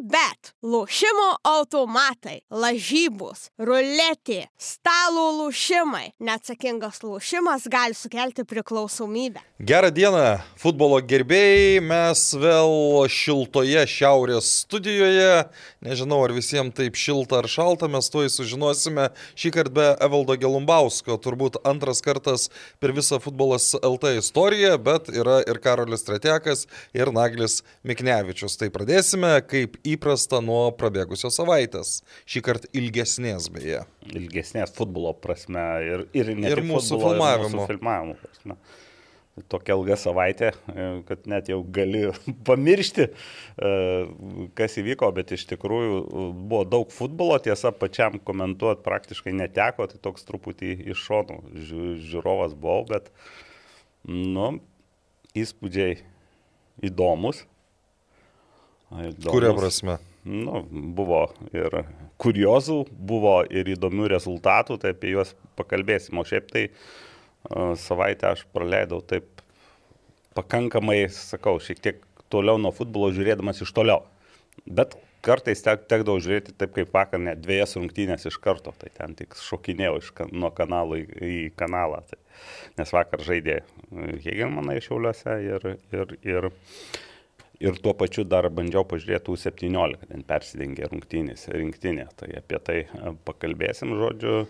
CBET, lošimo automatai, lažybos, ruletė, stalo lošimai. Neatsakingas lošimas gali sukelti priklausomybę. Gerą dieną, futbolo gerbėjai, mes vėl šiltoje šiaurės studijoje. Nežinau, ar visiems taip šilta ar šalta, mes tuoj sužinosime. Šį kartą be Evaldo Gelumbausko, turbūt antras kartas per visą futbolas LT istoriją, bet yra ir Karolis Stratekas, ir Naglis Miknevičius. Tai pradėsime, kaip įprasta, nuo prabėgusios savaitės. Šį kartą ilgesnės beje. Ilgesnės futbolo prasme ir, ir, Ir mūsų futbolo, ir filmavimo. mūsų filmavimo prasme. Tokia ilga savaitė, e, kad net jau gali pamiršti, e, kas įvyko, bet iš tikrųjų e, buvo daug futbolo, tiesa, pačiam komentuoti praktiškai neteko, tai toks truputį iš šonų ži- žiūrovas buvau, bet, nu, įspūdžiai įdomus. Įdomus. Kuria prasme? Nu, buvo ir kuriozų, buvo ir įdomių rezultatų, tai apie juos pakalbėsim. O šiaip tai uh, savaitę aš praleidau taip pakankamai, sakau, šiek tiek toliau nuo futbolo žiūrėdamas iš toliau. Bet kartais tek, tekdavo žiūrėti taip kaip vakar, net dviejas rungtynės iš karto, tai ten tik šokinėjau iš, kan- nuo kanalo į, į kanalą. Tai, nes vakar žaidė Hegelmanai šiauliuose ir, ir, ir, ir tuo pačiu dar bandžiau pažiūrėti U17, ten persidengė rungtynės, rinktinė. Tai apie tai e, pakalbėsim, žodžiu.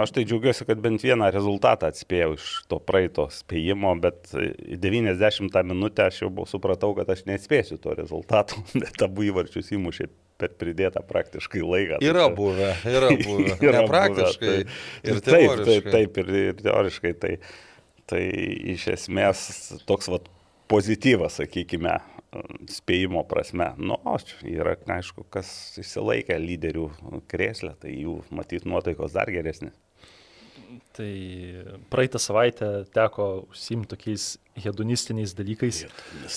Aš tai džiaugiuosi, kad bent vieną rezultatą atspėjau iš to praeito spėjimo, bet į 90 minutę aš jau buvau supratau, kad aš neatspėsiu to rezultato, bet abu įvarčius įmušė per pridėtą praktiškai laiką. Tai Yra čia- buvę, yra buvę. Yra praktiškai. buvę, tai- Ir taip, taip, taip, ir, ir teoriškai. Tai, tai iš esmės toks vat, pozityvas, sakykime, spėjimo prasme. Nu, yra, aišku, kas išsilaikė lyderių krėslę, tai jų matyt nuotaikos dar geresnės. Tai praeitą savaitę teko užsimti tokiais hedonistiniais dalykais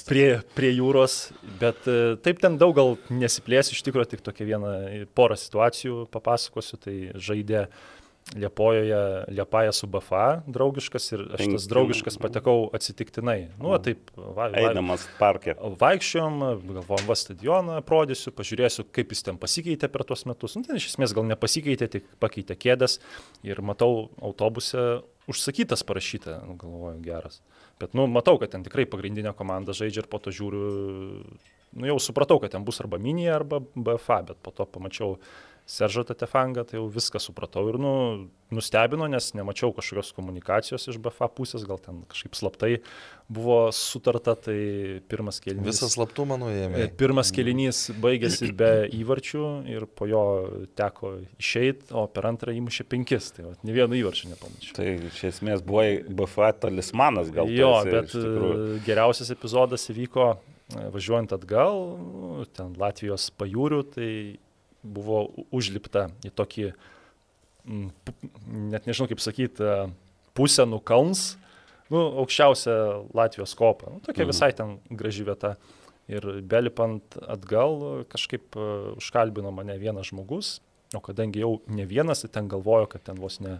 prie, prie jūros, bet e, taip ten daug gal nesiplės, iš tikrųjų tik tokia viena porą situacijų papasakosiu, tai žaidė Liepojoje, Liepaja su BFA draugiškas ir aš tas draugiškas patekau atsitiktinai. Nu, va, taip, va, Eidamas parke. Vaikščiom, galvom, va stadioną aprodysiu, pažiūrėsiu, kaip jis ten pasikeitė per tuos metus. Nu, ten iš esmės gal nepasikeitė, tik pakeitė kėdės ir matau autobuse užsakytas parašyta, nu, galvoju, geras. Bet, nu, matau, kad ten tikrai pagrindinė komanda žaidžia ir po to žiūriu, nu, jau supratau, kad ten bus arba mini, arba BFA, bet po to pamačiau Seržą Tatefangą, tai jau viską supratau ir, nu, nustebino, nes nemačiau kažkokios komunikacijos iš BFA pusės, gal ten kažkaip slaptai buvo sutarta, tai pirmas kėlinys. Visą slaptumą nuėmė. E, Pirmas kelinys baigėsi be įvarčių ir po jo teko išeiti, o per antrą įmušė penkis, tai va, ne vieno įvarčio nepamačiau. Tai iš esmės buvo BFA talismanas gal. Jo, esi bet e, geriausias epizodas įvyko e, važiuojant atgal, ten Latvijos pajūrių, tai buvo užlipta į tokį, net nežinau kaip sakyti, pusę nukalns, nu, aukščiausia Latvijos kopa. Nu, tokia Mhm. visai ten graži vieta. Ir belipant atgal kažkaip e, užkalbino mane vienas žmogus, o kadangi jau ne vienas, tai ten galvojo, kad ten vos ne e,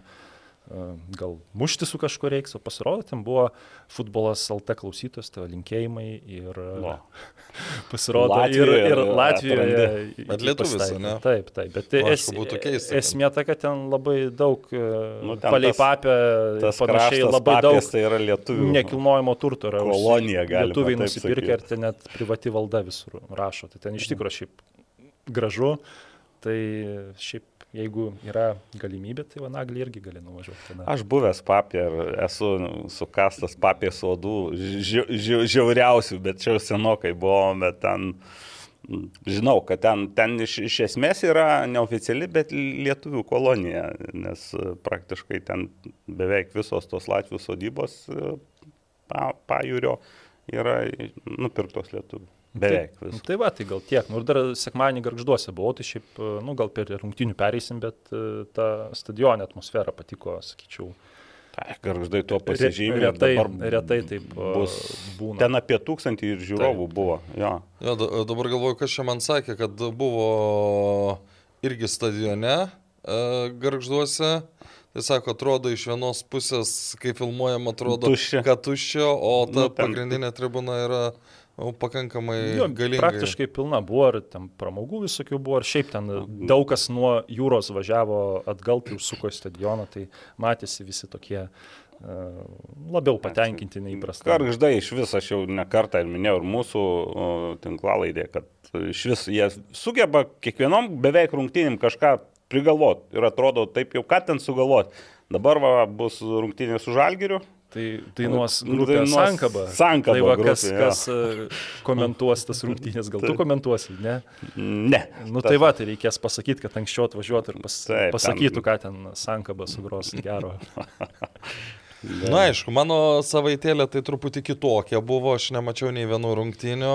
gal mušti su kažkuo reiks, o pasirodo, ten buvo futbolas LT klausytojas, tai linkėjimai ir e, Va. pasirodo Latvijoje ir, ir. Latvijoje. Bet lietuvis, ane? Taip, taip, bet Nu, es, keista, kad- esmė ta, kad ten labai daug Nu, nu, palei papę, panašiai labai daug tai yra lietuvių. nekilnojamo turto yra. kolonija, galima Lietuviai taip nusipirkę ir ten net privati valda visur rašo. Tai ten iš tikrųjų šiaip gražu. Tai šiaip jeigu yra galimybė, tai Vanaglį irgi gali nuvažiuoti. Tada. Aš buvęs papė ir esu sukastas papės odų, ži, ži, žiauriausių, bet čia jau senokai buvo, bet ten žinau, kad ten, ten iš, iš esmės yra neoficiali, bet lietuvių kolonija, nes praktiškai ten beveik visos tos Latvijų sodybos pa, pajūrio yra nupirktos lietuvių. Beveik Tai, visos. tai va, tai gal tiek. Nu ir dar sekmanį garžduose buvau, tai šiaip, e, nu gal per rungtinių pereisim, bet e, ta stadionė atmosfera patiko, sakyčiau. Tai, garždai tuo pasižymė. Retai, retai taip e, bus būna. Ten apie tūkstantį ir žiūrovų buvo. Jo. Jo, da- dabar galvoju, kas čia man sakė, kad buvo irgi stadione garžduose. Tai sako, atrodo iš vienos pusės, kai filmuojama, atrodo, Tuščia. kad tuščia, o ta Nu, nu, pagrindinė tribuna yra jau pakankamai Jo, galingai. praktiškai pilna buvo ir ten pramogų visokių buvo, ir šiaip ten daug kas nuo jūros važiavo atgal, tai užsuko į stadioną, tai matėsi visi tokie e, labiau patenkinti neįprastai. Kargždai iš vis, aš jau ne kartą ir minėjau, ir mūsų o, tinklalaidė, kad iš vis jie sugeba kiekvienom beveik rungtynėm kažką prigalvot ir atrodo taip jau, ką ten sugalvot. Dabar va, bus rungtynės su Žalgiriu. Tai dainuos Nu, grupė dainuos Sankaba. Sankaba Tai va, kas, grupė, kas e, komentuos tas rungtynės, gal tu komentuosi, ne? Ne. Nu tai va, tai reikės pasakyti, kad anksčiau atvažiuotų ir pas, Taip, pasakytų, ką ten Sankaba sugros gero. Na, aišku, mano savaitėlė tai truputį kitokia buvo, aš nemačiau nei vienų rungtynių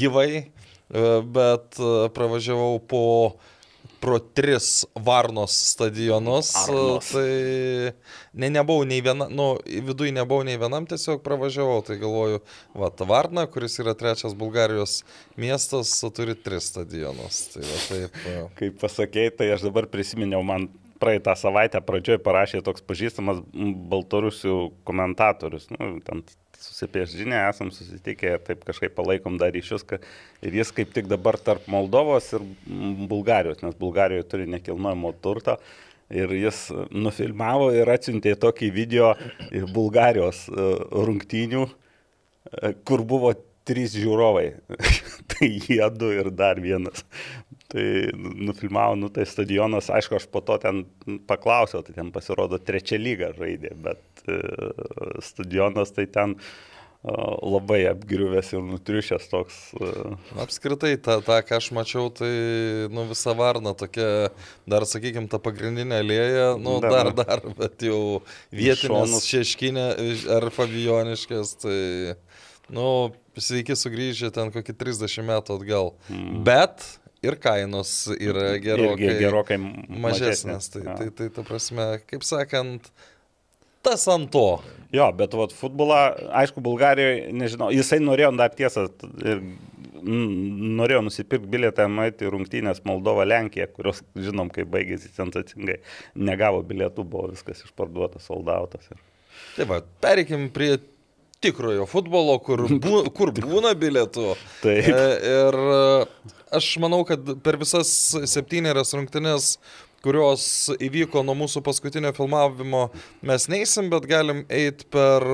gyvai, e, bet e, pravažiavau po pro tris Varnos stadionus. Varnos. Tai ne, nebuvau nei viena, nu, viduje nebuvau nei vienam, tiesiog pravažiavau. Tai galvoju, va, Varna, kuris yra trečias Bulgarijos miestas, turi tris stadionus. Tai va, taip. Kaip pasakėjai, tai aš dabar prisiminiau, man praeitą savaitę pradžioje parašė toks pažįstamas baltarusių komentatorius. Nu, ten susipiežinę esam susitikę taip kažkaip palaikom dar ryšius. Ir jis kaip tik dabar tarp Moldovos ir Bulgarijos, nes Bulgarijoje turi nekilnojamo turto. Ir jis nufilmavo ir atsiuntė tokį video Bulgarijos e, rungtynių, e, kur buvo trys žiūrovai. tai jie du ir dar vienas. Tai nufilmavo, nu tai stadionas, aišku, aš po to ten paklausiau, tai ten pasirodo trečia lyga žaidė, bet e, stadionas tai ten e, labai apgriuvęs ir nutriušęs toks. e, Apskritai, tą, tą, ką aš mačiau, tai, nu, visa varna tokia, dar, sakykime, ta pagrindinė lėja, nu, Dar. dar, dar, bet jau vietinės šeškinė ar favioniškės, tai, nu, sveiki sugrįžę ten kokį 30 metų atgal. Mm. Bet ir kainos yra gerokai, irgi gerokai mažesnės. Tai, Jo. tai, tai, ta prasme, kaip sakant, tas ant to. Jo, bet vat, futbolą, aišku, Bulgarijoje, nežinau, jisai norėjo dar tiesą ir norėjo nusipirkti bilietą į rungtynės Moldova Lenkija, kurios, žinom, kaip baigėsi sensacingai, negavo bilietų, buvo viskas išparduotas, soldautas. Ir... Tai va, pereikim prie tikrojo futbolo, kur, bū, kur būna bilietų. Taip. E, Ir aš manau, kad per visas septynerias rungtynes, kurios įvyko nuo mūsų paskutinio filmavimo, mes neįsim, bet galim eiti per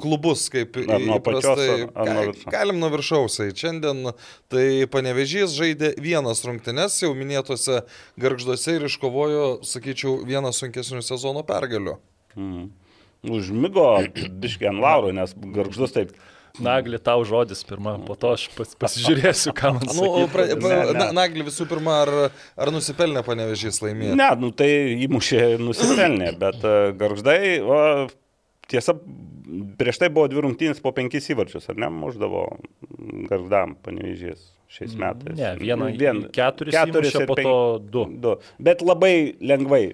klubus, kaip Ar nuo pačios, įprastai. ar- ar nuo? Galim nuo viršaus. Šiandien tai Panevežys žaidė vienas rungtynes jau minėtose garžduose ir iškovojo, sakyčiau, vieną sunkesnių sezono pergalių. Mm. Užmigo biškiai ant lauro, nes garždus taip. Nagli tau žodis pirmą, po to aš pas, pasižiūrėsiu, ką man Nu, sakyti. pra, Ne, pra, ne. na, Nagli visų pirma, ar, ar nusipelnė panevežys laimėti? Ne, nu tai įmušė nusipelnė, bet e, garždai, o, tiesa, prieš tai buvo dvi rungtynės po penkis įvarčius, ar ne, muždavo garždam panevežys šiais metais. Ne, vieną, Vien, keturis, keturis ir po penk- to du. Du. Bet labai lengvai,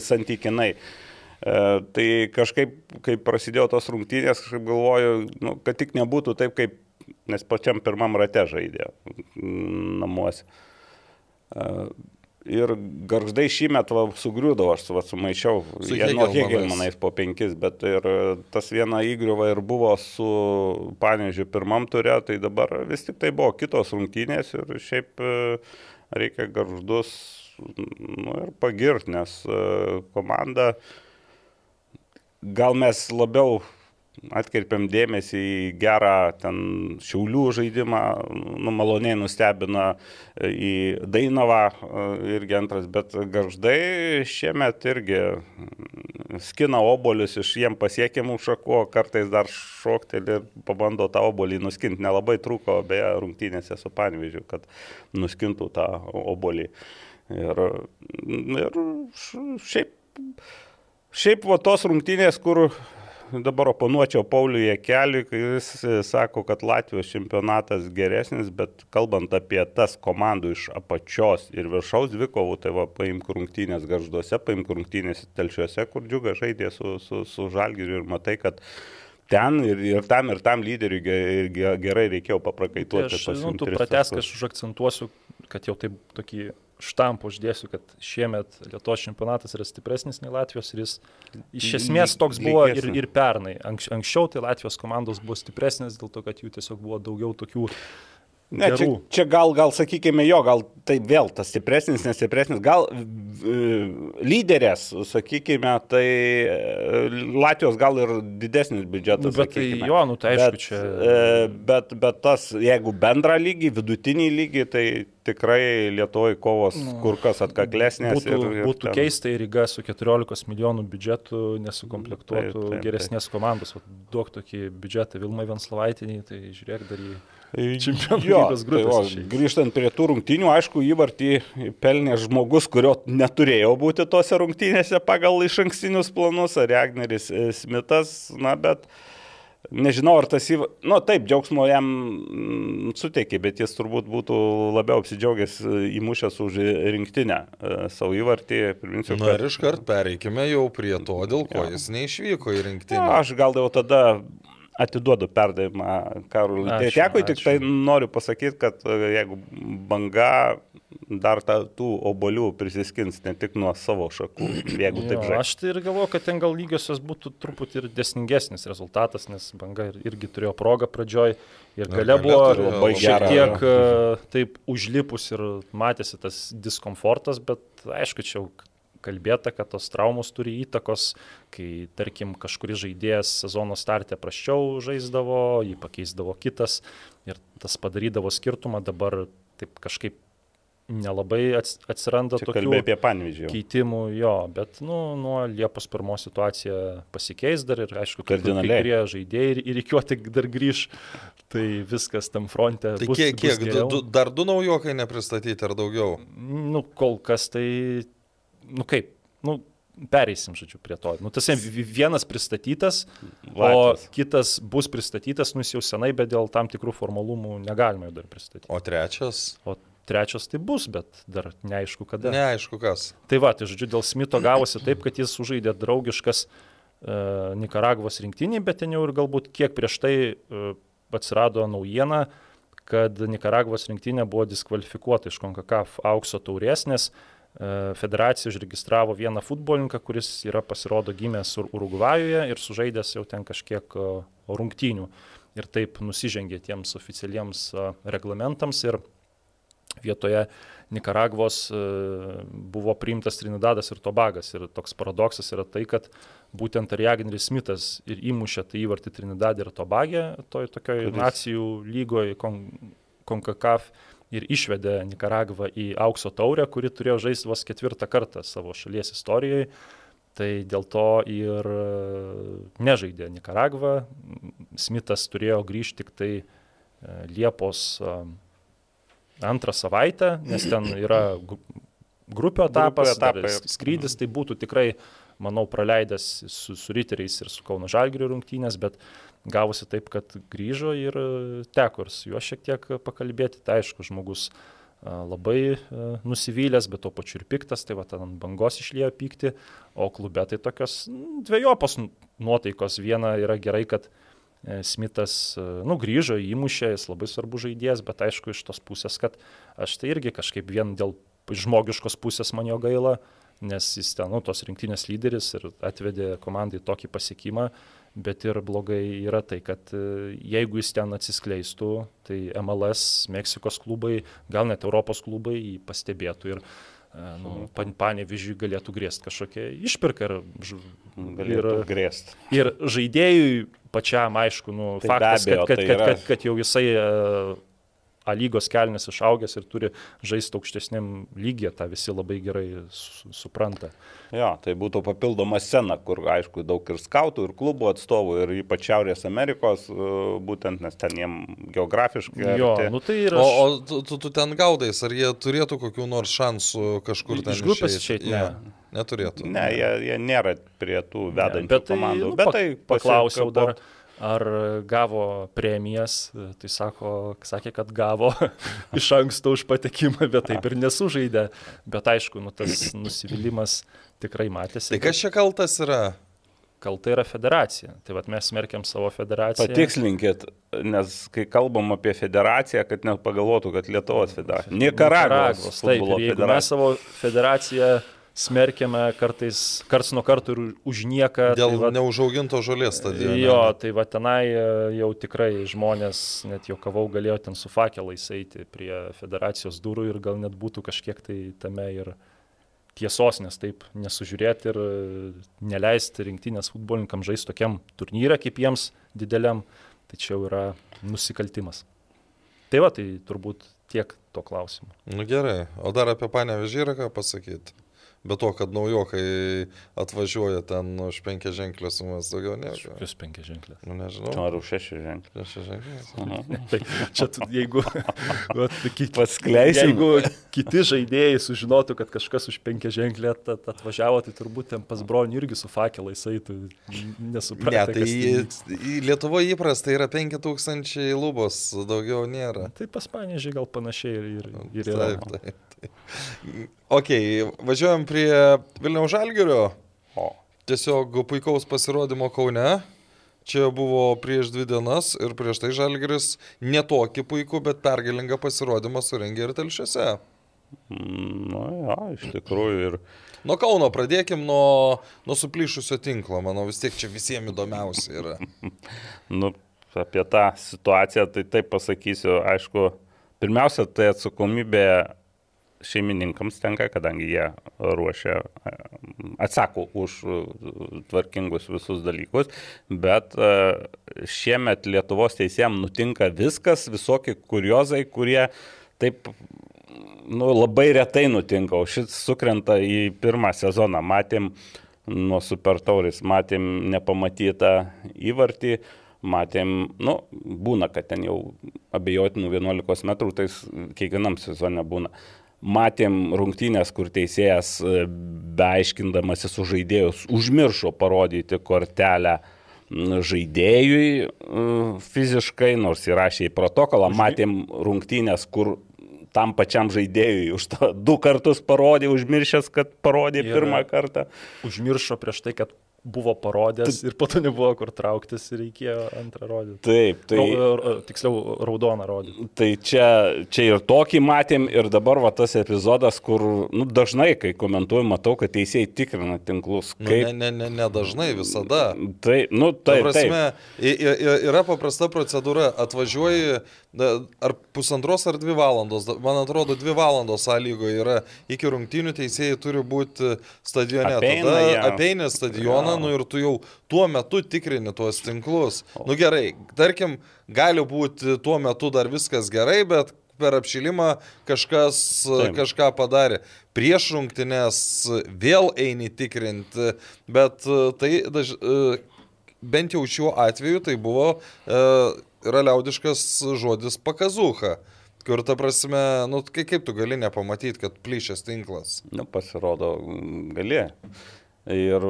santykinai. E, tai kažkaip, kai prasidėjo tos rungtynės, kažkaip galvoju, nu, kad tik nebūtų taip, kaip, nes pačiam pirmam rate žaidė namuose. E, ir garždai šį metą sugriūdavo, aš va, sumaišiau, Su jie nuo Hegelmanais. Po penkis, bet ir e, tas viena įgriuva ir buvo su Panežiu pirmam turė, tai dabar vis tik tai buvo kitos rungtynės ir šiaip e, reikia garždus nu, ir pagirti, nes e, komanda gal mes labiau atkreipiam dėmesį į gerą ten šiaulių žaidimą, nu, maloniai nustebina e, į Dainavą e, irgi antras, bet garždai šiemet irgi mm, skina obolius iš jiem pasiekimų šakų, o kartais dar šoktelį ir pabando tą obolį nuskinti. Nelabai trūko beje rungtynėse su Panvyžiu, kad nuskintų tą obolį. Ir, ir šiaip Šiaip va tos rungtynės, kur dabar oponuočiau Pauliui Jekeliui, kai jis e, sako, kad Latvijos čempionatas geresnis, bet kalbant apie tas komandų iš apačios ir viršaus dvikovų, tai va paimk rungtynės garžduose, paimk rungtynės telšiuose, kur džiuga žaidė su, su, su Žalgiriu ir matai, kad ten ir, ir tam ir tam lyderiui gerai reikėjo Tai paprakaituoti. aš, nu, pasiimt tu pratesk, aš užakcentuosiu, kad jau taip tokį štampą uždėsiu, kad šiemet Lietuvos čempionatas yra stipresnis nei Latvijos ir jis iš esmės toks buvo ir, ir pernai. Anks, anksčiau tai Latvijos komandos buvo stipresnės dėl to, kad jų tiesiog buvo daugiau tokių Ne, čia, čia gal, gal sakykime jo, gal tai vėl tas stipresnis, nestipresnis, gal e, lyderės, sakykime, tai e, Latvijos gal ir didesnis biudžetas. Nu, bet tai sakykime. jo, nu tai aišku, bet, čia- e, Bet, bet tas, jeigu bendrą lygį, vidutinį lygį, tai tikrai Lietuvoje kovos kur kas atkaklesnės. Būtų, ir, ir būtų ten- keista, jei Ryga su 14 milijonų biudžetu nesukomplektuotų Taip, taip, geresnės komandos. Vat Duok tokį biudžetą Vilmai Venslovaitinį, tai žiūrėk dar į... Jo, Čempionų lygos tai grupės va, išeis. grįžtant prie tų rungtynių, aišku, įvartį pelnė žmogus, kurio neturėjo būti tose rungtynėse pagal iš ankstinius planus, ar Ragneris e, Smithas, na, bet nežinau, ar tas įvartis, nu taip, džiaugsmo jam mm, suteikė, bet jis turbūt būtų labiau apsidžiaugęs e, įmušęs už rinktinę e, savo įvartį. Priminsiu, Na ir iškart pereikime jau prie to, dėl ko jis neišvyko į rinktinę. aš gal jau tada atiduodu perdavimą Karului Ačiū, Tetiekui, tik tai noriu pasakyti, kad e, jeigu banga dar ta, tų obolių prisiskins ne tik nuo savo šakų, jeigu taip Jo, žaidžia. aš tai ir galvoju, kad ten gal lygiosios būtų truputį ir desningesnis rezultatas, nes banga ir- irgi turėjo progą pradžioj ir gale buvo šiek gerą, tiek e, taip užlipus ir matėsi tas diskomfortas, bet aišku, čia jau kalbėta, kad tos traumos turi įtakos, kai, tarkim, kažkuris žaidėjas sezono startė praščiau žaisdavo, jį pakeisdavo kitas ir tas padarydavo skirtumą, dabar taip kažkaip nelabai ats- atsiranda Čia tokių apie panvyzdžių. keitimų, jo, bet nu, nuo Liepos pirmos situacija pasikeis dar ir aišku, kad kurie žaidėjai ir, ir įkiuoti dar grįž, tai viskas tam fronte. Tai bus, kiek, bus kiek du, du, dar du naujokai nepristatyti ar daugiau? Nu, kol kas tai, nu kaip, nu, pereisim, žodžiu, prie to. Nu, tas vi- vienas pristatytas, o Latvijos. kitas bus pristatytas, nu, jis jau senai, bet dėl tam tikrų formalumų negalima jo dar pristatyti. O trečias? O trečias tai bus, bet dar neaišku kada. Neaišku kas. Tai va, tai žodžiu, dėl Smito gavosi taip, kad jis sužaidė draugiškas uh, Nikaragvos rinktinį, bet ten jau ir galbūt kiek prieš tai uh, atsirado naujiena, kad Nikaragvos rinktinė buvo diskvalifikuota iš Konkakaf aukso taurės, nes uh, federacija užregistravo vieną futbolininką, kuris yra pasirodo gimęs Ur- Urugvajuje ir sužaidęs jau ten kažkiek uh, rungtynių. Ir taip nusižengė tiems oficialiems uh, reglamentams ir vietoje Nikaragvos e, buvo priimtas Trinadadas ir Tobagas. Ir toks paradoksas yra tai, kad būtent Ariagneris Smithas ir įmušė tą įvartį Trinidadė ir Tobagė, toj tokioj nacijų lygoje, kon, Konkakaf, ir išvedė Nikaragvą į aukso taurę, kuri turėjo žaisti vos ketvirtą kartą savo šalies istorijoje. Tai dėl to ir e, nežaidė Nikaragva. Smithas turėjo grįžti tik tai e, Liepos e, antrą savaitę, nes ten yra grupių etapas, etapai. dar s- skrydis, tai būtų tikrai, manau, praleidęs su, su riteriais ir su Kauno Žalgiriu rungtynės, bet gavosi taip, kad grįžo ir e, teko ir su juo šiek tiek pakalbėti. Tai aišku, žmogus e, labai e, nusivylęs, bet tuo pačiu ir piktas, tai va ten ant bangos išlėjo pykti, o klube tai tokios dviejopos nu- nuotaikos. Viena yra gerai, kad Smithas, nu, grįžo, įmušė, jis labai svarbus žaidėjas, bet aišku, iš tos pusės, kad aš tai irgi kažkaip vien dėl žmogiškos pusės man jo gaila, nes jis ten, nu, tos rinktinės lyderis ir atvedė komandai tokį pasiekimą, bet ir blogai yra tai, kad e, jeigu jis ten atsiskleistų, tai MLS, Meksikos klubai, gal net Europos klubai jį pastebėtų ir e, nu, pan, panevižiui galėtų grėsti kažkokia išpirka ir, Galėtų ir, grėsti. ir žaidėjui pačiam, aišku, nu, Tai faktas, abejo, kad, kad, tai kad, kad, kad jau jisai e, A lygos kelnes išaugęs ir turi žaisti aukštesniam lygiai, tą visi labai gerai su, supranta. Jo, tai būtų papildoma scena, kur, aišku, daug ir skautų, ir klubų atstovų, ir ypač Šiaurės Amerikos, e, būtent, nes ten jiem geografiškai. Jo, arti. nu tai ir O, aš, o tu, tu, tu ten gaudais, ar jie turėtų kokių nors šansų kažkur ten Iš grupės išeit? išeit, Jo, ne. Neturėtų. Ne, jie, jie nėra prie tų vedančių bet tai, komandų. nu, bet tai paklausiau dar, pasikapo- ar gavo premijas, tai sako, sakė, kad gavo iš anksto už patekimą, bet taip ir nesužaidė. Bet aišku, nu, tas nusivylimas tikrai matėsi. Tai kas čia kaltas yra? kalta yra federacija. Tai vad mes smerkiam savo federaciją. Patikslinkit, nes kai kalbam apie federaciją, kad net pagalvotų, kad Lietuvos federacija. Nikaragvos. Taip, jeigu mes savo federaciją smerkiame kartais, karts nuo kartų ir už nieką. Dėl tai va, neužauginto žolės stadione. Jo, tai va tenai e, jau tikrai žmonės, net jokavau, galėjo ten su fakelais eiti prie federacijos durų ir gal net būtų kažkiek tai tame ir tiesos, nes taip nesužiūrėti ir e, neleisti rinktinės futbolininkam žaisti tokiam turnyrą kaip jiems dideliam, tai čia jau yra nusikaltimas. Tai va, tai turbūt tiek to klausimu. Nu gerai, o dar apie panevežį yra ką pasakyti. Be to, kad naujokai atvažiuoja ten už penkia ženklę sumas daugiau ne. Plius penkia ženklė. Nu nežinau. Ar už šeši ženklį. Šeši ženklės. Tai čia tu, jeigu, va, tai, Paskleisim. jeigu kiti žaidėjai sužinotų, kad kažkas už penkia ženklę at, at, atvažiavo, tai turbūt ten pas bronių irgi su fakelais eitų, Ne, nesupranta. tai į, į Lietuvoje įprasta yra 5000 lubos, daugiau nėra. Tai pas panežiai gal panašiai ir, ir, ir yra. Taip, taip. Ok, važiuojam prie Vilniaus Žalgirio. O. Tiesiog puikaus pasirodymo Kaune. Čia buvo prieš dvi dienas ir prieš tai Žalgiris netokį puikų, bet pergalingą pasirodymą surengė ir telšiuose. Na, ja, iš tikrųjų ir Nuo Kauno pradėkim, nuo, nuo suplyšusio tinklo, manau vis tiek čia visiems įdomiausia yra. nu, apie tą situaciją, tai taip pasakysiu, aišku, pirmiausia, tai atsakomybė šeimininkams tenka, kadangi jie ruošia, atsako už tvarkingus visus dalykus, bet e, šiemet Lietuvos teisėjams nutinka viskas, visokie kuriozai, kurie taip nu, labai retai nutinka, o šis sukrenta į pirmą sezoną. Matėm nuo Supertauris, matėm nepamatytą įvartį, matėm, nu, būna, kad ten jau abejotinų 11 metrų, tai kiekvienam sezone būna. Matėm rungtynės, kur teisėjas, e, beaiškindamasis su žaidėjus, užmiršo parodyti kortelę žaidėjui e, fiziškai, nors įrašė į protokolą. Matėm rungtynės, kur tam pačiam žaidėjui už tą du kartus parodė, užmiršęs, kad parodė Ir- pirmą kartą. Užmiršo prieš tai, kad buvo parodęs ir po to nebuvo kur trauktis ir reikėjo antrą rodyti. Taip, tai... Tai... Ra, tiksliau, raudoną rodyti. Tai čia, čia ir tokį matėm, ir dabar va tas epizodas, kur nu, dažnai, kai komentuoju, matau, kad teisėjai tikrina tinklus. Nu, Kaip... ne, ne, ne, ne dažnai, visada. Tai, nu, Ta taip, taip. prasme, i- yra paprasta procedūra. Atvažiuoji ar pusantros ar dvi valandos. Man atrodo, dvi valandos sąlygoje yra iki rungtynių teisėjai turi būti stadione. Apeina Tada jie. apeini stadioną, Jo. nu ir tu jau tuo metu tikrini tuos tinklus. Nu gerai, tarkim, gali būti tuo metu dar viskas gerai, bet per apšilimą kažkas Taip. kažką padarė. Prieš rungtynės vėl eini tikrinti, bet e, tai daž, e, bent jau šiuo atveju tai buvo, e, yra liaudiškas žodis pakazuha. Kur ta prasme, nu kaip, kaip tu gali nepamatyti, kad plyšęs tinklas? Nu, pasirodo, mm, gali. Ir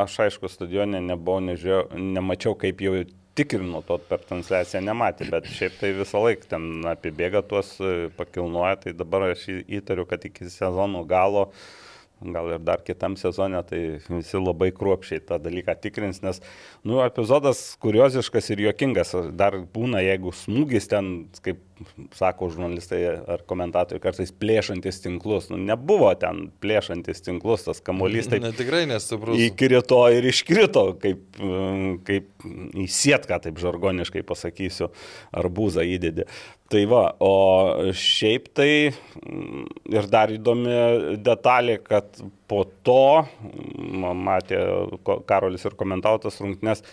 aš aišku, stadione nebuvau, nežiūrėjau, nemačiau, kaip jau tikrinu to per transliaciją nematė, bet šiaip tai visą laiką ten apibėga tuos, e, pakilnuoja, tai dabar aš įtariu, kad iki sezono galo, gal ir dar kitam sezone, tai visi labai kruopšiai tą dalyką tikrins, nes, nu, epizodas kurioziškas ir juokingas, dar būna, jeigu smūgis ten, kaip sako žurnalistai ar komentatoriai, kartais plėšantis tinklus, nu, nebuvo ten plėšantis tinklus, tas kamuolys taip Ne, tikrai nestiprus. įkrito ir iškrito, kaip, kaip į sietką, taip žargoniškai pasakysiu, arbūzą įdėdė. Tai va, o šiaip tai mm, ir dar įdomi detalė, kad po to, mm, matė Karolis ir komentautas rungtynės,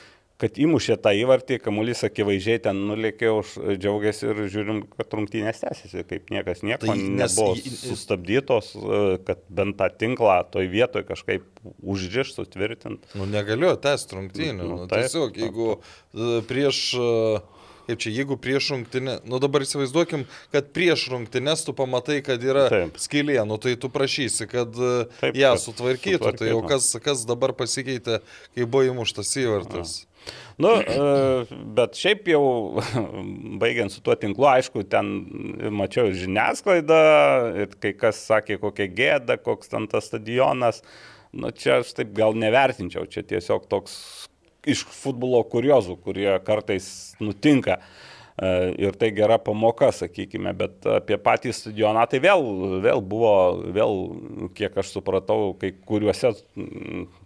kad įmušė tą įvartį, kamuolys akivaizdžiai ten nulėkė, už džiaugiasi ir žiūrim, kad rungtynės tęsiasi, kaip niekas nieko Tai nes nebuvo sustabdytos, e, kad bent tą tinklą toj vietoj kažkaip užriš, sutvirtint. Nu, negaliu tęsti rungtynių. Nu, Nu, taip. tiesiog, jeigu e, prieš, e, kaip čia, jeigu prieš rungtynę, nu dabar įsivaizduokim, kad prieš rungtynės tu pamatai, kad yra Taip. skylė, nu tai tu prašysi, kad e, Taip, ją kad sutvarkytų. Tai jau sutvarkytų. kas, kas dabar pasikeitė, kai buvo įmuštas įvartas. Nu, e, bet šiaip jau, baigiant su tuo tinklu, aišku, ten mačiau žiniasklaidą, ir kai kas sakė, kokia gėda, koks ten tas stadionas. Na čia aš taip gal nevertinčiau, čia tiesiog toks iš futbolo kuriozų, kurie kartais nutinka. E, ir tai gera pamoka, sakykime, bet apie patį stadioną tai vėl, vėl buvo, vėl, kiek aš supratau, kai kuriuose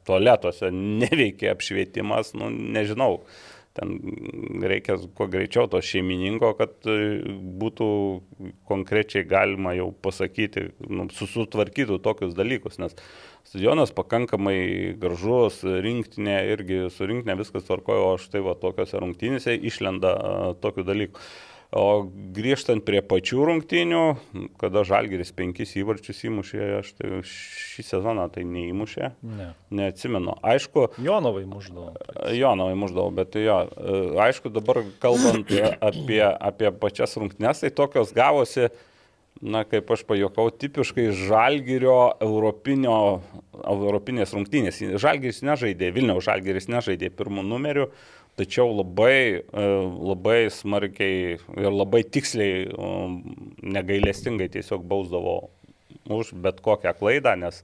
tualetuose neveikia apšvietimas, nu, nežinau, ten reikia kuo greičiau to šeimininko, kad e, būtų konkrečiai galima jau pasakyti, nu, susutvarkytų tokius dalykus, nes stadionas pakankamai gražus, rinktinė irgi su rinktinė viskas tvarkojo, o štai va tokiuose rungtynėse išlenda tokių dalykų. O grįžtant prie pačių rungtynių, kada Žalgeris penkis įvarčius įmušė, aš tai šį sezoną tai neįmušė. Ne. Neatsimenu. Aišku. Jonovai muždavo. Jonovai muždavo, bet jo. Aišku, dabar kalbant apie, apie pačias rungtynes, tai tokios gavosi, na, kaip aš pajokau, tipiškai Žalgirio europinio, europinės rungtynės. Žalgiris nežaidė, Vilniaus Žalgiris nežaidė pirmų numerių, tačiau labai, e, labai smarkiai ir labai tiksliai, negailestingai tiesiog bausdavo už bet kokią klaidą, nes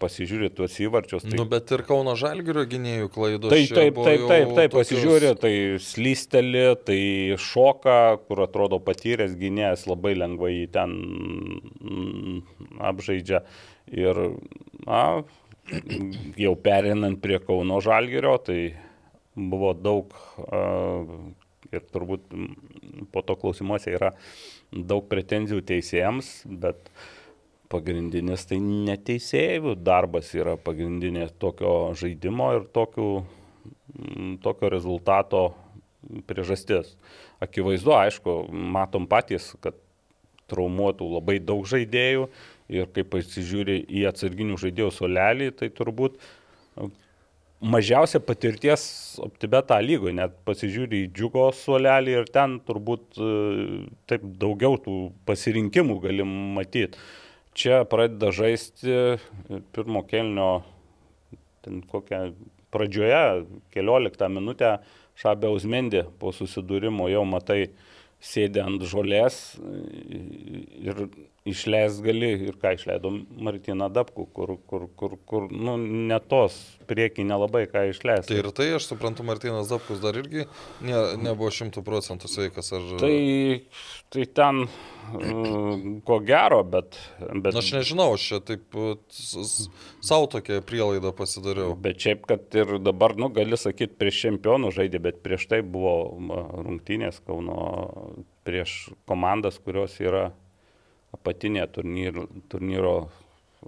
pasižiūri tuos įvarčius. Tai... Nu, bet ir Kauno Žalgirio gynėjų klaidos. Taip, taip, taip, taip, taip, tokios... pasižiūri, tai slysteli, tai šoka, kur atrodo patyręs gynėjas labai lengvai jį ten apžaidžia. Ir, na, jau perinant prie Kauno Žalgirio, tai buvo daug ir turbūt po to klausimuose yra daug pretenzijų teisėjams, bet pagrindinis tai neteisėjų darbas yra pagrindinė tokio žaidimo ir tokių, tokio rezultato priežastis. Akivaizdu, aišku, matom patys, kad traumuotų labai daug žaidėjų ir kai pasižiūri į atsarginių žaidėjų solelį, tai turbūt mažiausia patirties optibetą lygoje, net pasižiūri į džiugo suolelį ir ten turbūt e, taip daugiau tų pasirinkimų galim matyti. Čia pradeda žaisti pirmo kelnio, ten kokią pradžioje, 14 minutę, Šabė Uzmendė po susidūrimo jau matai sėdė ant žolės ir išleis gali ir ką išleido Martina Dabku, kur, kur, kur, kur nu, ne tos prieki nelabai ką išleis. Tai ir tai, aš suprantu, Martinas Dabkus dar irgi ne, nebuvo šimtų procentų sveikas. Ar... Tai, tai ten ko gero, bet... bet... Aš nežinau, aš čia taip savo tokią prielaidą pasidariau. Bet šiaip, kad ir dabar, nu, gali sakyti, prieš čempionų žaidė, bet prieš tai buvo rungtynės Kauno prieš komandas, kurios yra apatinė turnyro, turnyro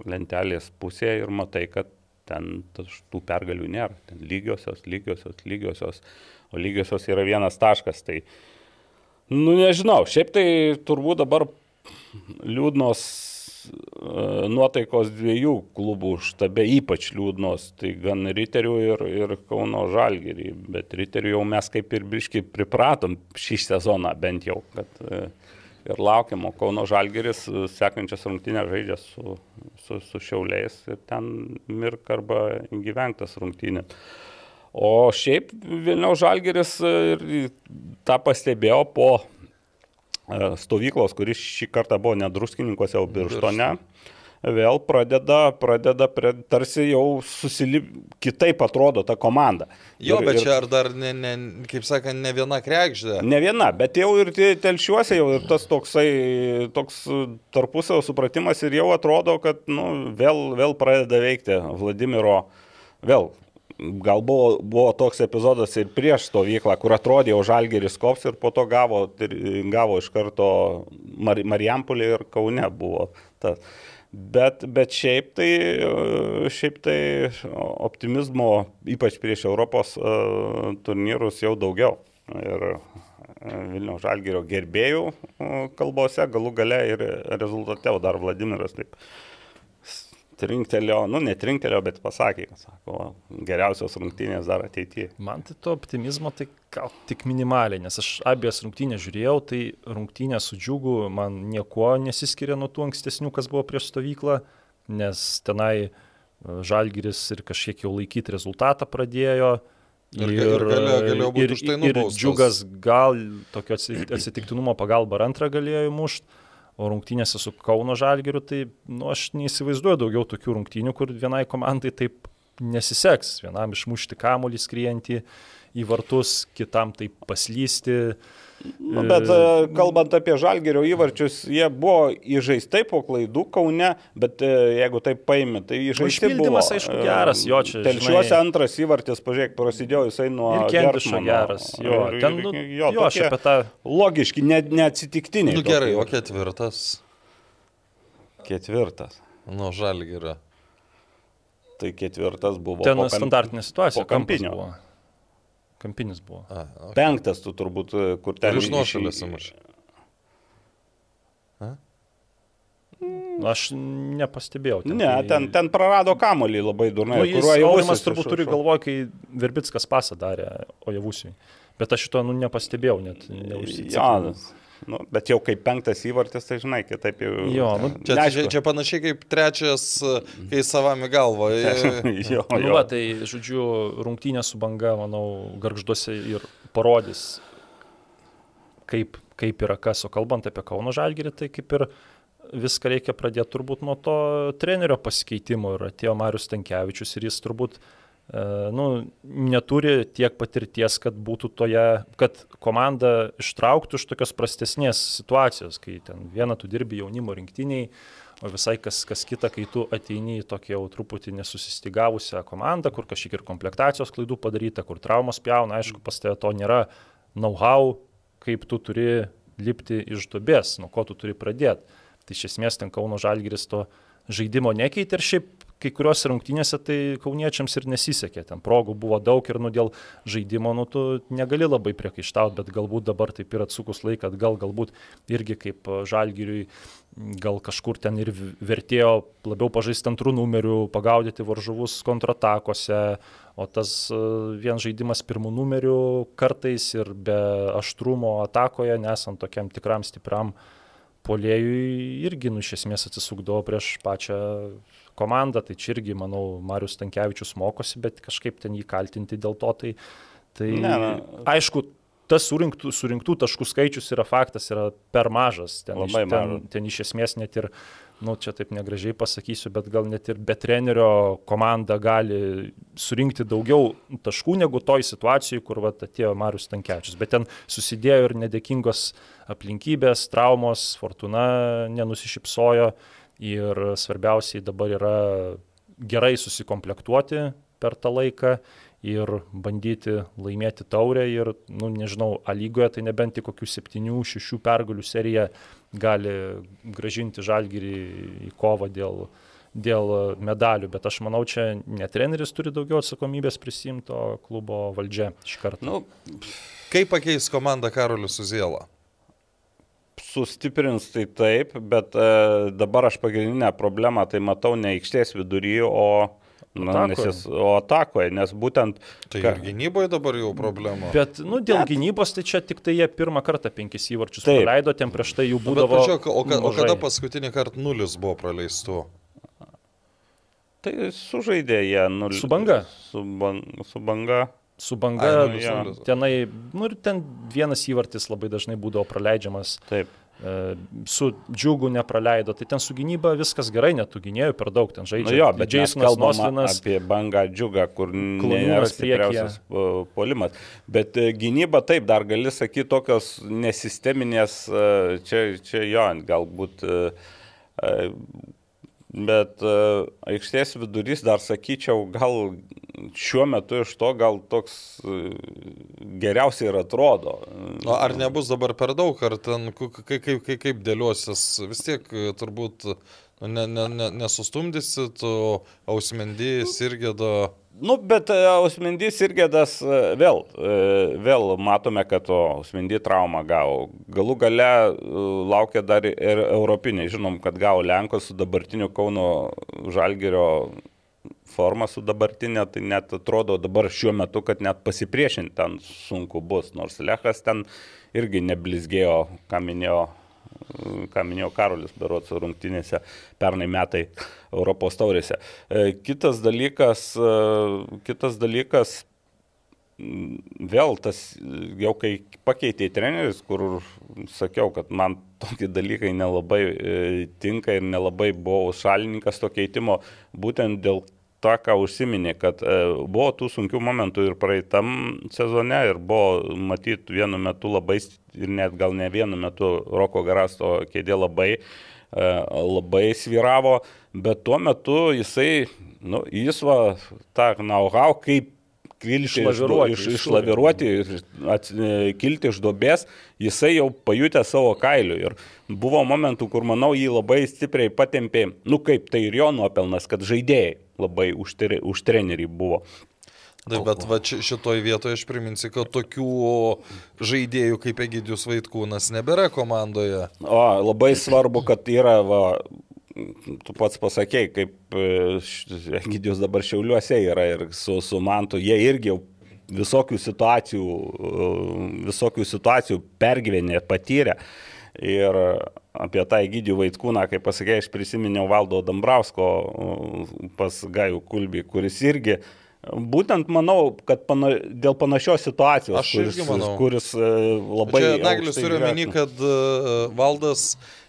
lentelės pusėje ir matai, kad ten tų pergalių nėra. Ten lygiosios, lygiosios, lygiosios, o lygiosios yra vienas taškas. Tai, nu nežinau, šiaip tai turbūt dabar liūdnos e, nuotaikos dviejų klubų štabe ypač liūdnos, tai gan Riterių ir, ir Kauno Žalgirį, bet Riterių jau mes kaip ir biški pripratom šį sezoną bent jau, kad e, ir laukiam, o Kauno Žalgeris e, sekančias rungtynės žaidžia su, su, su Šiauliais ir ten mirk arba gyventas rungtynės. O šiaip Vilniaus Žalgeris e, tą pastebėjo po e, stovyklos, kuris šį kartą buvo nedruskininkose, o Birštone. Birštone vėl pradeda, pradeda prie, tarsi jau susilip, kitaip atrodo ta komanda. Jo, ir, bet ir, čia ar dar, ne, ne, kaip sakant, ne viena krekždė. Ne viena, bet jau ir telšiuose jau ir tas toksai, toks tarpusavio supratimas ir jau atrodo, kad nu, vėl, vėl pradeda veikti Vladimiro, vėl gal buvo, buvo toks epizodas ir prieš stovyklą, kur atrodė jau Žalgeris kops ir po to gavo, gavo iš karto Mar Marijampolė ir Kaune buvo tas. Bet, bet šiaip, tai, šiaip tai optimizmo, ypač prieš Europos uh, turnyrus, jau daugiau. Ir uh, Vilniaus Žalgerio gerbėjų kalbose galų gale ir rezultate, o dar Vladimiras taip trinktelio, nu netrinktelio, bet pasakė, kad sako, geriausios rungtynės dar ateityje. Man tai to optimizmo tai gal tik minimaliai, nes aš abiejas rungtynės žiūrėjau, tai rungtynės su džiugu man niekuo nesiskiria nuo tų ankstesnių, kas buvo prieš stovyklą, nes tenai e, Žalgiris ir kažkiek jau laikyti rezultatą pradėjo. Ir, ir, galėjo, galėjo ir, ir, ir džiugas gal tokio atsitiktinumo pagalba ar antrą galėjo įmušti. O rungtynėse su Kauno Žalgiriu, tai nu, aš neįsivaizduoju daugiau tokių rungtynių, kur vienai komandai taip nesiseks. Vienam išmušti kamuolį skriejantį į vartus, kitam taip paslysti. Nu, bet e, kalbant apie žalgerio įvarčius, jie buvo įžaistai po klaidų Kaune, bet e, jeigu taip paimė, tai įžaisti buvo. Išpildymas, aišku, geras, jo čia. Telšiuose antras įvartis, pažiūrėk, prasidėjo jisai nuo... Ir Kendišo geras. Jo, Ir- ten, nu, jo, jo aš apie tą... Logiški, ne, neatsitiktiniai. Nu gerai, o ketvirtas, Ketvirtas. nu žalgirio. Tai ketvirtas buvo. Ten standartinė situacija. po kampinio. Buvo. Kampinis buvo. A, o. Penktas tu turbūt, e, kur ten... Ir iš nuošalės įmušė. Nu, Aš nepastebėjau. Ne, ten, ten prarado kamolį labai durnai. Nu, Aurimas turbūt turi iš- galvoj, kai Verbickas pasą darė Ojavusiui. Bet aš šito nu, nepastebėjau, net Ja, neužsiciklinau. Nu, bet jau kaip penktas įvartis, tai žinai, kitaip jau. Jo, nu, Čia, čia, čia panašiai kaip trečias, kai savami galvo. jo, Nu, jo. va, tai, žodžiu, rungtynė su banga, manau, garžduose ir parodys, kaip, kaip yra kas. O kalbant apie Kauno Žalgirį, tai kaip ir viską reikia pradėti turbūt nuo to trenerio pasikeitimo. Ir atėjo Marius Tankievičius ir jis turbūt e, nu, neturi tiek patirties, kad būtų toje, kad komanda ištrauktų iš tokios prastesnės situacijos, kai ten vieną tu dirbi jaunimo rinktiniai, o visai kas, kas kita, kai tu ateini į tokią jau truputį nesusistygavusią komandą, kur kažkiek ir komplektacijos klaidų padaryta, kur traumos pjauna, aišku, pas tave to nėra know-how, kaip tu turi lipti iš dubės, nuo ko tu turi pradėti. Tai iš esmės ten Kauno Žalgiris to žaidimo nekeitė ir šiaip kai kuriuose rungtynėse tai kauniečiams ir nesisekė. Ten progų buvo daug ir nu dėl žaidimo, nu tu negali labai priekaištauti, bet galbūt dabar taip ir atsukus laiką atgal, galbūt irgi kaip a, Žalgiriui gal kažkur ten ir vertėjo labiau pažaisti antrų numerių, pagaudyti varžovus kontratakose, o tas a, vien žaidimas pirmų numerių kartais ir be aštrumo atakoje, nesant tokiam tikram stipriam polėjui irgi, nu, iš esmės atsisukdavo prieš pačią komandą, tai čia irgi, manau, Marius Tankievičius mokosi, bet kažkaip ten jį kaltinti dėl to, tai, tai Ne, na. aišku, tas surinktų, surinktų taškų skaičius yra faktas, yra per mažas. Ten, Labai iš, ten, ten iš esmės net ir, nu, čia taip negražiai pasakysiu, bet gal net ir be trenerio komanda gali surinkti daugiau taškų negu toj situacijai, kur vat, atėjo Marius Tankievičius. Bet ten susidėjo ir nedėkingos aplinkybės, traumos, fortuna nenusišypsojo ir svarbiausiai dabar yra gerai susikomplektuoti per tą laiką ir bandyti laimėti taurę ir, nu, nežinau, A lygoje tai nebent tik kokių septynių, šešių pergalių serija gali gražinti žalgyrį į kovą dėl, dėl medalių, bet aš manau, čia ne treneris turi daugiau atsakomybės prisimti, o klubo valdžia iš karto. Nu, Kaip pakeis komanda Karolius Uzielą? Sustiprins tai taip, bet e, dabar aš pagrindinę problemą tai matau ne aikštės vidury, o, na, nes Atakoje. jis, o atakoje, nes būtent Tai Ką- ir gynyboje dabar jau problema. Bet, nu, dėl gynybos, tai čia tik tai jie pirmą kartą penkis įvarčius Taip. praleido, ten prieš tai jų Bet būdavo. pažiūrėk, o, ka, o kada paskutinį kartą nulis buvo praleistų? tai sužaidė jie nul... Su Banga. Su, ban, su banga. Su banga, Ai, nu, nulis. tenai, nu ir ten vienas įvartis labai dažnai būdavo praleidžiamas, Taip. e, su džiugu nepraleido, tai ten su gynyba viskas gerai, net tų gynėjų per daug ten žaidžia. Nu jo, bet Jasonas Noslinas, apie bangą džiugą, kur stipriausias e, puolimas. Bet e, gynyba taip, dar gali sakyti tokios nesisteminės, e, čia, čia jo, galbūt. Bet e, aikštės vidurys dar sakyčiau, gal šiuo metu iš to gal toks e, geriausiai ir atrodo. O ar nebus dabar per daug, ar ten kaip, kaip, kaip, dėliosis, vis tiek e, turbūt nu, ne, ne, ne, nesustumdysit, o Ausmendys irgi do... Nu, bet e, Ausmendys ir Gėdas e, vėl, e, vėl matome, kad Ausmendy traumą gavo. Galų gale e, laukia dar ir europiniai. Žinom, kad gavo Lenkos su dabartiniu Kauno Žalgerio forma su dabartinė, tai net atrodo dabar šiuo metu, kad net pasipriešinti ten sunku bus. Nors Lechas ten irgi neblizgėjo, ką minėjo ką minėjo Karolis Berots rungtynėse pernai metai Europos taurėse. E, Kitas dalykas, e, kitas dalykas vėl tas, jau kai pakeitė treneris, kur sakiau, kad man tokie dalykai nelabai e, tinka ir nelabai buvau šalininkas to keitimo, būtent dėl tą, ką užsiminė, kad e, buvo tų sunkių momentų ir praeitam sezone ir buvo matyti vienu metu labai, ir net gal ne vienu metu Roko Garasto kėdė labai, e, labai sviravo, bet tuo metu jisai, nu, jis va, tą know-how, kaip kilti Išlaviruoti, iš, iš, išlaviruoti ir ats, e, kilti iš duobės, jisai jau pajutė savo kailių. Ir buvo momentų, kur, manau, jį labai stipriai patempė, nu kaip tai ir jo nuopelnas, kad žaidėjai labai už, tre, už trenerį buvo. Taip, bet va šitoj vietoje aš priminsiu, kad tokių žaidėjų kaip Egidijus Vaitkūnas nebėra komandoje. O, labai svarbu, kad yra, va, tu pats pasakėjai, kaip e, Egidijus dabar šiauliuose yra ir su, su Mantu, jie irgi jau visokių situacijų, e, visokių situacijų pergyvenė, patyrė. Ir apie tą Egidijų Vaitkūną, kaip pasakėjai, aš prisiminiau Valdo Dambrausko e, pas Gajų Kulbį, kuris irgi Būtent manau, kad pana, dėl panašios situacijos, Aš kuris, manau. kuris e, labai... Čia Naglis turi omeny, kad e, Valdas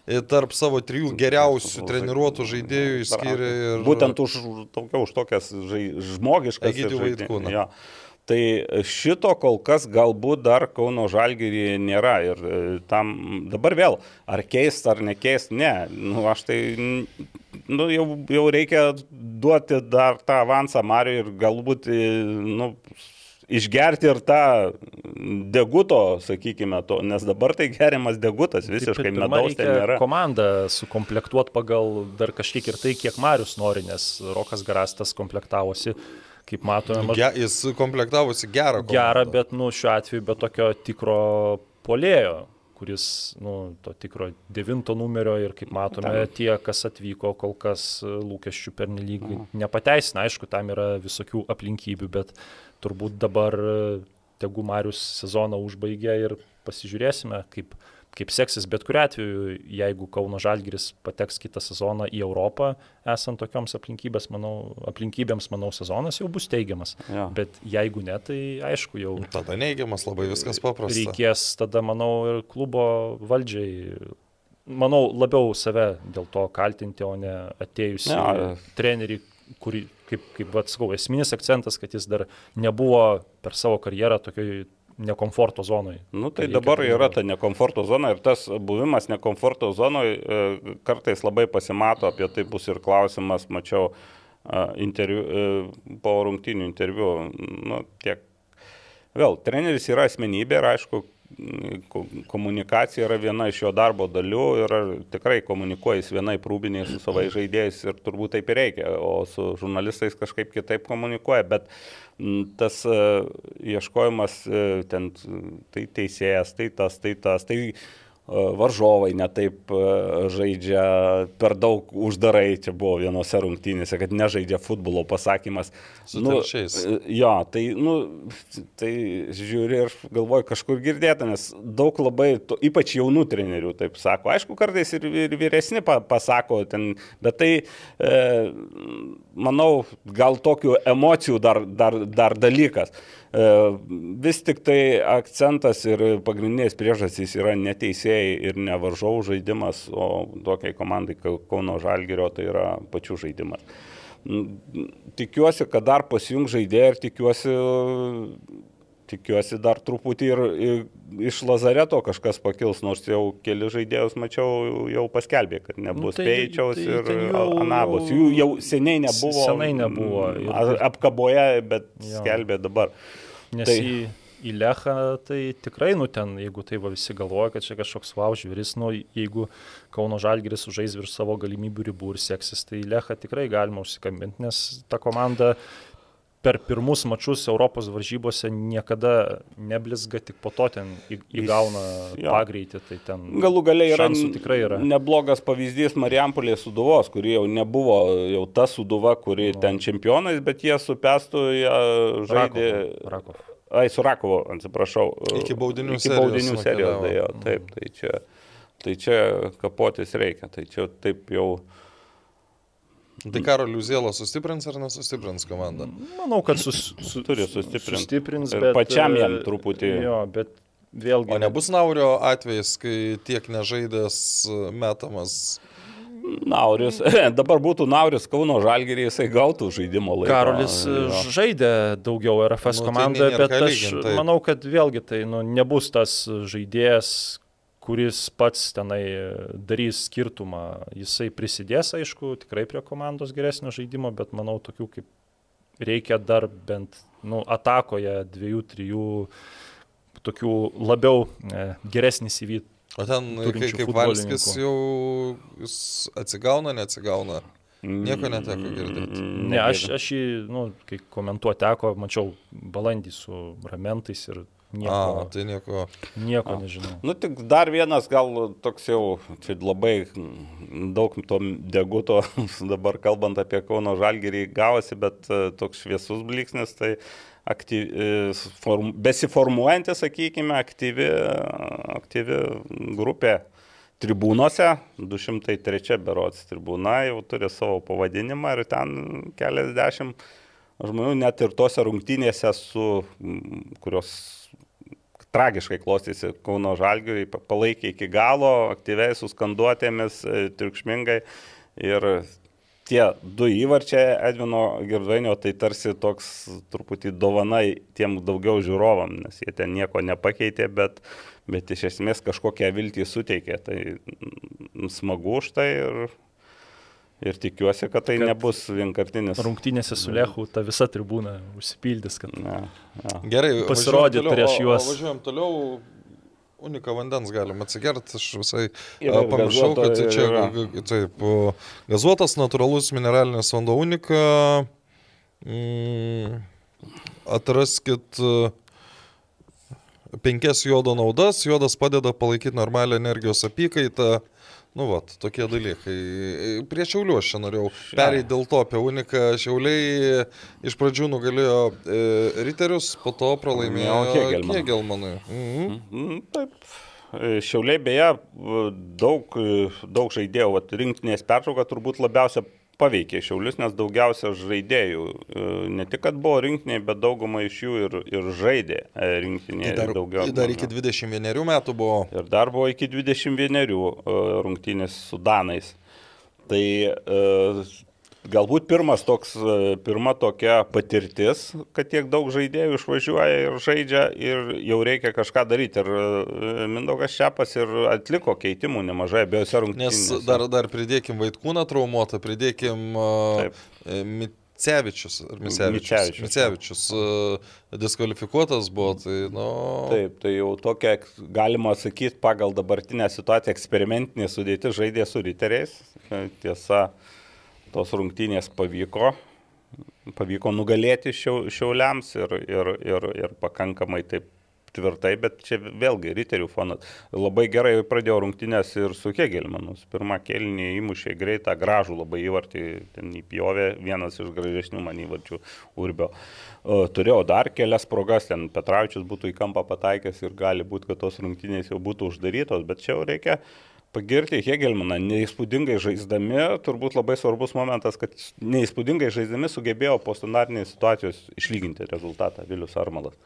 e, tarp savo trijų geriausių treniruotų žaidėjų išskyrė ir... Būtent už, tokia, už tokias žai, žmogiškas. Egidijų Vaitkūną. Jo. Tai šito kol kas galbūt dar Kauno Žalgirį nėra. Ir e, tam dabar vėl, ar keist ar nekeist, ne. Nu, aš tai, nu, jau, jau reikia duoti dar tą avansą Mariui ir galbūt, e, nu, išgerti ir tą deguto, sakykime, to, nes dabar tai geriamas degutas, visiškai pirma medaus ten nėra. Komandą sukomplektuoti pagal dar kažkiek ir tai, kiek Marius nori, nes Rokas Garastas komplektavosi, kaip matome, maž... Ge, jis komplektavosi gerą komandą. gerą, bet nu, šiuo atveju be tokio tikro polėjo, kuris, nu, to tikro devinto numerio ir kaip matome, Tam. tie, kas atvyko, kol kas e, lūkesčių pernelyg nepateisina. Aišku, tam yra visokių aplinkybių, bet turbūt dabar e, tegu Marius sezoną užbaigė ir pasižiūrėsime, kaip, kaip seksis. Bet kuriu atveju, jeigu Kauno Žalgiris pateks kitą sezoną į Europą, esant tokioms aplinkybėms, manau, aplinkybėms, manau, sezonas jau bus teigiamas. Jo. Bet jeigu ne, tai aišku, jau Tada neigiamas labai viskas paprasta. reikės tada, manau, ir klubo valdžiai, manau, labiau save dėl to kaltinti, o ne atėjusi Ne. trenerį, kurį, kaip, kaip atsakau, esminis akcentas, kad jis dar nebuvo per savo karjerą tokioj nekomforto zonai. Nu, tai Reikia dabar yra ta nekomforto zona ir tas buvimas nekomforto zonoje kartais labai pasimato, apie tai bus ir klausimas, mačiau e, interviu, e, po rungtinių interviu. Nu, tiek. Vėl, treneris yra asmenybė ir aišku, komunikacija yra viena iš jo darbo dalių ir tikrai komunikuoja jis vienai prūbiniai su savai žaidėjais ir turbūt taip ir reikia, o su žurnalistais kažkaip kitaip komunikuoja, bet tas e, ieškojimas e, ten, tai teisėjas, tai tas, tai tas, tai e, varžovai netaip e, žaidžia, per daug uždarai, čia buvo vienose rungtynėse, kad nežaidžia futbolo pasakymas. Su Nu, telšiais. e, Jo, tai, nu, tai žiūri ir galvoju kažkur girdėta, nes daug labai, to, ypač jaunų trenerių taip sako. Aišku, kartais ir, ir vyresni pa, pasako, ten, bet tai, e, manau, gal tokių emocijų dar, dar, dar dalykas. E, vis tik tai akcentas ir pagrindinės priežastys yra neteisėjai ir ne varžovų žaidimas, o tokiai komandai kaip Kauno Žalgerio tai yra pačių žaidimas. Tikiuosi, kad dar pasijung žaidėjai ir tikiuosi, tikiuosi dar truputį ir, ir iš Lazareto kažkas pakils, nors jau keli žaidėjus mačiau jau paskelbė, kad nebus tai- nu, Peičiaus tai ir ten jau, Anabos. Jų jau seniai nebuvo. Senai nebuvo. Ir- Apkaboje, bet Jo. skelbė dabar. Nes Tai- į, į Lechą tai tikrai, nu ten, jeigu tai va visi galvoja, kad čia kažkoks wow žvėris, nu jeigu Kauno Žalgiris užžais virš savo galimybių ribų ir seksis, tai į Lechą tikrai galima užsikambinti, nes ta komanda per pirmus mačius Europos varžybose niekada neblizga, tik po to ten įgauna jo. pagreitį, tai ten Galų galiai yra, šansų tikrai yra. neblogas pavyzdys Marijampolės suduvos, kuri jau nebuvo jau ta suduva, kuri ten čempionais, bet jie su Pestu jie žaidė. Rakov. Rakov. Ai, su Rakovo, atsiprašau. Iki baudinių iki serijos baudinių serijos. nukeliavo. Dėjo, taip, tai čia, tai čia kapotis reikia. Tai čia taip jau. Tai Karolių Zėlą sustiprins ar nesustiprins komandą? Manau, kad sus, su, Turi sustiprins. Ir bet, pačiam e, jam truputį. Jo, bet vėlgi. O nebus Naurio atvejis, kai tiek nežaidęs e, metamas. Nauris. Dabar būtų Nauris Kauno Žalgirį, jisai gautų žaidimo laiką. Karolis e, Jo. žaidė daugiau RFS Nu, tai komandoje, nėra bet aš lygint, taip. manau, kad vėlgi tai nu, nebus tas žaidėjas, kuris pats tenai darys skirtumą. Jisai prisidės, aišku, tikrai prie komandos geresnio žaidimo, bet manau, tokių kaip reikia dar bent nu, atakoje dviejų, trijų tokių labiau e, geresnį CV. O ten, kaip futbolininkų. Valskis jau jis atsigauna, neatsigauna. Nieko neteko girdėti. Ne, aš, aš jį, nu, kai komentuoti teko, mačiau balandį su ramentais ir nieko, A, tai nieko. nieko nežinau. Nu, tik dar vienas gal toks jau, čia labai daug to deguto dabar kalbant apie Kauno Žalgirį gavosi, bet e, toks šviesus bliksnis, tai aktyv, e, form, besiformuojanti, sakykime, aktyvi, aktyvi grupė tribūnose, 203 berots tribūna jau turi savo pavadinimą ir ten keliasdešimt žmonių net ir tose rungtynėse, su, kurios tragiškai klostėsi Kauno Žalgiui, pa- palaikė iki galo, aktyviai su skanduotėmis, e, triukšmingai. Ir tie du įvarčiai Edvino Girdvainio tai tarsi toks truputį dovanai tiem daugiau žiūrovam, nes jie ten nieko nepakeitė, bet, bet iš esmės kažkokią viltį suteikė. Tai smagu už tai ir, ir tikiuosi, kad tai Kad nebus vienkartinis. Rungtynėse su Lechu ta visa tribūna užsipildys, kad Ne, ja. Gerai, toliau, prieš o- juos. o Važiuojam toliau. Uniką vandens galim atsigerti, aš visai Yra pamiršau, gazuoto kad čia yra. taip, o, gazuotas natūralus mineralinis vanduo unika. Mm, atraskit e, penkias jodo naudas, jodas padeda palaikyti normalią energijos apykaitą. Nu, va, tokie dalykai. Prie Šiaulių aš čia norėjau pereiti dėl to apie uniką. Šiauliai iš pradžių nugalėjo e, Riterius, po to pralaimėjo Jo, Hegelmanui. Hegelmanui. Mhm. Mm, Taip. E, Šiauliai beje daug, e, daug žaidėjų, rinktinės pertrauka turbūt labiausia paveikė Šiaulius, nes daugiausia žaidėjų, e, ne tik kad buvo rinktiniai, bet dauguma iš jų ir, ir žaidė e, rinktinėje. Dar, daugiau, dar iki 21 metų buvo. Ir dar buvo iki 21 e, rungtynės su Danais. Tai galbūt pirmas toks, e, pirma tokia patirtis, kad tiek daug žaidėjų išvažiuoja ir žaidžia ir jau reikia kažką daryti. Ir e, Mindaugas Šiapas ir atliko keitimų nemažai abiejose Nes rungtynėse. dar, dar pridėkim Vaitkūną traumuotą, pridėkim uh, Taip. Micevičius. Ar Micevičius? Micevičius, Micevičius diskvalifikuotas buvo, tai nu... Taip, tai jau tokia, galima sakyti, pagal dabartinę situaciją eksperimentinė sudėti žaidė su riteriais. Tiesa, tos rungtynės pavyko, pavyko nugalėti šiau, šiauliams ir, ir, ir, ir pakankamai taip tvirtai, bet čia vėlgi riterių fonas. Labai gerai pradėjo rungtynės ir su Kegelmanus. Pirmą kelnį įmušė greitą, gražų labai įvartį, ten įpjovė, vienas iš gražesnių man įvarčių Urbio. O, Turėjau dar kelias progas, ten Petravičius būtų į kampą pataikęs ir gali būti, kad tos rungtynės jau būtų uždarytos, bet čia jau reikia pagirti Hegelmaną. Neįspūdingai žaisdami, turbūt labai svarbus momentas, kad neįspūdingai žaisdami sugebėjo po standartinės situacijos išlyginti rezultatą Vilius Armalas.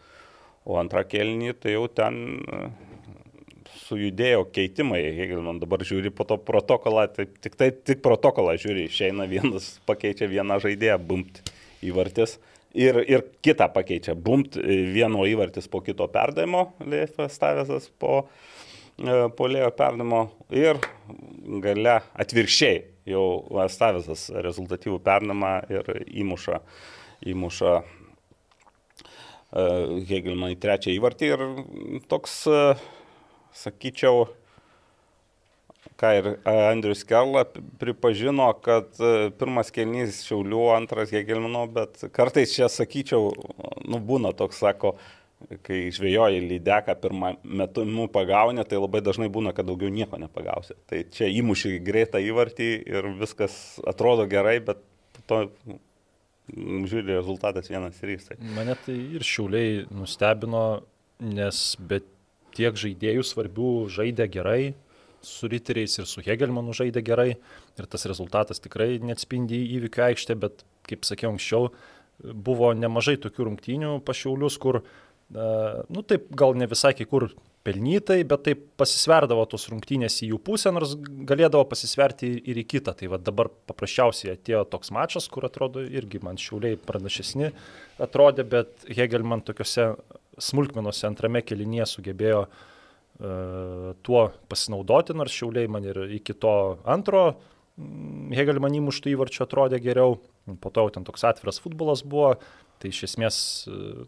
O antrą kelnį tai jau ten e, sujudėjo keitimai. Hegelman dabar žiūri po to protokolą, tai tik, tai, tik protokolą žiūri, išeina vienas, pakeičia vieną žaidėją, bumt įvartis. Ir, ir kitą pakeičia, bumt e, vieno įvartis po kito perdavimo, Leifas Tavesas po, e, po Lėjo perdavimo ir gale atvirkščiai jau Stavesas rezultatyvų perdavimą ir įmuša, įmuša Hegelman į trečią įvartį ir toks, e, sakyčiau, ką ir Andrius Kerla pripažino, kad e, pirmas kelnys Šiaulių, antras Hegelmano, bet kartais čia, sakyčiau, nu būna toks, sako, kai žvėjoji lydeką pirmą metu nu, pagauni, tai labai dažnai būna, kad daugiau nieko nepagausi. Tai čia įmuši greitą įvartį ir viskas atrodo gerai, bet to mm, žiūri rezultatas vienas ir jis. Tai. Mane tai ir šiauliai nustebino, nes bet tiek žaidėjų svarbių žaidė gerai, su Riteriais ir su Hegelmanu žaidė gerai ir tas rezultatas tikrai neatspindi įvykių aikštė, bet kaip sakiau anksčiau, buvo nemažai tokių rungtynių pašiaulius, kur, nu taip, gal ne visai kai kur pelnytai, bet taip pasisverdavo tos rungtynės į jų pusę, nors galėdavo pasisverti ir į kitą. Tai va dabar paprasčiausiai atėjo toks mačas, kur atrodo irgi man šiauliai pranašesni atrodė, bet Hegel man tokiuose smulkmenuose antrame kelinėje sugebėjo uh, tuo pasinaudoti, nors šiauliai man ir iki to antro Hegel man įmuštų įvarčio atrodė geriau, po to jau ten toks atviras futbolas buvo, Tai iš esmės,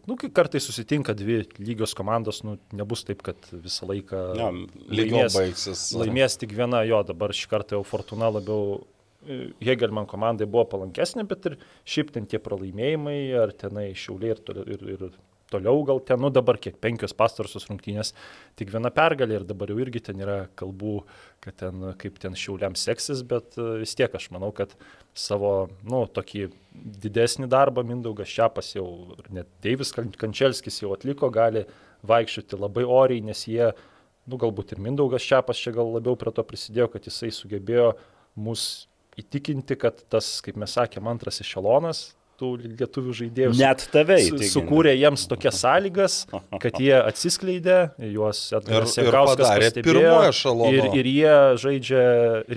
nu, kai kartai susitinka dvi lygios komandos, nu, nebus taip, kad visą laiką ja, laimės, baigsis. laimės tik viena, jo, dabar šį kartą jau Fortuna labiau e, Hegelman komandai buvo palankesnė, bet ir šiaip ten tie pralaimėjimai, ar tenai šiauliai ir, ir, ir toliau gal ten, nu dabar kiek penkios pastarosios rungtynės, tik viena pergalė ir dabar jau irgi ten yra kalbų, kad ten kaip ten šiauliams seksis, bet e, vis tiek aš manau, kad savo, nu, tokį didesnį darbą Mindaugas Šiapas jau, net Deivis Kančelskis jau atliko, gali vaikščioti labai oriai, nes jie, nu, galbūt ir Mindaugas Šiapas čia gal labiau prie to prisidėjo, kad jisai sugebėjo mus įtikinti, kad tas, kaip mes sakėm, antras ešelonas, tų lietuvių žaidėjų. Net tave su, sukūrė jiems tokias sąlygas, kad jie atsiskleidė, juos Edgaras Sekauskas pastebėjo ir, ir jie žaidžia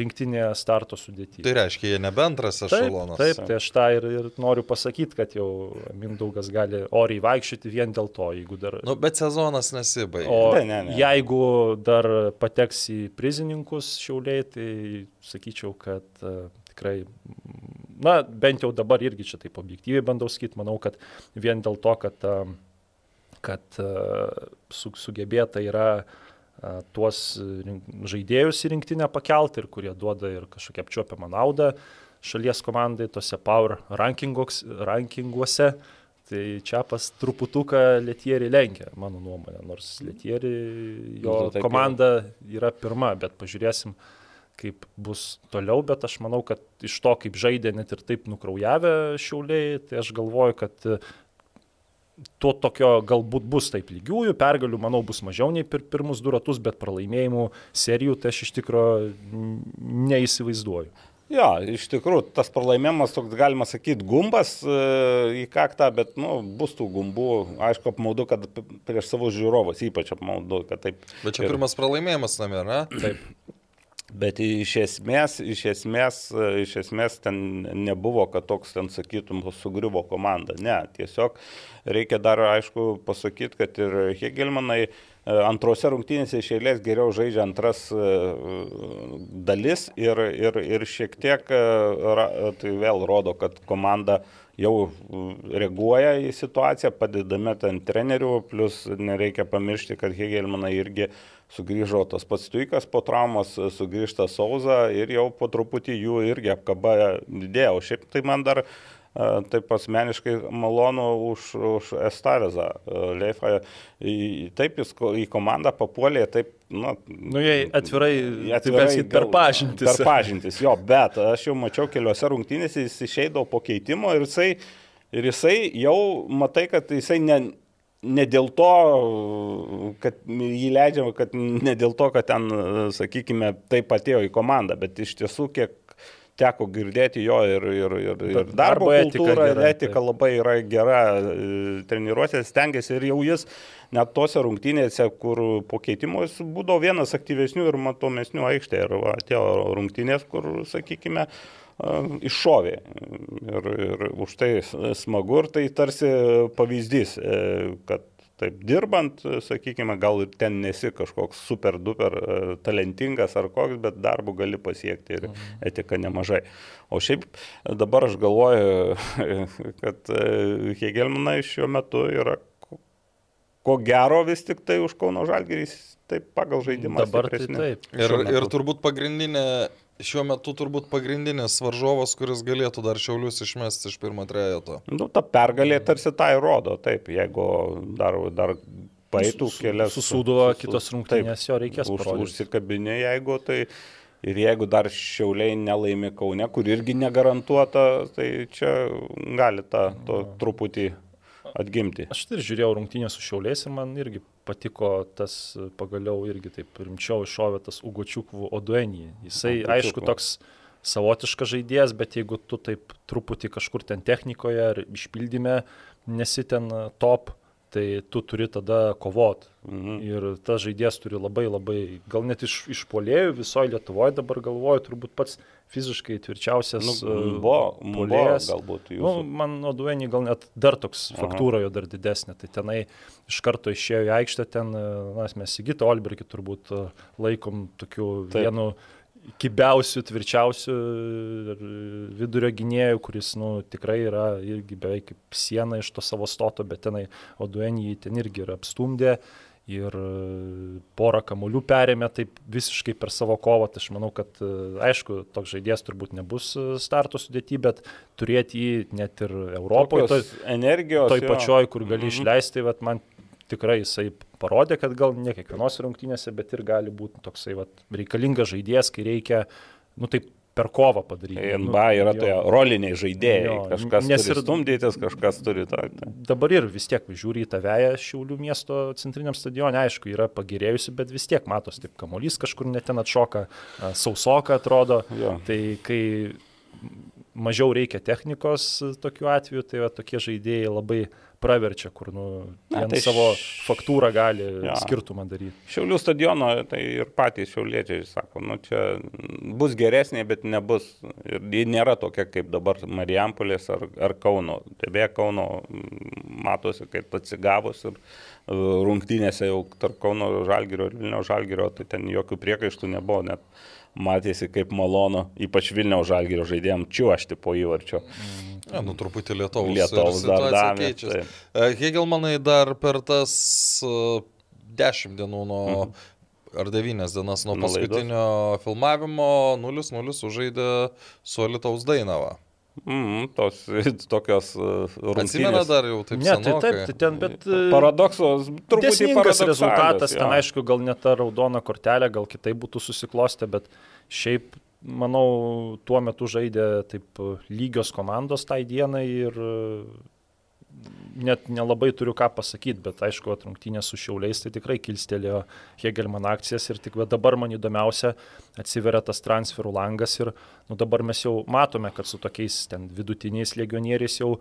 rinktinėje starto sudėtyje. Tai reiškia, jie nebentras ešelonas. Taip, taip, tai aš tą ir, ir noriu pasakyti, kad jau Mindaugas gali oriai vaikščioti vien dėl to, jeigu dar... Nu, bet sezonas nesibaigė. O ne, ne, ne. jeigu dar pateks į prizininkus šiauliai, tai sakyčiau, kad uh, tikrai na, bent jau dabar irgi čia taip objektyviai bandau sakyti, manau, kad vien dėl to, kad, kad su, sugebėta yra tuos žaidėjus į rinktinę pakelti ir kurie duoda ir kažkokią apčiuopiamą naudą šalies komandai tose power rankinguose. Tai čia pas truputuką Lietierį lenkia, mano nuomonė, nors Lietierį jo komanda yra pirma, bet pažiūrėsim, uh, kaip bus toliau, bet aš manau, kad iš to, kaip žaidė net ir taip nukraujavę šiauliai, tai aš galvoju, kad e, to tokio galbūt bus taip lygiųjų, pergalių, manau, bus mažiau nei per pirmus du ratus, bet pralaimėjimų serijų tai aš iš tikrųjų neįsivaizduoju. Jo, iš tikrųjų, tas pralaimėjimas toks, galima sakyti, gumbas e, į kaktą, bet, nu, bus tų gumbų, aišku, apmaudu, kad prieš savo žiūrovus, ypač apmaudu, kad taip. Bet čia ir... pirmas pralaimėjimas name, ne? Taip. Bet iš esmės, iš esmės, iš esmės ten nebuvo, kad toks ten sakytum sugriuvo komanda. Ne, tiesiog reikia dar aišku pasakyti, kad ir Hegelmanai e, antrose rungtynėse iš eilės geriau žaidžia antras e, dalis ir, ir, ir šiek tiek e, tai vėl rodo, kad komanda jau reaguoja į situaciją, padedame ten trenerių, plus nereikia pamiršti, kad Hegelmanai irgi sugrįžo tas pats Tuikas po traumos, sugrįžta Sauza ir jau po truputį jų irgi apkaba didėjo. Šiaip tai man dar taip asmeniškai malonu už, už Estavezą. Leifą, taip jis į komandą papuolė, taip, nu, nu jei atvirai, atvirai taip, per pažintis. Per pažintis, jo, bet aš jau mačiau keliose rungtynėse, jis išeidavo po keitimo ir jisai, ir jisai jau matai, kad jisai ne, ne dėl to, kad jį leidžiama, kad ne dėl to, kad ten, sakykime, taip atėjo į komandą, bet iš tiesų, kiek teko girdėti jo ir, ir, ir, ir darbo, darbo kultūra, etika, etika tai. labai yra gera e, treniruotė, stengiasi ir jau jis net tose rungtynėse, kur po keitimo jis būdavo vienas aktyvesnių ir matomesnių aikštėje. Ir va, atėjo rungtynės, kur, sakykime, iššovė. Ir, ir už tai smagu ir tai tarsi pavyzdys, e, kad taip dirbant, sakykime, gal ir ten nesi kažkoks super duper e, talentingas ar koks, bet darbų gali pasiekti ir mhm. etika nemažai. O šiaip dabar aš galvoju, kad e, Hegelmanai šiuo metu yra ko gero vis tik tai už Kauno Žalgirys taip pagal žaidimą. Dabar tai taip. Ir, ir turbūt pagrindinė šiuo metu turbūt pagrindinis varžovas, kuris galėtų dar šiaulius išmesti iš pirmo trejeto. Nu, ta pergalė tarsi tai rodo, taip, jeigu dar, dar paėtų kelias. Susūduvo kitos rungtynės, jo reikės už, užsikabinė, jeigu tai... Ir jeigu dar šiauliai nelaimi Kaune, kur irgi negarantuota, tai čia gali tą to truputį atgimti. Aš tai ir žiūrėjau rungtynės su Šiauliais ir man irgi patiko tas e, pagaliau irgi taip rimčiau iššovė tas Ugočiukų Oduenį. Jisai, Ugočiukų. aišku, toks savotiškas žaidėjas, bet jeigu tu taip truputį kažkur ten technikoje ar išpildyme nesi ten e, top, tai tu turi tada kovot. Mhm. Ir tas žaidėjas turi labai labai, gal net iš, iš polėjų visoje Lietuvoje dabar galvoju, turbūt pats fiziškai tvirčiausias Nu, e, buvo, puolėjas. galbūt Nu, jūsų. man Oduenį gal net dar toks faktūra jo dar didesnė. Tai tenai iš karto išėjo į aikštę, ten e, na, mes Sigitą Olbergį turbūt e, laikom tokiu. Taip. vienu kibiausių, tvirčiausių ir vidurio gynėjų, kuris nu, tikrai yra irgi beveik kaip siena iš to savo stoto, bet tenai Oduenį jį ten irgi yra apstumdė. Ir porą kamolių perėmė taip visiškai per savo kovą. Tai aš manau, kad aišku, toks žaidėjas turbūt nebus starto sudėti, bet turėti jį net ir Europoje, toj, energijos. toj jo. pačioj, kur gali Mhm. išleisti, vat, man tikrai jisai parodė, kad gal ne kiekvienos rungtynėse, bet ir gali būti toksai vat, reikalingas žaidėjas, kai reikia, nu taip, per kovą padaryti. NBA yra jo. toje roliniai žaidėjai. Jo, Kažkas nes ir- stumdytis, kažkas turi tą. Dabar ir vis tiek žiūri į tą veją Šiaulių miesto centriniam stadione, aišku, yra pagerėjusi, bet vis tiek matos, taip kamuolys kažkur net ten atšoka, sausoka atrodo. Jo. Tai kai mažiau reikia technikos tokiu atveju, tai va, tokie žaidėjai labai praverčia, kur nu, Na, tai savo faktūrą gali Jo. skirtumą daryti. Šiaulių stadiono, tai ir patys šiauliečiai sako, nu čia bus geresnė, bet nebus. Ir ji nėra tokia kaip dabar Marijampolės ar, ar Kauno. Tai beje, Kauno mm, matosi, kaip atsigavus ir e, rungtynėse jau tarp Kauno Žalgirio ir Vilniaus Žalgirio, tai ten jokių priekaištų nebuvo, net matėsi kaip malonu, ypač Vilniaus Žalgirio žaidėjim čiuošti po įvarčio. Ja, nu, truputį lietaus. Lietaus dar davė. E, Hegelmanai dar per tas e, dešimt dienų nuo, ar devynias dienas nuo paskutinio filmavimo 0-0 sužaidė su Alitaus Dainava. Mm, tos tokios e, Atsimena rungtynės. dar jau taip Ne, tai taip, tai ten, bet... truputį Tiesningas paradoksalios, rezultatas, jo. ten aišku, gal net ta raudona kortelė, gal kitai būtų susiklostę, bet šiaip, manau, tuo metu žaidė taip lygios komandos tai dienai ir net nelabai turiu ką pasakyti, bet aišku, atrungtynė su šiauliais tai tikrai kilstelėjo Hegelman akcijas ir tik dabar man įdomiausia atsiveria tas transferų langas ir nu, dabar mes jau matome, kad su tokiais ten vidutiniais legionieriais jau e,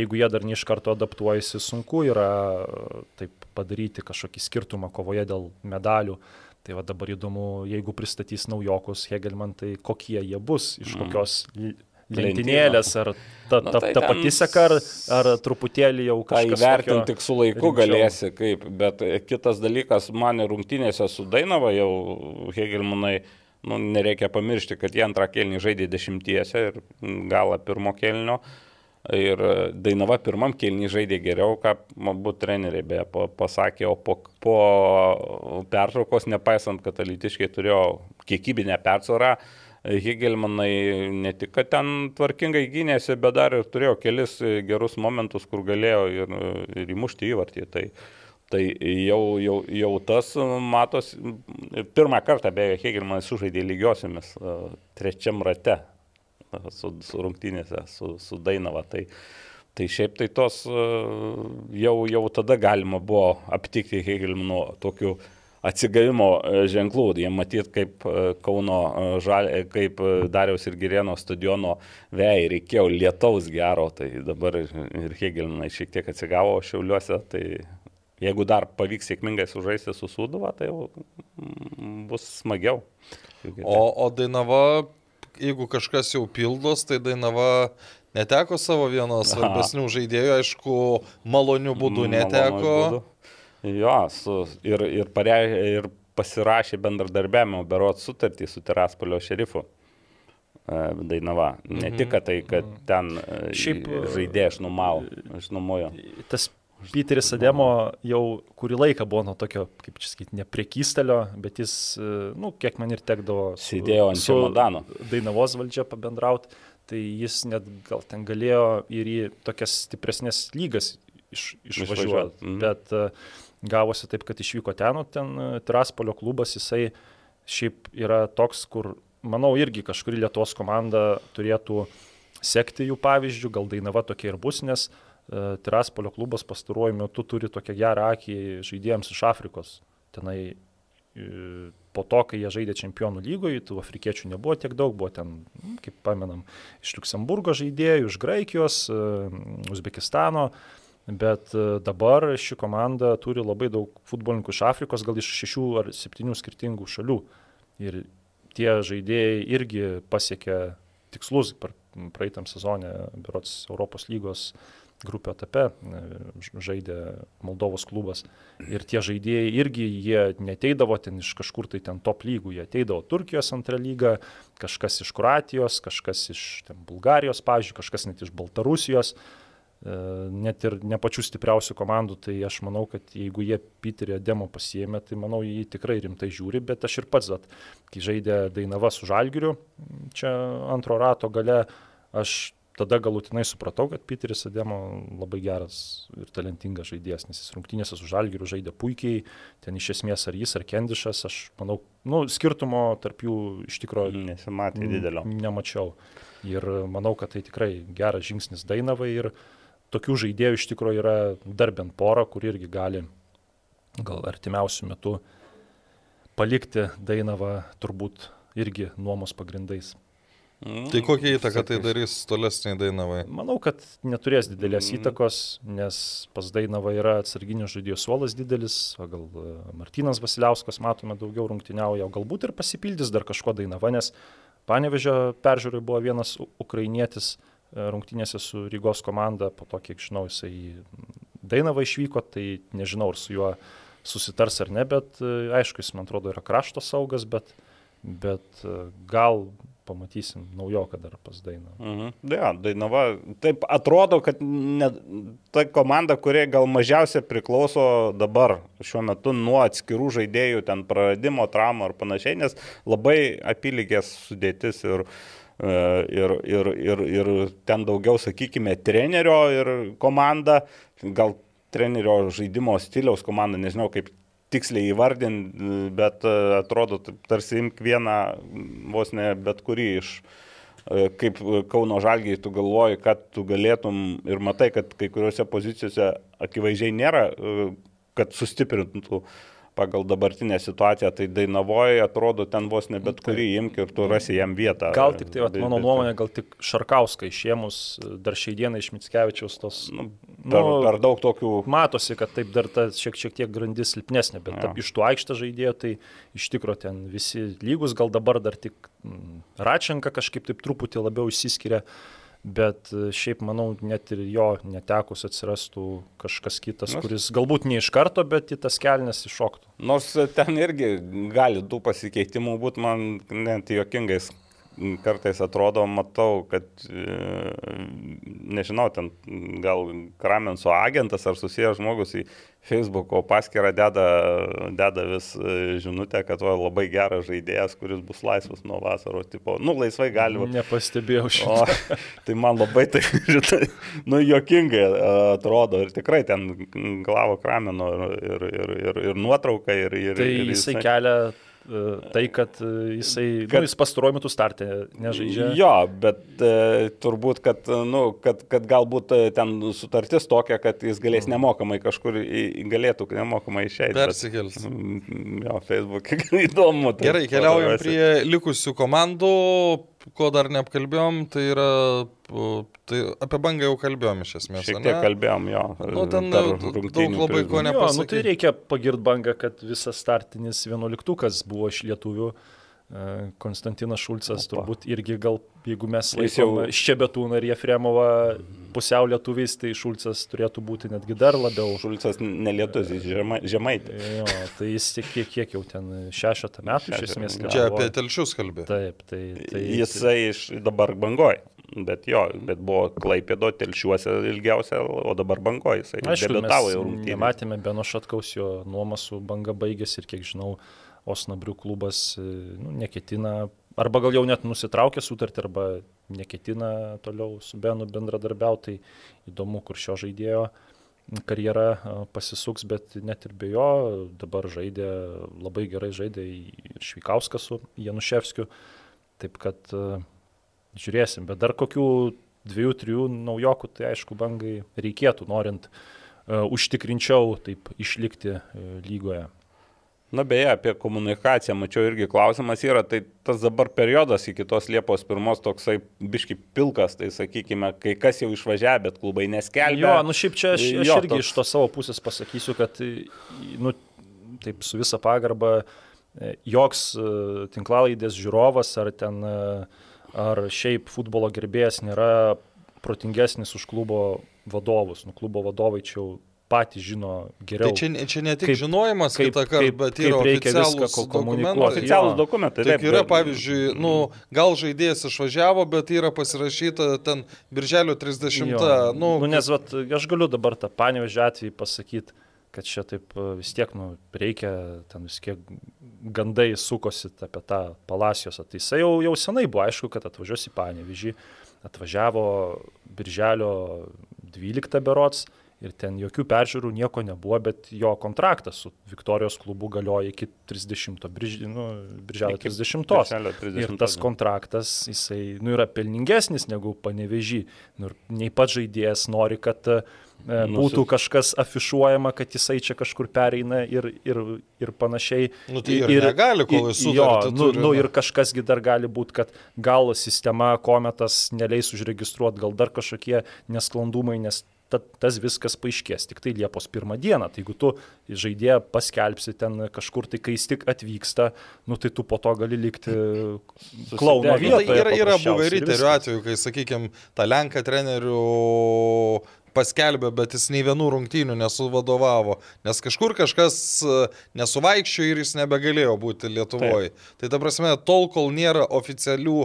jeigu jie dar ne iš karto adaptuojasi, sunku yra e, taip padaryti kažkokį skirtumą kovoje dėl medalių. Tai va dabar įdomu, jeigu pristatys naujokus Hegelman, tai kokie jie bus, iš Mm. kokios l- lentynėlės, ar ta, Na, ta, tai ta pati seka, ar, ar truputėlį jau kažkas įvertinti tokio- tik su laiku rimčiau. galėsi, kaip, bet e, kitas dalykas, man rungtynėse su Dainava jau Hegelmanai, nu, nereikia pamiršti, kad jie antrą kelnį žaidė dešimtiese ir mm, galą pirmo kelnio. Ir e, Dainava pirmam kelnį žaidė geriau, ką abu treneriai beje pa- pasakė, o po, po pertraukos, nepaisant, kad alitiškai turėjo kiekybinę persvarą, Hegelmanai ne tik, kad ten tvarkingai gynėsi, bet dar ir turėjo kelis gerus momentus, kur galėjo ir, ir įmušti įvartį. Tai, tai jau, jau, jau tas matos, pirmą kartą beje Hegelmanas sužaidė lygiosiamis e, trečiam rate e, su, su rungtynėse, su, su Dainava. Tai, tai šiaip tai tos e, jau, jau tada galima buvo aptikti Hegelmano tokių atsigavimo e, ženklų. Jie matyt, kaip e, Kauno e, kaip Dariaus ir Girėno stadiono vėjai reikėjo lietaus gero, tai dabar ir Hegelinai šiek tiek atsigavo šiauliuose, tai jeigu dar pavyks sėkmingai sužaisti su Sūduva, tai jau mm, bus smagiau. O, o Dainava, jeigu kažkas jau pildos, tai Dainava neteko savo vieno svarbesnių žaidėjų, aišku, malonių būdų neteko. Maloniu būdu. Jo, su, ir, ir, pare, ir pasirašė bendradarbiavimo berot sutartį su Teraspolio šerifu. e, Dainava. Ne Mhm. tik tai, kad ten Šiaip, Šiaip žaidėjai aš numau, aš numojo. tas Piteris Ademo jau kurį laiką buvo nuo tokio, kaip čia sakyti, neprekystelio, bet jis, e, nu, kiek man ir tekdavo su, Sėdėjo ant čemodano. Dainavos valdžia pabendrauti, tai jis net gal ten galėjo ir į tokias stipresnės lygas iš, išvažiuoti. Išvažiuot, mhm. Bet e, gavosi taip, kad išvyko ten, o ten e, Traspolio klubas, jisai šiaip yra toks, kur, manau, irgi kažkuri Lietuvos komanda turėtų sekti jų pavyzdžių, gal Dainava tokia ir bus, nes e, Tiraspolio klubas pastaruoju metu turi tokią gerą akį žaidėjams iš Afrikos. Tenai e, po to, kai jie žaidė čempionų lygoje, tų afrikiečių nebuvo tiek daug, buvo ten, mm, kaip pamenam, iš Luksemburgo žaidėjų, iš Graikijos, Uzbekistano, bet e, dabar ši komanda turi labai daug futbolininkų iš Afrikos, gal iš šešių ar septynių skirtingų šalių. Ir tie žaidėjai irgi pasiekė tikslus praeitam sezonė, berots Europos lygos grupio etape e, žaidė Moldovos klubas. Ir tie žaidėjai irgi, jie neteidavo ten iš kažkur tai ten top lygų, jie ateidavo Turkijos antrą lygą, kažkas iš Kroatijos, kažkas iš ten, Bulgarijos, pavyzdžiui, kažkas net iš Baltarusijos. E, net ir ne pačių stipriausių komandų, tai aš manau, kad jeigu jie Piterį demo pasiemė, tai manau, jį tikrai rimtai žiūri, bet aš ir pats, at, kai žaidė Dainava su Žalgiriu, čia antro rato gale, aš tada galutinai supratau, kad Piteris Ademo labai geras ir talentingas žaidėjas, nes jis rungtynėse su Žalgiriu žaidė puikiai, ten iš esmės ar jis, ar Kendišas, aš manau, nu, skirtumo tarp jų iš tikrųjų nesimatė didelio. Nemačiau. Ir manau, kad tai tikrai geras žingsnis Dainavai ir tokių žaidėjų iš tikrųjų yra dar bent pora, kur irgi gali gal artimiausių metų palikti Dainavą turbūt irgi nuomos pagrindais. Mm. Tai kokią įtaką tai darys tolesniai Dainavai? Manau, kad neturės didelės mm. įtakos, nes pas Dainavą yra atsarginio žaidėjo suolas didelis, o gal e, Martinas Vasiliauskas matome daugiau rungtyniauja, o galbūt ir pasipildys dar kažko Dainava, nes Panevežio peržiūrai buvo vienas ukrainietis e, rungtynėse su Rygos komanda, po to, kiek žinau, jisai Dainava išvyko, tai nežinau, ar su juo susitars ar ne, bet e, aišku, jis man atrodo yra krašto saugas, bet, bet gal pamatysim naujoką dar pas dainą. Mhm. Ja, dainava, taip atrodo, kad ne, ta komanda, kurie gal mažiausiai priklauso dabar šiuo metu nuo atskirų žaidėjų, ten praradimo, traumų ar panašiai, nes labai apylygės sudėtis ir, e, ir, ir, ir, ir ten daugiau, sakykime, trenerio ir komanda, gal trenerio žaidimo stiliaus komanda, nežinau kaip tiksliai įvardinti, bet e, atrodo, tarsi imk vieną, vos ne bet kurį iš e, kaip Kauno Žalgiai tu galvoji, kad tu galėtum ir matai, kad kai kuriuose pozicijose akivaizdžiai nėra, e, kad sustiprintų pagal dabartinę situaciją, tai Dainavoje atrodo ten vos ne bet kurį imk ir tu rasi jam vietą. Gal tik tai, vat, mano nuomonė, gal tik Šarkauskai išėmus dar šiai dienai iš Mitskevičiaus tos... Nu, per, nu, per daug tokių... Matosi, kad taip dar ta šiek, šiek tiek grandis silpnesnė, bet ja. iš tų aikštą žaidėjo tai iš tikrųjų ten visi lygus, gal dabar dar tik mm, Račenka kažkaip taip truputį labiau išsiskiria. Bet e, šiaip manau, net ir jo netekus atsirastų kažkas kitas, Nors... kuris galbūt ne iš karto, bet į tas kelnes iššoktų. Nors ten irgi gali tų pasikeitimų būti, man net juokingais kartais atrodo, matau, kad, e, nežinau, ten gal Kramenso agentas ar susijęs žmogus į Facebook'o paskyrą deda, deda vis e, žinutę, kad to labai geras žaidėjas, kuris bus laisvas nuo vasaros, tipo, nu, laisvai galima. Nepastebėjau šito. O, tai man labai tai, žinai, nu, jokingai e, atrodo ir tikrai ten glavo Krameno ir, ir, ir, ir nuotrauka ir... ir tai ir jisai, jisai kelia tai, kad e, jisai, kad, nu, jis pastaruoju metu startė nežaidžia. Jo, bet e, turbūt, kad, nu, kad, kad galbūt e, ten sutartis tokia, kad jis galės mhm. nemokamai kažkur, į, galėtų nemokamai išeiti. Persikels. Bet, mm, jo, Facebook įdomu. Tai Gerai, keliaujam prie likusių komandų ko dar neapkalbėjom, tai yra, tai apie bangą jau kalbėjom iš esmės. Šiek tiek kalbėjom, jo. Nu, ten daug labai ko nepasakė. Nu, tai reikia pagirt bangą, kad visas startinis vienuoliktukas buvo iš lietuvių. E, Konstantinas Šulcas Opa. turbūt irgi gal, jeigu mes laikom jau... Šebetūną ir Jefremovą pusiau lietuviais, tai Šulcas turėtų būti netgi dar labiau. Šulcas nelietuvis, jis žemai, žemaitė. Jo, tai jis kiek, kiek jau ten šešetą metų iš esmės. Čia apie telšius kalbė. Taip, tai. tai Jisai iš dabar bangoja. Bet jo, bet buvo Klaipėdo telšiuose ilgiausia, o dabar bangoja. Jisai debitavo jau. Matėme Beno Šatkaus jo nuomasų banga baigėsi ir kiek žinau, Osnabrių klubas nu, neketina, arba gal jau net nusitraukė sutartį, arba neketina toliau su Benu bendradarbiauti. Tai įdomu, kur šio žaidėjo karjera pasisuks, bet net ir be jo dabar žaidė, labai gerai žaidė ir Švikauskas su Januševskiu. Taip kad žiūrėsim, bet dar kokių dviejų, trijų naujokų, tai aišku, bangai reikėtų, norint uh, užtikrinčiau taip išlikti lygoje. Na beje, apie komunikaciją, mačiau irgi klausimas yra, tai tas dabar periodas iki tos Liepos pirmos toksai biški pilkas, tai sakykime, kai kas jau išvažiavė, bet klubai neskelbė. Jo, nu šiaip čia aš, aš Jo, irgi toks- iš to savo pusės pasakysiu, kad, nu, taip su visa pagarba, e, joks e, tinklalaidės žiūrovas ar ten, e, ar šiaip futbolo gerbėjas nėra protingesnis už klubo vadovus. Nu, klubo vadovai čia jau patys žino geriau. Tai čia, ne- čia ne tik Kaip- žinojimas kaip- kaip- bet kaip yra reikia viską oficialūs dokumentai. Oficialūs dokumentai. Taip yra, bet- pavyzdžiui, nu, gal žaidėjas išvažiavo, bet yra pasirašyta ten birželio 30. Jo. Nu, nu, nes vat, aš galiu dabar tą panevežę atvejį pasakyti, kad čia taip e, vis tiek nu, reikia, ten vis kiek gandai sukosi apie tą Palaciosą. Tai jisai jau, jau senai buvo aišku, kad atvažiuos į panevežį, atvažiavo birželio 12 berots. Ir ten jokių peržiūrų nieko nebuvo, bet jo kontraktas su Viktorijos klubu galioja iki 30, birž, nu, birželio Iki 30. birželio Ir 30. tas kontraktas, jisai nu, yra pelningesnis negu panevežį. Nu, ir nei pats žaidėjas nori, kad e, būtų kažkas afišuojama, kad jisai čia kažkur pereina ir, ir, ir panašiai. Nu, tai ir negali, kol jis Jo, sutartį nu, turi, nu, na. ir kažkasgi dar gali būti, kad gal sistema kometas neleis užregistruoti, gal dar kažkokie nesklandumai, nes ta, tas viskas paaiškės tik tai Liepos pirmą dieną. Tai jeigu tu žaidėją paskelbsi ten kažkur, tai kai jis tik atvyksta, nu, tai tu po to gali likti klauno. Nu, tai vietoje. yra, yra buvę riterių atveju, kai, sakykime, tą Lenką trenerių paskelbė, bet jis nei vienų rungtynių nesuvadovavo, nes kažkur kažkas e, nesuvaikščiojo ir jis nebegalėjo būti Lietuvoje. Tai ta prasme, tol, kol nėra oficialių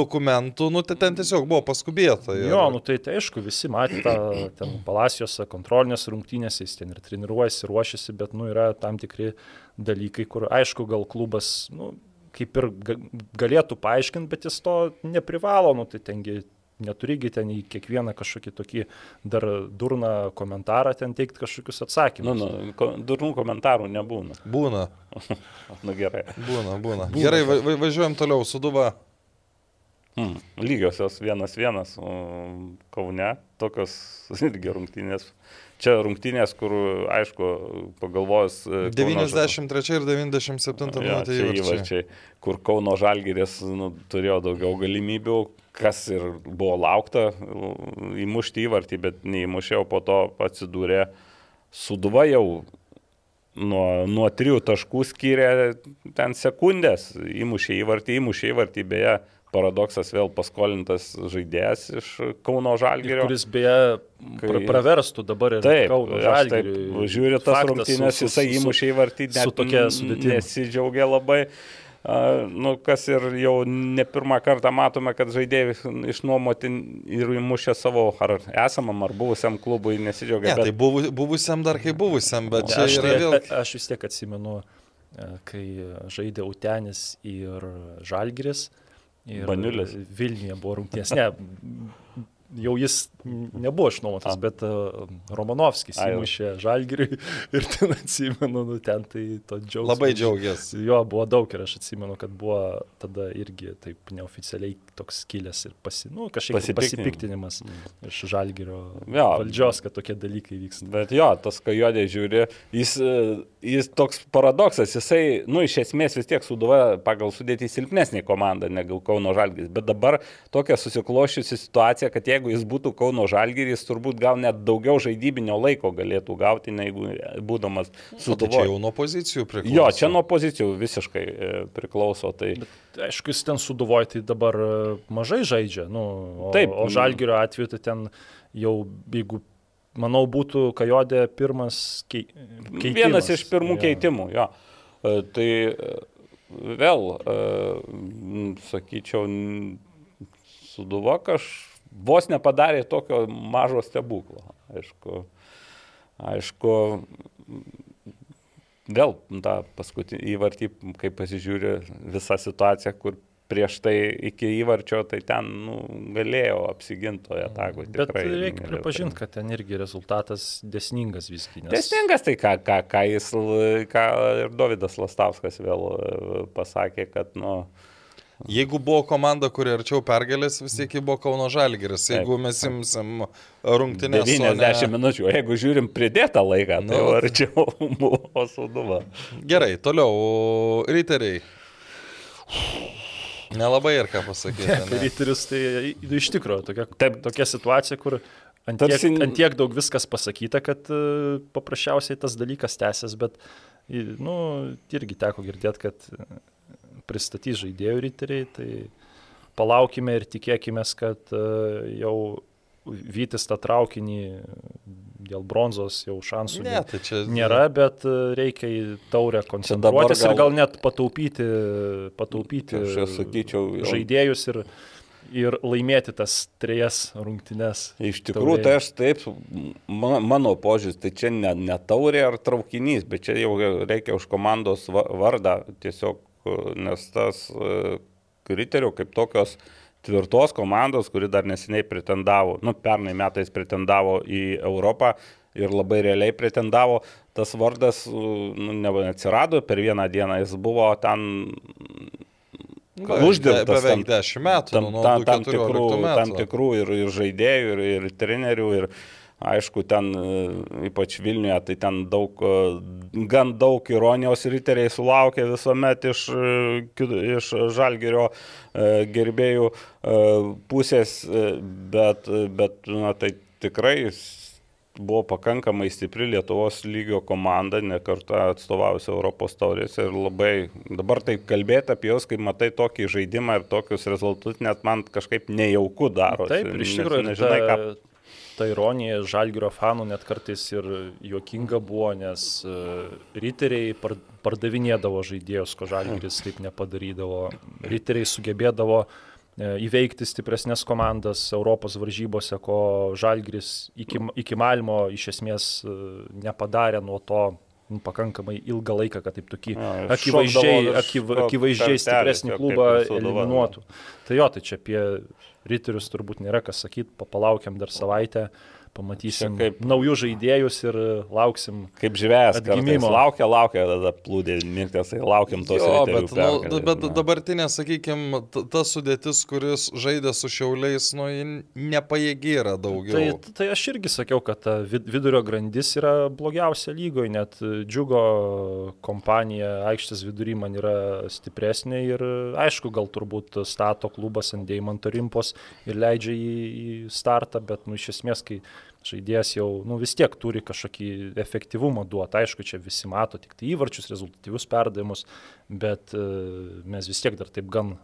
dokumentų, nu, tai ten tiesiog buvo paskubėta. ir- Jo, nu tai, tai aišku, visi matė tą ten palacijose, kontrolinės rungtynėse, jis ten ir treniruojasi, ruošiasi, bet, nu, yra tam tikri dalykai, kur, aišku, gal klubas, nu, kaip ir ga- galėtų paaiškinti, bet jis to neprivalo, nu, tai tengi neturigi ten į kiekvieną kažkokį tokį dar durną komentarą ten teikti kažkokius Nu, atsakymus. nu, ko- durnų komentarų nebūna. Būna, Nu gerai. būna, būna. Gerai, va, va, važiuojam toliau, suduva. Hmm. Lygiosios vienas vienas o Kaune, tokios irgi rungtynės. Čia rungtynės, kur, aišku, pagalvojus. e, Kauno Žal- 93 ir 97 Jo, minutė čia įvarčiai. kur Kauno Žalgirės nu, turėjo daugiau galimybių, kas ir buvo laukta įmušti įvartį, bet neįmušė, o po to atsidūrė Suduva jau nuo, nuo trijų taškų skyrė ten sekundės, įmušė įvartį, įmušė įvartį, beje, paradoksas vėl paskolintas žaidėjas iš Kauno Ir Žalgirio. kuris beje Kai- pra, praverstų dabar ir Taip, Kauno Žalgiriui. žiūriu tas Faktas rungtynės, su- su- jisai įmušė įvartį, su tokia sudėtimi. nesidžiaugia labai. Uh, nu, kas ir jau ne pirmą kartą matome, kad žaidėjai išnuomoti ir įmušė savo ar esamam ar buvusiam klubui nesidžiaugia. Ne, tai buvu, buvusiam dar kaip buvusiam, bet čia aš, yra tai, vėl... aš vis tiek atsimenu, e, kai žaidė Utenis ir Žalgiris. Ir Baniulis. Vilniuje buvo rungtynės. Ne, jau jis nebuvo išnuomotas, bet uh, Romanovskis įmušė Žalgiriui ir ten atsimenu, nu, ten tai to džiaugsmo. Labai džiaugiasi. Jo, buvo daug ir aš atsimenu, kad buvo tada irgi taip neoficialiai toks kilęs ir pasi, nu, kažkiek Pasipiktinimas. pasipiktinimas iš Žalgirio Jo. valdžios, kad tokie dalykai vyksta. Bet jo, tas kajodė žiūri, jis, e, jis toks paradoksas, jisai, nu, iš esmės vis tiek suduva pagal sudėti silpnesnė komanda negu Kauno Žalgiris. Bet dabar tokia susiklošiusi situacija, kad jeigu jis būtų Kauno Žalgiris, turbūt gal net daugiau žaidybinio laiko galėtų gauti, negu būdamas O tai suduva. čia jau nuo pozicijų priklauso. Jo, čia nuo pozicijų visiškai e, priklauso. Tai... Aišku, jis ten suduvoja, tai dabar e, mažai žaidžia. Nu, o, Taip. O žalgerio atveju tai ten jau, jeigu, manau, būtų kajodė pirmas kei, keitimas. Vienas iš pirmų Jo. keitimų, jo. E, Tai vėl, sakyčiau, Suduva kaž vos nepadarė tokio mažo stebuklo. Aišku, aišku vėl tą paskutinį įvartį, kai pasižiūri visą situaciją, kur prieš tai iki įvarčio, tai ten nu, galėjo apsigintoje atakoje. Bet reikia pripažinti, kad ten irgi rezultatas desningas visgi. Nes... Testingas tai, ką, ką, ką jis, ką ir Davidas Lastauskas vėl e, pasakė, kad, nu, Jeigu buvo komanda, kuri arčiau pergalės, vis tiek buvo Kauno Žalgiris. Jeigu mes imsim rungtynės. 90 ne... minučių, o jeigu žiūrim pridėtą laiką, tai Nu. arčiau buvo sūduva. Gerai, toliau, riteriai. Nelabai ir ką pasakyti. Ne? Ryteris tai iš tikrųjų tokia, Taip. tokia situacija, kur ant Tarsi- tiek, ant tiek daug viskas pasakyta, kad e, paprasčiausiai tas dalykas tęsis, bet nu, irgi teko girdėti, kad e, pristatys žaidėjų ryteriai, tai palaukime ir tikėkime, kad e, jau Vytis tą traukinį dėl bronzos jau šansų Ne, tai čia nėra, bet reikia į taurę koncentruotis gal- ir gal net pataupyti, pataupyti sakyčiau, jau- žaidėjus ir, ir laimėti tas trejas rungtynes. Iš tikrųjų, tai aš taip, ma- mano požiūris, tai čia ne, ne taurė ar traukinys, bet čia jau reikia už komandos va- vardą tiesiog, nes tas e, kriterijų kaip tokios tvirtos komandos, kuri dar neseniai pretendavo, nu, pernai metais pretendavo į Europą ir labai realiai pretendavo, tas vardas e, nu, neatsirado per vieną dieną, jis buvo ten Gal, uždirbtas beveik 10 metų. tam, nu, tam, tam, 2014 tikrų, metų. tam tikrų ir, ir žaidėjų, ir, ir trenerių, ir aišku, ten e, ypač Vilniuje, tai ten daug, e, gan daug ironijos riteriai sulaukia visuomet iš, e, iš žalgerio gerbėjų pusės, bet, bet na, tai tikrai buvo pakankamai stipri Lietuvos lygio komanda, ne kartą atstovavusi Europos taurėse ir labai dabar taip kalbėti apie juos, kai matai tokį žaidimą ir tokius rezultatus, net man kažkaip nejauku daro. Taip, iš tikrųjų, nežinai, ta, ką. Ta ironija žalgerio fanų net kartais ir juokinga buvo, nes uh, riteriai par, pardavinėdavo žaidėjus, ko žalgeris taip nepadarydavo. Riteriai sugebėdavo e, įveikti stipresnės komandas Europos varžybose, ko žalgeris iki, iki Malmo iš esmės e, nepadarė nuo to nu, pakankamai ilgą laiką, kad taip tokį ir akivaizdžiai, šokdavo virš akiv, to akivaizdžiai stipresnį klubą eliminuotų. Tai jo, tai čia apie riterius turbūt nėra kas sakyti, palaukiam dar savaitę, pamatysim Čia kaip- naujus žaidėjus ir lauksim. Kaip žvėjas, Atgimimo. laukia, laukia, tada plūdė mirtis, tai laukiam tos Jo, bet, nu, pergalės, bet na. dabartinė, sakykime, ta sudėtis, kuris žaidė su šiauliais, nu, nepajėgi yra daugiau. Tai, tai aš irgi sakiau, kad ta vid- vidurio grandis yra blogiausia lygoje, net džiugo kompanija aikštės vidury man yra stipresnė ir aišku, gal turbūt stato klubas ant Deimanto rimpos ir leidžia į, į startą, bet nu, iš esmės, kai žaidėjas jau nu, vis tiek turi kažkokį efektyvumą duoti, aišku, čia visi mato tik tai įvarčius, rezultatyvius perdavimus, bet e, mes vis tiek dar taip gan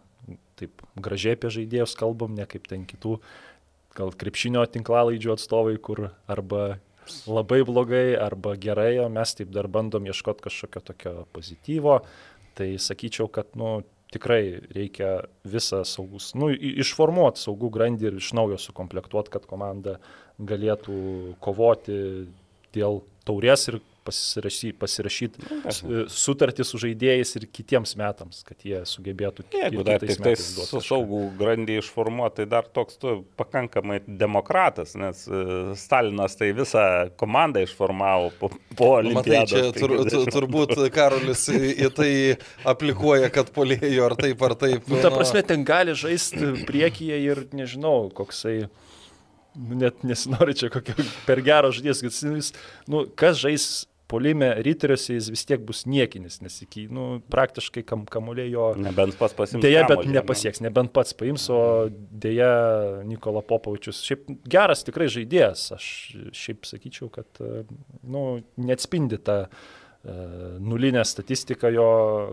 taip gražiai apie žaidėjus kalbam, ne kaip ten kitų gal krepšinio tinklalaidžių atstovai, kur arba labai blogai, arba gerai, o mes taip dar bandom ieškoti kažkokio tokio pozityvo. Tai sakyčiau, kad nu, tikrai reikia visą saugus, nu, išformuoti saugų grandį ir iš naujo sukomplektuoti, kad komanda galėtų kovoti dėl taurės ir pasirašyti, pasirašyti sutartį su žaidėjais ir kitiems metams, kad jie sugebėtų Jeigu ir dar kitais tik tai su saugų grandį išformuoti, tai dar toks tu pakankamai demokratas, nes e, Stalinas tai visą komandą išformavo po, po Nu, Matai, olimpiados. čia tur, tu, 50. turbūt Karolis į, į tai aplikuoja, kad polėjo ar taip ar taip. Nu, ta prasme, ten gali žaisti priekyje ir nežinau, koksai, nu, net nesinori čia kokio per gero žodės, kad jis, nu, kas žais polime ryteriuose, jis vis tiek bus niekinis, nes iki, nu, praktiškai kam, kamulė jo... Nebent pas pasims. Deja, bet kamuolį, ne? nepasieks, nebent pats paims, o dėja Nikola Popovičius. Šiaip geras tikrai žaidėjas, aš šiaip sakyčiau, kad nu, neatspindi tą e, nulinę statistiką jo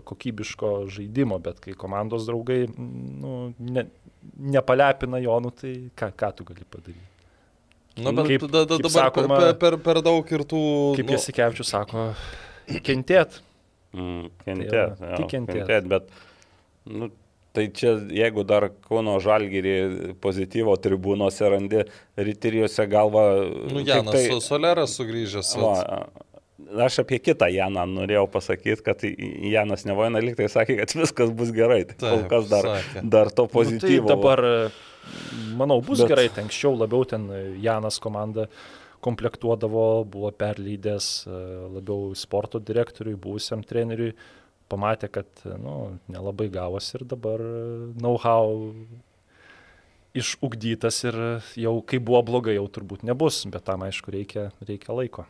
kokybiško žaidimo, bet kai komandos draugai nu, ne, nepalepina jo, nu, tai ką, ką tu gali padaryti. Nu, bet Kaip- da, da, kaip dabar sakoma- per, per, per daug ir tų... Kaip nu, Jasikevičius sako, kentėt. Mm, kentėt, Tai va, jo, tik kentėt. kentėt, bet nu, tai čia jeigu dar Kauno Žalgirį pozityvo tribūnose randi, rytiriuose galva... Nu, Janas tai, tai... Soleras sugrįžęs. vat. va, aš apie kitą Janą norėjau pasakyti, kad Janas Nevoina liktai sakė, kad viskas bus gerai. Tai kol Taip, kas dar, sakė. dar to Nu, pozityvo. tai dabar, manau, bus Bet- gerai, ten anksčiau labiau ten Janas komanda komplektuodavo, buvo perleidęs e, labiau sporto direktoriui, buvusiam treneriui. pamatė, kad nu, nelabai gavosi ir dabar know-how išugdytas ir jau kai buvo blogai, jau turbūt nebus, bet tam aišku reikia, reikia laiko.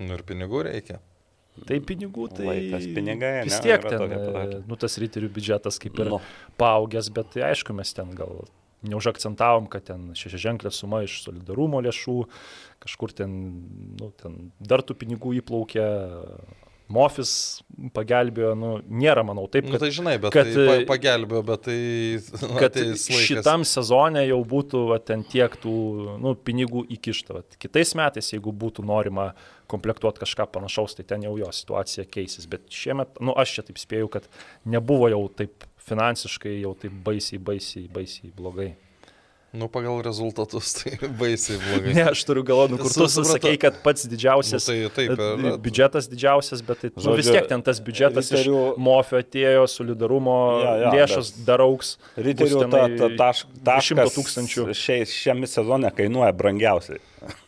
Nu ir pinigų reikia. Tai pinigų, tai Laikas, pinigai, vis ne, tiek yra ten, e, nu, tas riterių biudžetas kaip ir Nu. paaugęs, bet tai aišku, mes ten gal neužakcentavom, kad ten šešiaženklė suma iš solidarumo lėšų, kažkur ten, nu, ten dar tų pinigų įplaukė, Mofis pagelbėjo, nu, nėra, manau, taip, Nu, kad, tai žinai, bet kad, tai e, pagelbėjo, bet tai... nu, kad šitam sezone jau būtų va, ten tiek tų nu, pinigų įkišta. Va. Kitais metais, jeigu būtų norima komplektuoti kažką panašaus, tai ten jau jo situacija keisis. Bet šiemet, nu, aš čia taip spėjau, kad nebuvo jau taip finansiškai, jau taip baisiai, baisiai, baisiai blogai. Nu, pagal rezultatus tai baisiai blogai. Ne, aš turiu galvo, nu, kur tu sakai, kad pats didžiausias. Nu, tai taip, e, yra. Biudžetas didžiausias, bet tai, nu, vis Žodžiu, tiek ten tas biudžetas iš riterių- MOFio atėjo, solidarumo Jo, jo, lėšas bet- dar auks. Riterių ta, ta, taš, taškas 100 tūkstančių. šiame sezone kainuoja brangiausiai.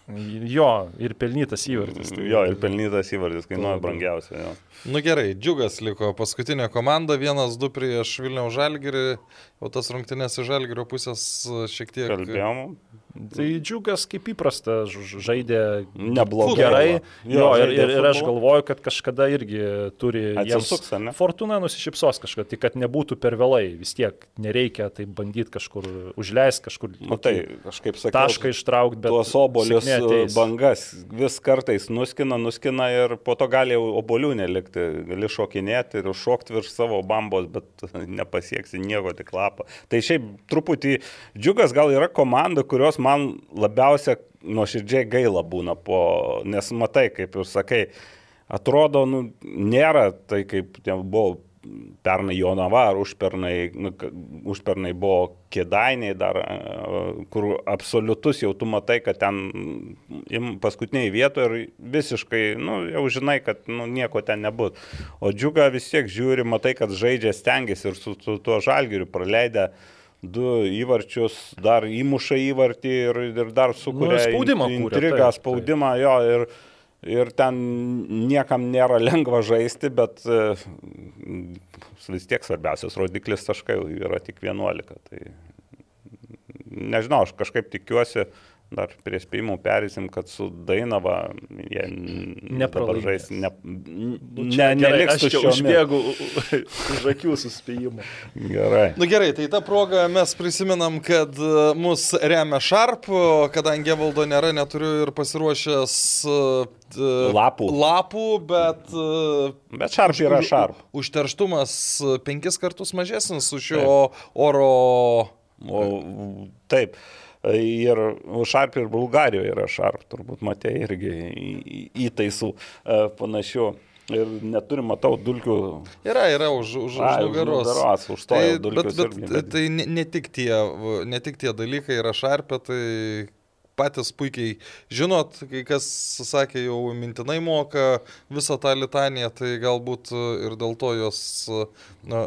Jo, ir pelnytas įvartis. tai- Jo, ir pelnytas įvardis kainuoja brangiausiai. Jo. Nu gerai, džiugas liko paskutinė komanda, vienas, du prieš Vilniaus Žalgirį, o tas rungtynės iš Žalgirio pusės e, šiek tiek... Kalbėjom. Tai džiugas kaip įprasta žaidė Neblogai. gerai. Jo, ir, žaidė ir, ir aš galvoju, kad kažkada irgi turi Atsisuks, ne? Fortuna nusišypsos kažkada, tik kad nebūtų per vėlai. Vis tiek nereikia tai bandyti kažkur užleisti, kažkur Nu, tai kažkaip sakiau. tašką ištraukti, bet Tuos obolius ateis. bangas vis kartais nuskina, nuskina ir po to gali obolių nelikti. Gali šokinėti ir šokti virš savo bambos, bet nepasieksi nieko, tik lapą. Tai šiaip truputį džiugas gal yra komanda, kurios man labiausia nuoširdžiai gaila būna, po, nes matai, kaip ir sakai, atrodo, nu, nėra tai kaip buvo pernai Jonava ar užpernai, nu, užpernai buvo kėdainiai dar, e, kur absoliutus jau tu matai, kad ten im paskutiniai vietoje ir visiškai, nu, jau žinai, kad nu, nieko ten nebus. O džiuga vis tiek žiūri, matai, kad žaidžia, stengiasi ir su, su tuo žalgiriu praleidę du įvarčius, dar įmuša įvartį ir, ir dar sukuria spaudimą in- kūrė, intrigą, taip, taip. spaudimą, jo, ir, ir ten niekam nėra lengva žaisti, bet e, vis tiek svarbiausias rodiklis taškai yra tik 11. Tai nežinau, aš kažkaip tikiuosi, dar prie spėjimų perėsim, kad su Dainava jie n- dabar Nepralaimės. žais. Ne, Nu, ne, gerai, neliks čia tuščiomis. užbėgu už akių suspėjimą. Gerai. Nu gerai, tai tą progą mes prisimenam, kad e, mus remia Sharp, o kadangi Evaldo nėra, neturiu ir pasiruošęs e, Lapų. lapų bet e, Bet šarp yra šarp. Užterštumas penkis kartus mažesnis su šio oro. O, taip. Ir Šarp ir Bulgarijoje yra Šarp, turbūt matė irgi įtaisų e, panašių. Ir neturim, matau, dulkių. Yra, yra už, už, už Ai, už nugaros. nugaros, už to tai, bet, bet, bet- tai ne, ne, tik tie, ne tik tie dalykai yra šarpė, tai patys puikiai žinot, kai kas sakė, jau mintinai moka visą tą litaniją, tai galbūt ir dėl to jos na,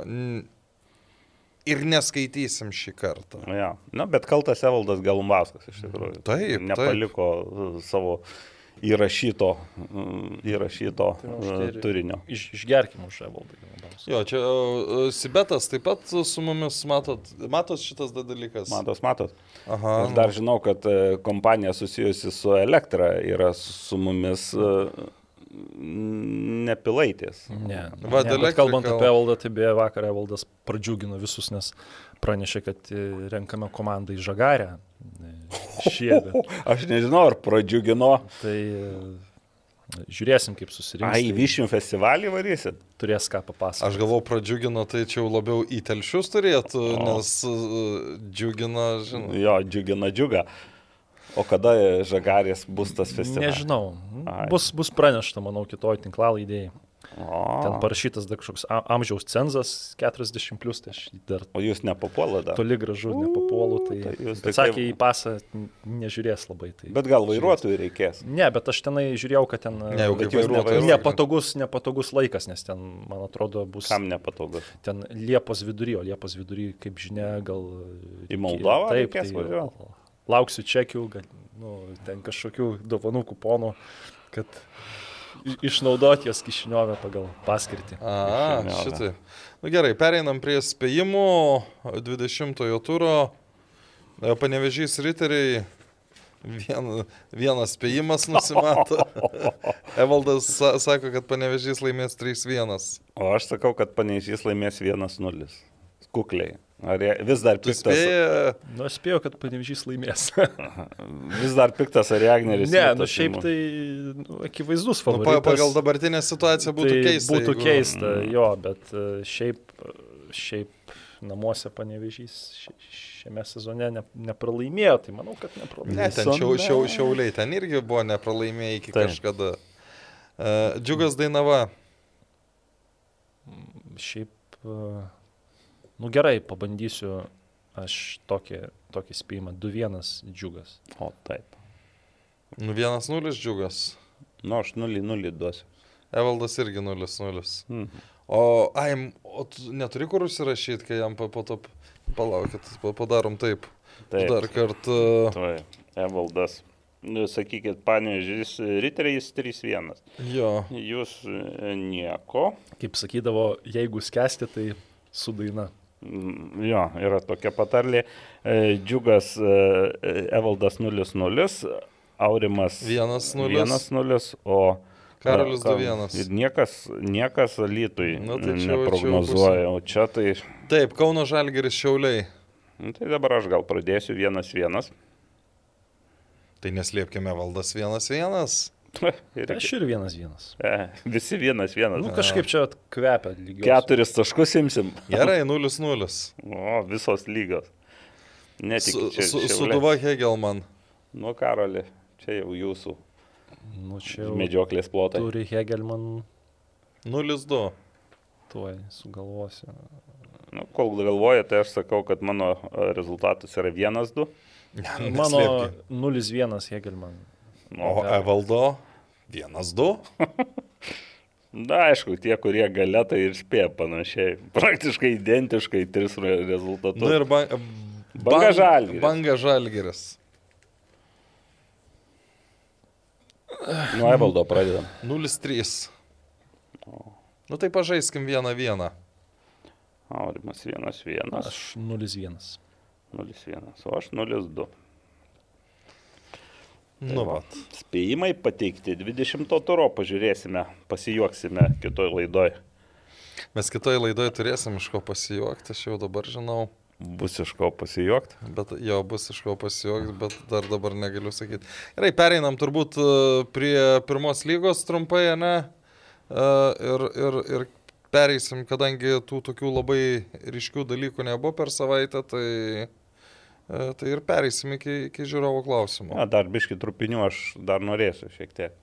ir neskaitysim šį kartą. Ja. Na, bet kaltas Evaldas Galumbauskas iš tikrųjų. Taip, Nepaliko e, savo įrašyto, įrašyto Tai e, turinio. Iš, išgerkim už Evaldą. labiausiai. Jo, čia e, Sibetas taip pat su mumis, matot, matot šitas da- dalykas. Matos, matot. Aha. Aš dar žinau, kad e, kompanija susijusi su elektra yra su mumis e, nepilaitės. Ne. Va, ne bet kalbant apie Evaldą, tai beje vakar Evaldas pradžiugino visus, nes pranešė, kad e, renkame komandą į Žagarę. e, Šiedą. Aš nežinau, ar pradžiugino. Tai e, žiūrėsim, kaip susirinks. Ai, tai Vyšnių festivalį varysit? Turės ką papasakoti. Aš galvoju, pradžiugino, tai čia jau labiau į telšius turėtų, O. nes džiugina, žinai. Jo, džiugina džiuga. O kada Žagarės bus tas festivalis? Nežinau. Ai. Bus, bus pranešta, manau, kitoj tinklalaidėjai. Ten parašytas dar kažkoks amžiaus cenzas 40, plus, tai aš dar o jūs nepapuola dar? toli gražu nepapuolu. Tai, tai jūs tik sakė, į pasą nežiūrės labai. Tai Bet gal vairuotojų reikės? Ne, bet aš tenai žiūrėjau, kad ten Ne, jau kaip nevairuojat. nepatogus, nepatogus laikas, nes ten, man atrodo, bus Kam nepatogus? ten Liepos vidury, o Liepos vidury, kaip žinia, gal... Į Moldovą Taip, reikės tai važiuot? Lauksiu čekių, gal, nu, ten kažkokių dovanų kuponų, kad išnaudoti jos kišiniovę pagal paskirtį. A, šitai. Na gerai, pereinam prie spėjimų 20-ojo turo. E, Panevežys riteriai. Vien, vienas spėjimas nusimato. Evaldas sa sako, kad panevežys laimės 3-1. O aš sakau, kad paneižys laimės 1-0. Kukliai. Ar vis dar piktas? spėjai, Nu, aš spėjau, kad panevežys laimės. Vis dar piktas ar Jagneris? ne, nu šiaip tai nu, akivaizdus nu, pa, favoritas. pagal dabartinę situaciją būtų tai keista. Būtų jeigu- keista, jo, bet e, šiaip, šiaip namuose panevežys šiame sezone ne, nepralaimėjo, tai manau, kad nepralaimėjo. Ne, ten šiau, šiau, šiauliai, ten irgi buvo nepralaimėjai iki Taip. kažkada. Uh, džiugas Dainava. Šiaip, e, nu gerai, pabandysiu aš tokį, tokį spėjimą. 2-1 džiugas. O taip. Nu, 1-0 džiugas. Nu, aš 0-0 duosiu. Evaldas irgi 0-0. Mhm. O, ai, o tu neturi kur užsirašyti, kai jam po to palaukit, pa- padarom taip. Taip. Dar kartą. Tuoj, Evaldas. Nu, sakykit, panėžys, riteriais 3-1. Jo. Jūs e, nieko. Kaip sakydavo, jeigu skęsti, tai su daina. Mm, Jo, yra tokia patarlė. E, Džiugas e, Evaldas 0-0, Aurimas 1-0. 1-0, o Karolis Ka- 2-1. Ir niekas, niekas Lytui Nu, tai čia neprognozuoja, o čia tai... Taip, Kauno Žalgeris Šiauliai. Nu, tai dabar aš gal pradėsiu 1-1. Tai neslėpkime valdas 1-1. Ir Aš ir 1-1. e, visi 1-1. Nu, kažkaip čia kvepia lygiai. Keturis taškus imsim. Gerai, 0-0. O, visos lygos. Netik, Su, čia, su. Suduva Hegelman. Nu, Karoli, čia jau jūsų Nu, čia jau medžioklės plotai. turi Hegelman 0-2. tuoj sugalvosiu. Nu, kol galvoja, tai aš sakau, kad mano rezultatas yra 1-2. Ne, Mano neslėpkim. 0-1 Hegelman. O Evaldo 1-2. Na, aišku, tie, kurie gale, tai ir spėja panašiai. Praktiškai identiškai tris re- rezultatus. Na Nu ir ba Banga Žalgiris. Banga Žalgiris. Nuo Evaldo pradedam. 0-3. Nu tai pažaiskim 1-1. Aurimas 1-1. Aš 0-1. 0-1. O aš 0-2. Nu va. va. Spėjimai pateikti 20 turo, pažiūrėsime, pasijuoksime kitoj laidoj. Mes kitoje laidoje turėsim iš ko pasijuokti, aš jau dabar žinau. Bus iš ko pasijuokti. Bet jo bus iš ko pasijuokti, bet dar dabar negaliu sakyti. Gerai, pereinam turbūt e, prie pirmos lygos trumpai, ne? E, Ir, ir, ir pereisim, kadangi tų tokių labai ryškių dalykų nebuvo per savaitę, tai, tai ir pereisim iki, iki žiūrovo klausimų. Na, dar biški trupinių aš dar norėsiu šiek tiek.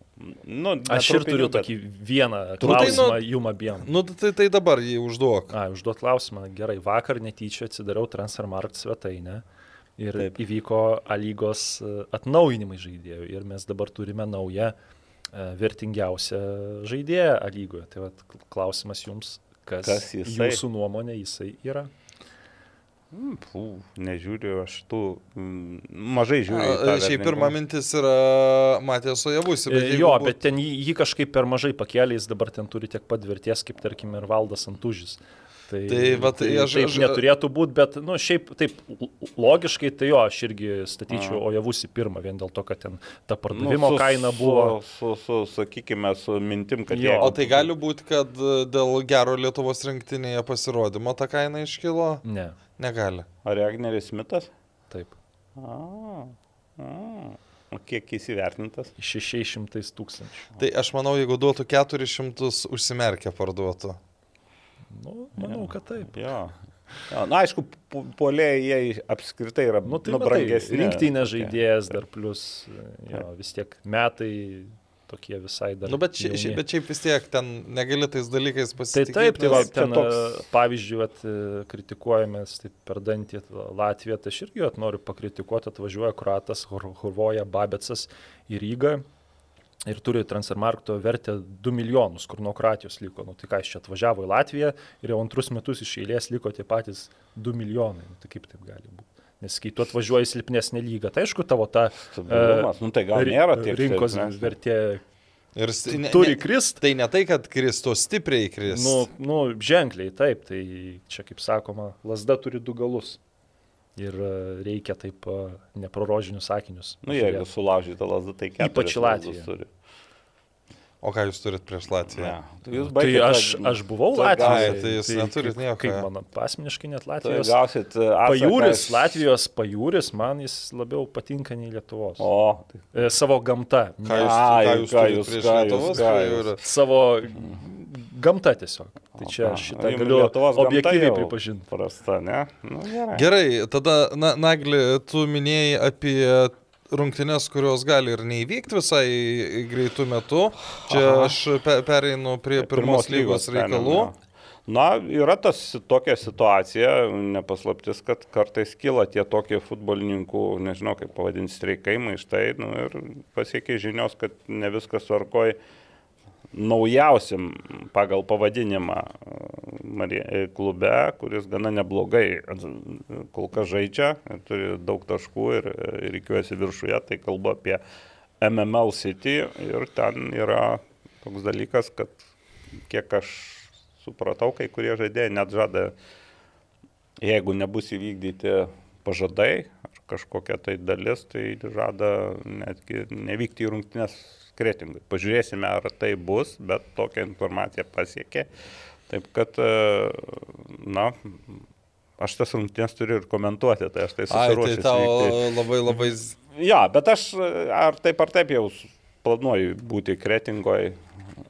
Nu, Aš ir turiu bet- tokį vieną Tu tai klausimą nu- jum abiem. Nu, tai, tai dabar jį užduok. A, užduot klausimą. Gerai, vakar netyčia atsidariau Transfermarkt svetainę ir Taip. Įvyko A lygos e, atnaujinimai žaidėjų ir mes dabar turime naują e, vertingiausią žaidėją A lygoje. Tai vat, klausimas jums, kas, Kas jisai? jūsų nuomonė jisai yra. Mm, Fū, nežiūriu, aš tų mm, mažai žiūriu. Šiaip pirma mintis yra Matės Ojavusi. E, Jo, bet ten jį, jį kažkaip per mažai pakėlė, jis dabar ten turi tiek pat vertės, kaip tarkim ir Valdas Antužis. Tai, Tai vat tai aš- taip aš- neturėtų būti, bet, na, nu, šiaip taip logiškai, tai jo, aš irgi statyčiau. Ojavusi pirmą, vien dėl to, kad ten ta Nu, pardavimo su- kaina buvo. Su, su, su, sakykime, su mintim, kad Jo. O tai gali būti, kad e, dėl gero Lietuvos rinktinėje pasirodymo ta kaina iškilo? Ne, Negali. Ar Agneris Mitas? taip. A, a. O kiek jis įvertintas? 600 tūkstančių. Tai aš manau, jeigu duotų 400, užsimerkę parduotų. Nu, manau, kad taip. Jo. Jo, na, aišku, pu- puolėjai jie apskritai yra Nu, tai nu, brangesni. rinktinė žaidėjas dar plus, jo, vis tiek metai tokie visai dar. Nu, bet, ši, bet šiaip vis tiek ten negali tais dalykais Tai pasitikėti. taip, tai va, ten, toks- toks... pavyzdžiui, vat, e, kritikuojamės taip per dantį Latviją, tai aš irgi vat, noriu pakritikuoti, atvažiuoja Kroatas, Hurvoja, Babetsas į Rygą ir turi transfermarkto vertę 2 milijonus, kur nuo Kroatijos liko. Nu, tai ką, iš čia atvažiavo į Latviją ir jau antrus metus iš eilės liko tie patys 2 milijonai. Nu, tai kaip taip gali būti? Nes kai tu atvažiuoji į silpnesnę lygą, tai aišku, tavo ta Stabilumas, nu tai gal nėra tiek rinkos silpnesnis. vertė Ir ne, turi krist. Tai ne tai, kad kristų stipriai kris. Nu, nu, ženkliai, taip, tai čia kaip sakoma, lasda turi du galus. Ir e, reikia taip e, neprorožinius sakinius. Nu, jeigu sulaužyta lasda, tai keturis Ypač Latvija. turi. O ką jūs turit prieš Latviją? Ne. Tai jūs Tai baigėte- aš, aš buvau tai Latvijoje. ai, tai jūs neturit kaip- nieko. Kaip man asmeniškai net Tai Latvijos. gausit e, atsaką Pajūris, Latvijos pajūris, man jis labiau patinka nei Lietuvos. O, tai E, savo gamta. Ką jūs, Ai, ką jūs ką jūs- prieš ką jūs- Lietuvos ką jūs- pajūrį? Savo gamta tiesiog. Tai čia o, šitą galiu objektyviai pripažinti. Prasta, ne? Nu, gerai. Gerai, tada, na, Nagli, tu minėjai apie rungtynes, kurios gali ir neįvykti visai greitų metų. Čia Aha. aš pe pereinu prie pirmos lygos reikalų. perėmimo. Na, yra tas tokia situacija, nepaslaptis, kad kartais kyla tie tokie futbolininkų, nežinau kaip pavadinti, streikai, maištai, nu, ir pasiekia žinios, kad ne viskas tvarkoj naujausiam pagal pavadinimą e, e, klube, kuris gana neblogai e, kol kas žaidžia, turi daug taškų ir, reikiuosi viršuje, tai kalbu apie MML City ir ten yra toks dalykas, kad kiek aš supratau, kai kurie žaidėjai net žada, jeigu nebus įvykdyti pažadai ar kažkokia tai dalis, tai žada netgi nevykti į rungtynės kretingui. Pažiūrėsime, ar tai bus, bet tokia informacija pasiekė. Taip kad, e, na, aš tas rungtynės turiu ir komentuoti, tai aš tai Ai, tai susiruošęs tau vykti. labai labai... Ja, bet aš ar taip ar taip jau planuoju būti kretingoje.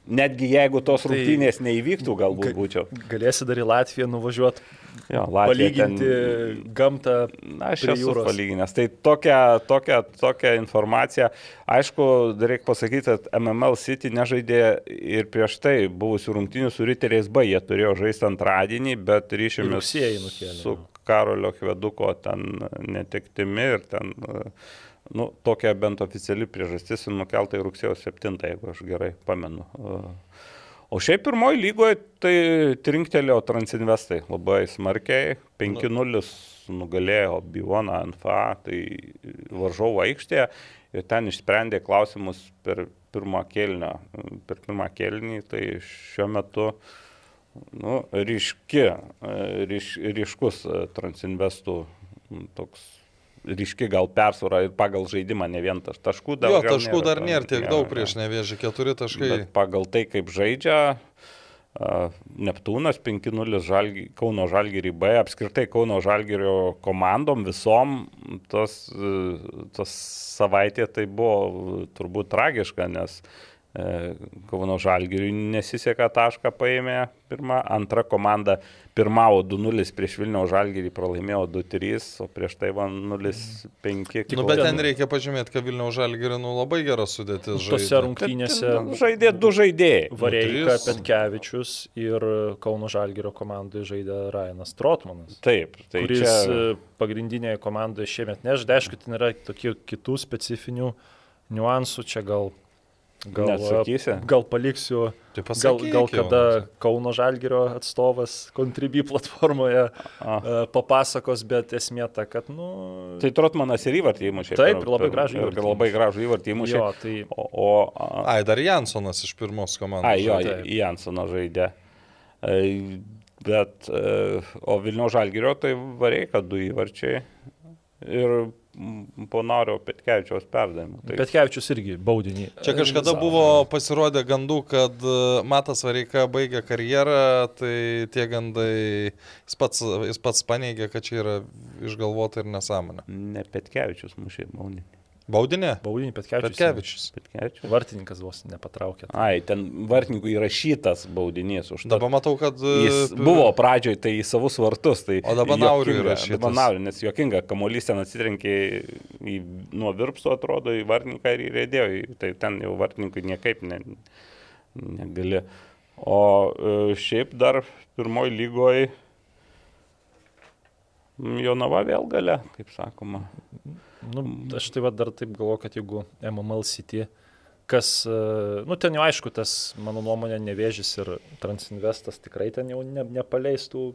Netgi jeigu tos Tai- rungtynės neįvyktų, galbūt Ga- būčiau. Galėsi dar į Latviją nuvažiuoti, Jo, palyginti ten- gamtą. Na, aš esu jūros. palyginęs. Tai tokia, tokia, tokia informacija. Aišku, reikia pasakyti, kad MML City nežaidė ir prieš tai buvusių rungtynių su Riteriais B. Jie turėjo žaisti antradienį, bet ryšėmės su. Karolio Kveduko ten netektimi ir ten, nu, tokia bent oficiali priežastis nukelta į rugsėjo 7, jeigu aš gerai pamenu. O šiaip pirmoji lygoje tai trinktelėjo Transinvestai labai smarkiai, 5-0 nugalėjo Bivoną NFA, tai varžovų aikštėje ir ten išsprendė klausimus per pirmą kelnį. Per pirmą kelnį tai šiuo metu nu, ryški, ryš, ryškus Transinvestų toks ryški gal persvara ir pagal žaidimą ne vien taš- taškų dar. Jo, taškų dar ten, nėra tiek jo, daug prieš nevėžį, keturi taškai. Bet pagal tai, kaip žaidžia Neptūnas 5-0 žalgi, Kauno Žalgirį B, apskritai Kauno Žalgirio komandom visom tos, e, tos savaitė tai buvo turbūt tragiška, nes e, Kauno Žalgiriui nesiseka tašką paėmė pirmą, antra komanda pirmavo 2-0 prieš Vilniaus Žalgirį, pralaimėjo 2-3, o prieš tai 1-0-5. Nu, bet ten reikia pažymėti, kad Vilniaus žalgirį nu, labai geras sudėtis Tose žaidė. rungtynėse žaidė du žaidėjai. Vareika, trys. Petkevičius ir Kauno Žalgirio komandai žaidė Ryanas Trotmanas. Taip, tai kuris čia... čia... pagrindinėje komandoje šiemet nežaidė. Aišku, ten yra tokių kitų specifinių niuansų, čia gal... Gal, Neatsakysi? gal paliksiu, Tai gal, gal jau. kada Kauno Žalgirio atstovas Contribui platformoje A. papasakos, bet esmė ta, kad, nu... Tai Trotmanas ir įvartį įmušė. Taip, per- ir labai gražų ir įvartį Labai gražų įvartį įmušė. jo, tai O, o, a, Ai, dar Jansonas iš pirmos komandos. ai, jo, taip. Jansono žaidė. E, Bet, e, o Vilnių Žalgirio tai vareika du įvarčiai. Ir mm, po Nario Petkevičiaus perdavimų. Tai Petkevičius irgi baudinį. Čia kažkada buvo pasirodę gandų, kad e, Matas Vareika baigė karjerą, tai tie gandai, jis pats, jis pats paneigė, kad čia yra išgalvota ir nesąmonė. ne Petkevičius mušė Mauninį. Baudinė? Baudinį Petkevičius. Petkevičius. Petkevičius. Vartininkas vos nepatraukė. Ai, ten vartininkų įrašytas baudinys už tą. Dabar matau, kad... e, Jis buvo pradžioj tai į savus vartus. Tai O dabar juokinga, įrašytas. dabar Nauriui, nes juokinga, kamuolys ten atsitrenkė į, nuo virpso, atrodo, į vartininką ir įrėdėjo. Tai ten jau vartininkui niekaip ne, negali. O e, šiaip dar pirmoji lygoje Jonava vėl gale, kaip sakoma. Nu, aš tai va dar taip galvoju, kad jeigu MML City, kas, e, nu ten jau aišku, tas, mano nuomonė, nevėžys ir Transinvestas tikrai ten jau ne, nepaleistų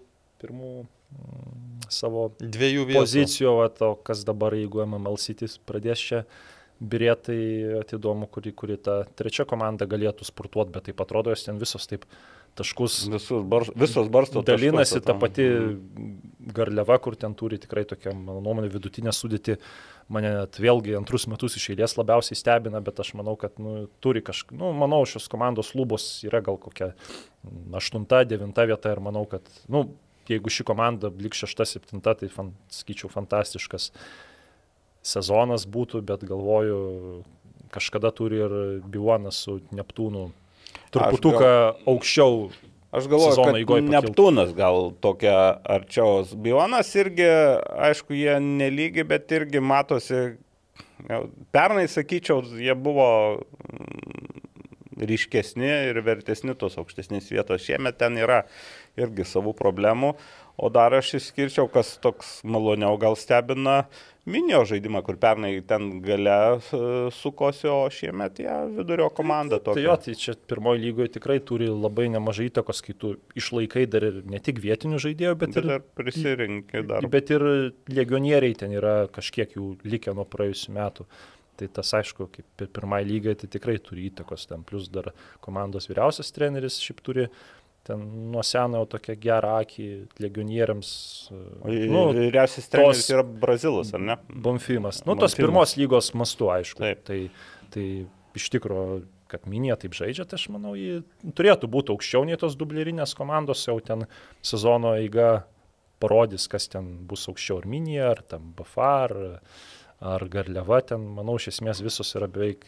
pirmų mm, savo Dviejų vietų. pozicijų, va, o kas dabar, jeigu MML City pradės čia birėtai atidomu, kuri, kuri ta trečia komanda galėtų spurtuoti, bet taip atrodo, jos ten visos taip taškus Visus bar, visos barsto dalinasi ta pati Mhm. garliava, kur ten turi tikrai tokią, mano nuomonė, vidutinę sudėtį. Mane net vėlgi antrus metus iš eilės labiausiai stebina, bet aš manau, kad nu, turi kažką, nu, manau, šios komandos lubos yra gal kokia 8-9 vieta ir manau, kad, nu, jeigu ši komanda liks 6-7, tai, fan, sakyčiau, fantastiškas sezonas būtų, bet galvoju, kažkada turi ir Biuanas su Neptūnu truputuką aukščiau Aš galvoju, kad. Neptūnas gal tokia arčiau. Bionas irgi, aišku, jie nelygi, bet irgi matosi. Pernai, sakyčiau, jie buvo mm, ryškesni ir vertesni tos aukštesnės vietos. Šiemet ten yra irgi savų problemų. O dar aš išskirčiau, kas toks maloniau gal stebina minio žaidimą, kur pernai ten gale e, sukosi, o šiemet ją vidurio komanda Tai tokia. jo, tai čia pirmoji lygoje tikrai turi labai nemažai įtakos, kai tu išlaikai dar ir ne tik vietinių žaidėjų, bet Bet ir, ir prisirinkė dar. bet ir legionieriai ten yra kažkiek jų likę nuo praėjusių metų. Tai tas aišku, kaip ir pirmai lygai, tai tikrai turi įtakos ten. Plus dar komandos vyriausias treneris šiaip turi ten nuo seno jau tokią gerą akį legionieriams. Nu, Vyriausias treneris yra Brazilas, ar ne? Bonfimas. Nu, tos pirmos lygos mastu, aišku. Taip. Tai, tai iš tikrųjų, kad Minija taip žaidžia, tai aš manau, jį turėtų būti aukščiau nei tos dublerinės komandos, jau ten sezono eiga parodys, kas ten bus aukščiau, ar Minija, ar tam Bafa, ar, ar Garliava, ten, manau, iš esmės visos yra beveik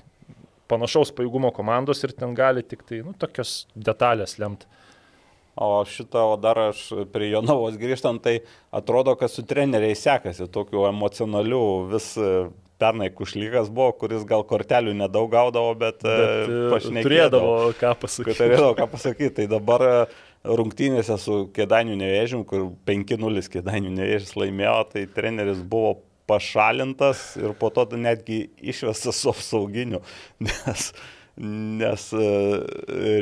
panašaus pajėgumo komandos ir ten gali tik tai, nu, tokios detalės lemti. O šitą, o dar aš prie Jonavos grįžtant, tai atrodo, kad su treneriai sekasi tokiu emocijonaliu vis e, pernai kušlygas buvo, kuris gal kortelių nedaug gaudavo, bet, Bet, bet e, pašnekėdavo. turėdavo ką pasakyti. turėdavo ką pasakyti. Tai dabar e, rungtynėse su Kėdainių nevėžim, kur 5-0 Kėdainių nevėžis laimėjo, tai treneris buvo pašalintas ir po to netgi išvestas su apsauginiu, nes, nes e,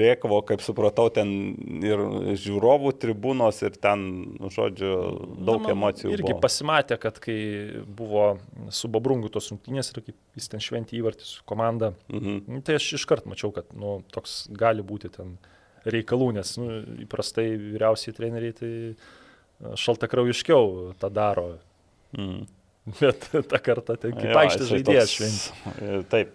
Riekavo, kaip supratau, ten ir žiūrovų tribūnos ir ten, nu, žodžiu, daug Na, man emocijų. Irgi buvo. pasimatė, kad kai buvo su Babrungu tos rungtynės ir kaip jis ten šventį įvartį su komanda, Mhm. nu, tai aš iškart mačiau, kad nu, toks gali būti ten reikalų, nes nu, įprastai vyriausiai treneriai tai e, šaltakraujiškiau tą daro. Mhm. Bet tą kartą ten kitaikštis jisai žaidėjas šventė. Taip.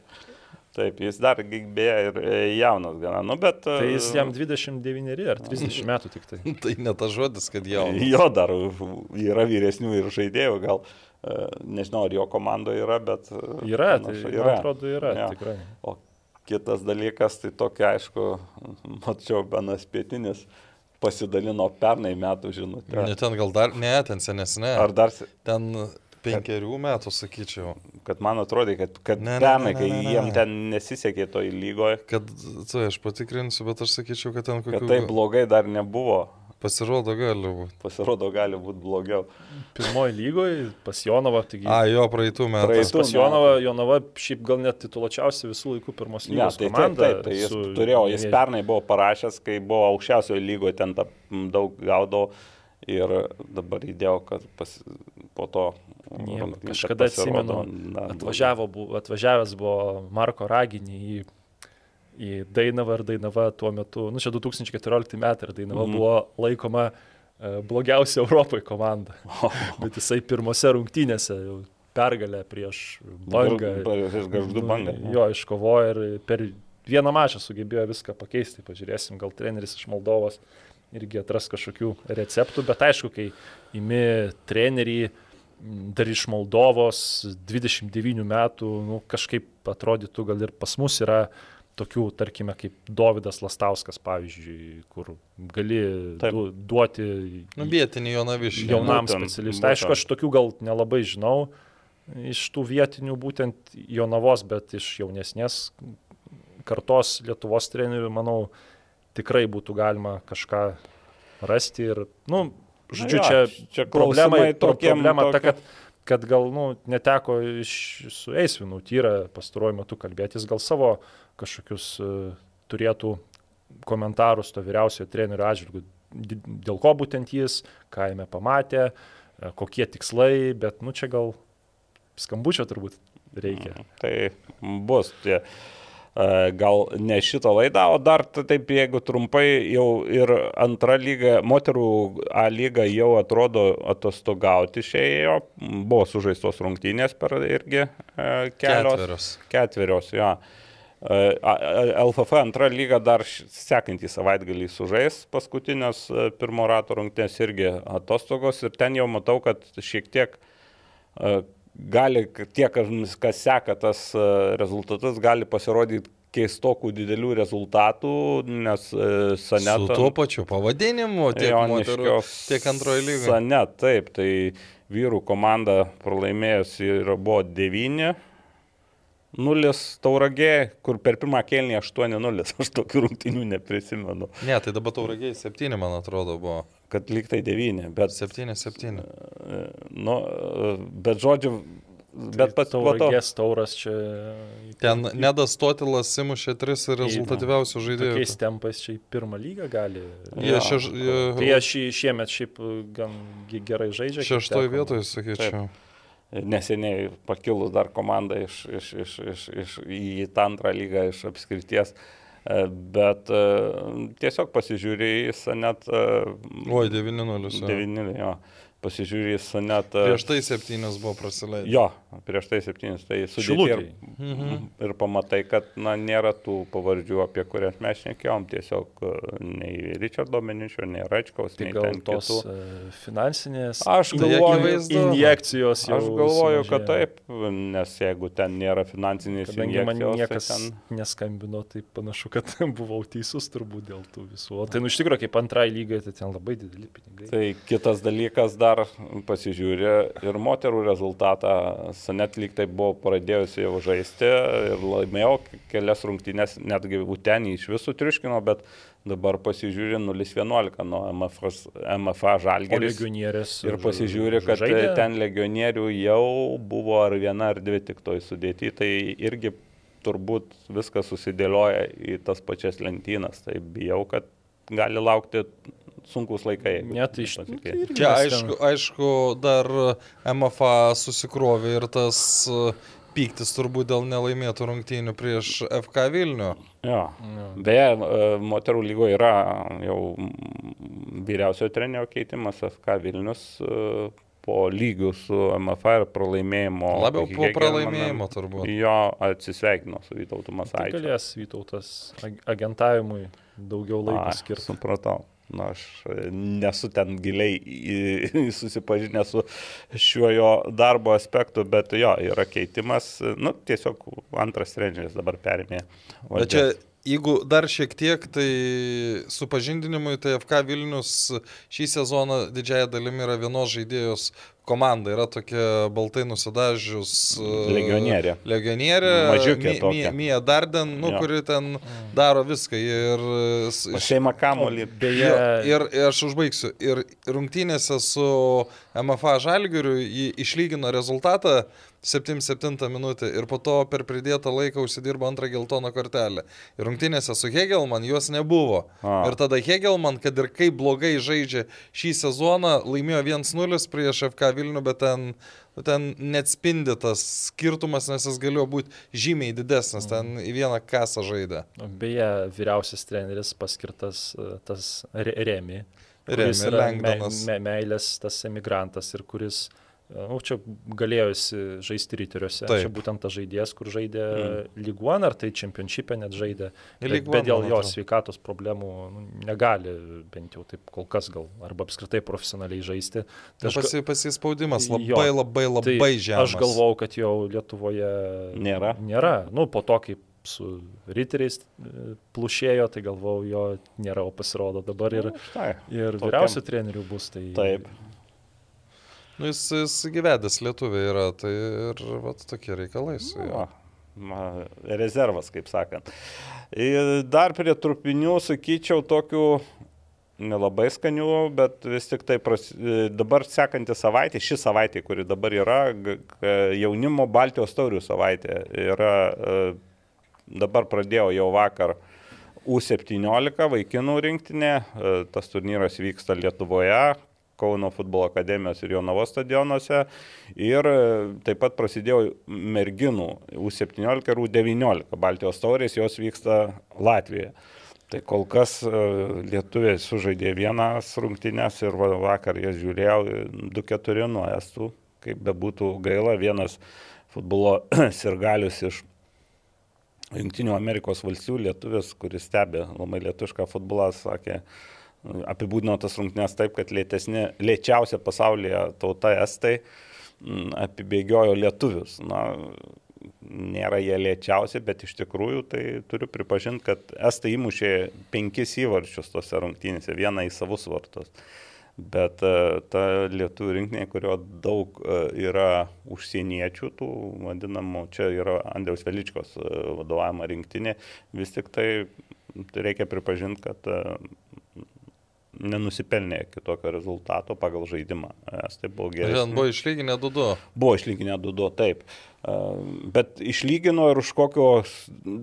Taip, jis dar beje ir e, jaunas gana, nu bet... e, Tai jis jam 29 ar 30 metų tik tai. Tai ne tas žodis, kad jau. Jo dar yra vyresnių ir žaidėjų, gal e, nežinau, ar jo komandoje yra, bet... Yra, tai panašu, man atrodo yra, Jo. tikrai. O kitas dalykas, tai tokia, aišku, mačiau, Benas Pietinis pasidalino pernai metų žinutę. Ne ten gal dar, ne, ten senesnė. Ar dar, Ten penkerių metų, sakyčiau. kad man atrodė, kad, kad Ne, ne, pernai, ne, kai ne, ne, jiem ne. ten nesisekė toj lygoje, Kad, tai aš patikrinsiu, bet aš sakyčiau, kad ten kad kokių... tai blogai dar nebuvo. Pasirodo, gali būti. Pasirodo, gali būti blogiau. Pirmoji lygoje pas Jonovą, taigi A, jo, praeitų metų. Praeitų. Pas Jonavą, Jonava šiaip gal net tituluočiausia visų laikų pirmos Ne, lygos tai, taip, komanda. taip, tai jis su turėjo, jis pernai buvo parašęs, kai buvo aukščiausioje lygoje, ten ta, m, daug gaudavo ir dabar įdėjau, kad pas, po to... Kad Kažkada atsimenu, na, atvažiavo, atvažiavęs buvo Marko Raginį į, į Dainavą ir Dainava tuo metu, nu čia 2014 metai ir Dainava mm. buvo laikoma e, blogiausia Europoje komanda. Bet jisai pirmose rungtynėse jau pergalę prieš bangą. Prieš bangą. Nu, Jo, iškovojo ir per vieną mačą sugebėjo viską pakeisti. Pažiūrėsim, gal treneris iš Moldovos irgi atras kažkokių receptų, bet aišku, kai imi trenerį m, dar iš Moldovos 29 metų, nu, kažkaip atrodytų, gal ir pas mus yra tokių, tarkime, kaip Davidas Lastauskas, pavyzdžiui, kur gali Taip. du, duoti Nu, vietinį Jonavišį. jaunam būtent, specialistui. Aišku, aš tokių gal nelabai žinau iš tų vietinių būtent Jonavos, bet iš jaunesnės kartos Lietuvos trenerių, manau, tikrai būtų galima kažką rasti ir, nu, žodžiu, čia, čia problema, tokiem- problema ta, tokie- kad, kad gal, nu, neteko iš, su Eisvinu tyra pastaruoju metu kalbėtis, gal savo kažkokius uh, turėtų komentarus to vyriausiojo trenerio atžvilgių, dėl ko būtent jis, ką jame pamatė, e, kokie tikslai, bet, nu, čia gal skambučio turbūt. reikia. Tai bus tie. e, Gal ne šitą laidą, o dar taip, jeigu trumpai, jau ir antra lyga, moterų A lyga jau atrodo atostogauti išėjo, buvo sužaistos rungtynės per irgi e, kelios. Ketverios. Ketverios, jo. E, A- A- LFF antra lyga dar sekantį savaitgalį sužais paskutinės e, pirmo rato rungtynės irgi atostogos ir ten jau matau, kad šiek tiek e, gali, tie, kas kas seka tas e, rezultatus, gali pasirodyti keistokų didelių rezultatų, nes e, Su Saneto... tuo pačiu pavadinimu, tiek moterų, tiek antroji lyga. Sane, taip, tai vyrų komanda pralaimėjusi buvo 9. 0 tauragė, kur per pirmą kelnį 8-0, aš tokių rungtynių neprisimenu, Ne, tai dabar tauragiai septyni, man atrodo, buvo. Kad lyg tai 9, bet, Septyni, septyni. e, nu, e, bet žodžiu, bet pats po to. tauragės tauras čia. Ten Nedas Totilas simušė tris rezultatyviausių žaidėjų. Tokiais tempais čia į pirmą lygą gali. Jie Jo. šeš, Tai jie, jie šį, šiemet šiaip gan ge- gerai žaidžia. šeštoje vietoje, sakyčiau. neseniai pakilus dar komanda iš, iš, iš, iš, iš, į tą antrą lygą iš apskrities. E, Bet e, tiesiog pasižiūrė į Sanet Oi, 9-0. jo. 9, jo, pasižiūrė į Sanet. Prieš tai septynios buvo praleidę. Jo, prieš tai septynis, tai sudėti ir, mhm. ir pamatai, kad na, nėra tų pavardžių, apie kurias mes šnekėjom, tiesiog e, nei Richardo Meničio, nei Račkaus, Tai nei gal ten tos kitų. e, finansinės Aš Tai galvoju, injekcijos jau. Aš galvoju, kad sumažėjo. taip, nes jeigu ten nėra finansinės Kadangi man injekcijos, niekas tai ten... neskambino, tai panašu, kad buvau teisus turbūt dėl tų visų. O tai nu iš tikrųjų, kaip antrai lygai, tai ten labai dideli pinigai. Tai kitas dalykas dar pasižiūrė ir moterų rezultatą. Sanet lyg tai buvo pradėjusi jau žaisti ir laimėjo kelias rungtynės, netgi Utenį iš visų triuškino, bet dabar pasižiūrė 0-11 nuo MFA, MFA žalgeris. Ir pasižiūri, kad žaidė? ten legionierių jau buvo ar viena ar dvi tik toj sudėti, tai irgi turbūt viskas susidėlioja į tas pačias lentynas. Tai bijau, kad gali laukti sunkus laikai. Ne, tai iš nu, tai irgi Čia aišku, aišku, dar MFA susikrovė ir tas e, pyktis turbūt dėl nelaimėtų rungtynių prieš FK Vilnių. Jo. Jo. Beje, e, moterų lygoje yra jau vyriausiojo trenerio keitimas FK Vilnius e, po lygių su MFA ir pralaimėjimo. Labiau po pralaimėjimo turbūt. Jo atsisveikino su Vytautu Tai Masaičiu. galės Vytautas ag- agentavimui daugiau laiko Ai, skirti. Supratau. Na, aš e, nesu ten giliai susipažinęs su šiuo jo darbo aspektu, bet jo, yra keitimas. Nu, tiesiog antras treneris dabar perėmė. Bet čia, jeigu dar šiek tiek, tai supažindinimui, tai FK Vilnius šį sezoną didžiąją dalimi yra vienos žaidėjos komanda. Yra tokia baltai nusidažius e, Legionierė. Legionierė. Mažiukė Mi- tokia. Mi- Mija Darden, nu, Jo. kuri ten daro viską. Ir, Šeima kamolį. Beje, ir, ir aš užbaigsiu. Ir rungtynėse su MFA Žalgiriu jį išlygino rezultatą 7-7 minutę ir po to per pridėtą laiką užsidirbo antrą geltoną kortelę. Ir rungtynėse su Hegelman jos nebuvo. A. Ir tada Hegelman, kad ir kaip blogai žaidžia šį sezoną, laimėjo 1-0 prieš FK Vilnių, bet ten, nu, ten neatspindi tas skirtumas, nes jis galėjo būti žymiai didesnis. Ten į vieną kasą žaidė. beje, vyriausias treneris paskirtas e, tas Re- Remi. Remi yra me, me, meilės tas emigrantas ir kuris Nu, čia galėjusi žaisti ryteriuose. Taip. Čia būtent tas žaidėjas, kur žaidė mm. lyguan, ar tai čempionšipė net žaidė. Bet, bet dėl jo sveikatos problemų nu, negali, bent jau taip kol kas gal, arba apskritai profesionaliai žaisti. Tai aš pasi, pasispaudimas Jo. labai, labai, labai tai žemas. Aš galvau, kad jau Lietuvoje Nėra. Nėra. Nu, po to, kaip su riteriais e, plušėjo, tai galvau, jo nėra, o pasirodo dabar ir, Štai. ir vyriausių trenerių bus. Tai, Taip. Nu, jis, jis gyvedęs Lietuvė yra, tai ir vat, tokie reikalai su. Va, ma, rezervas, kaip sakant. Ir dar prie trupinių sakyčiau tokių nelabai skanių, bet vis tik tai pras, dabar sekanti savaitė, ši savaitė, kuri dabar yra, jaunimo Baltijos taurių savaitė, yra, e, dabar pradėjau jau vakar U17 vaikinų rinktinė, e, tas turnyras vyksta Lietuvoje, Kauno futbolo akademijos ir Jonavos stadionuose. Ir e, taip pat prasidėjo merginų U17 ir U19 Baltijos taurės, jos vyksta Latvijoje. Tai kol kas e, lietuviai sužaidė vienas rungtynės ir vakar jas žiūrėjau 2-4 nuo estų, kaip bebūtų gaila, vienas futbolo sirgalius iš Junktinių Amerikos valstybių lietuvis, kuris stebi labai lietušką futbolą, sakė, apibūdino tas rungtynės taip, kad lėtesnė, lėčiausia pasaulyje tauta estai mm, apibėgiojo lietuvius. Na, nėra jie lėčiausi, bet iš tikrųjų tai turiu pripažinti, kad estai įmušė penkis įvarčius tose rungtynėse, vieną į savus vartus. Bet e, ta lietuvių rinkinė, kurio daug e, yra užsieniečių, tų vadinamų, čia yra Andriaus Veličkos e, vadovavimo rinktinė, vis tik tai reikia pripažinti, kad nenusipelnė kitokio rezultato pagal žaidimą. Estai buvo gerai. Šiandien buvo išlyginę 2-2. Buvo išlyginę 2-2, taip. Bet išlygino ir už kokio,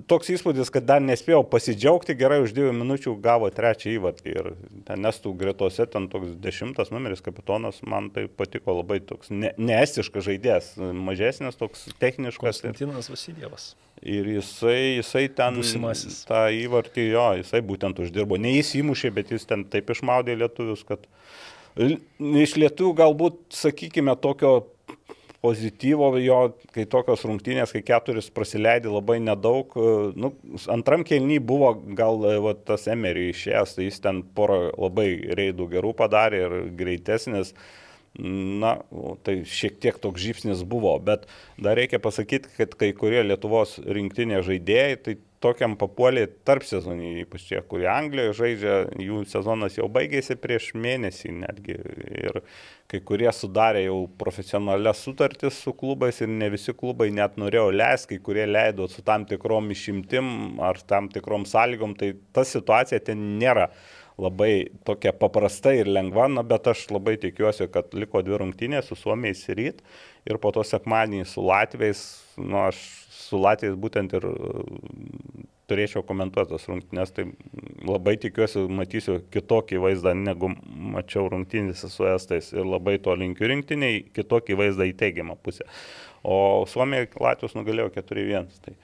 toks įspūdis, kad dar nespėjau pasidžiaugti, gerai už dviejų minučių gavo trečią įvartį. Ir ten nestų gretose, ten toks dešimtas numeris kapitonas, man tai patiko labai toks ne, neestiškas žaidėjas, mažesnis, toks techniškas. Konstantinas Vasiljevas. Ir jisai, jisai ten Būsimasis. tą įvartį jo, jisai būtent uždirbo. Ne jis įmušė, bet jis ten taip išmaudė lietuvius, kad iš lietuvių galbūt, sakykime, tokio pozityvo jo, kai tokios rungtynės, kai keturis prasileidė labai nedaug. e, Nu, antram kelny buvo gal e, va, tas Emery išėjęs, tai jis ten porą labai reidų gerų padarė ir greitesnis. Na, tai šiek tiek toks žypsnis buvo, bet dar reikia pasakyti, kad kai kurie Lietuvos rinktinė žaidėjai, tai tokiam papuolė tarp sezonį, ypač tie, kurie Anglijoje žaidžia, jų sezonas jau baigėsi prieš mėnesį netgi. Ir kai kurie sudarė jau profesionalias sutartis su klubais ir ne visi klubai net norėjo leisti, kai kurie leido su tam tikrom išimtim ar tam tikrom sąlygom, tai ta situacija ten nėra labai tokia paprasta ir lengva, na, bet aš labai tikiuosi, kad liko dvi rungtynės su Suomiais ir ryt ir po to sekmadienį su Latvijais, nu, aš su Latvijais būtent ir e, turėčiau komentuoti tas rungtynės, tai labai tikiuosi, matysiu kitokį vaizdą, negu mačiau rungtynėse su Estais ir labai to linkiu rinktiniai, kitokį vaizdą į teigiamą pusę. O Suomija Latvijos nugalėjo 4-1. Tai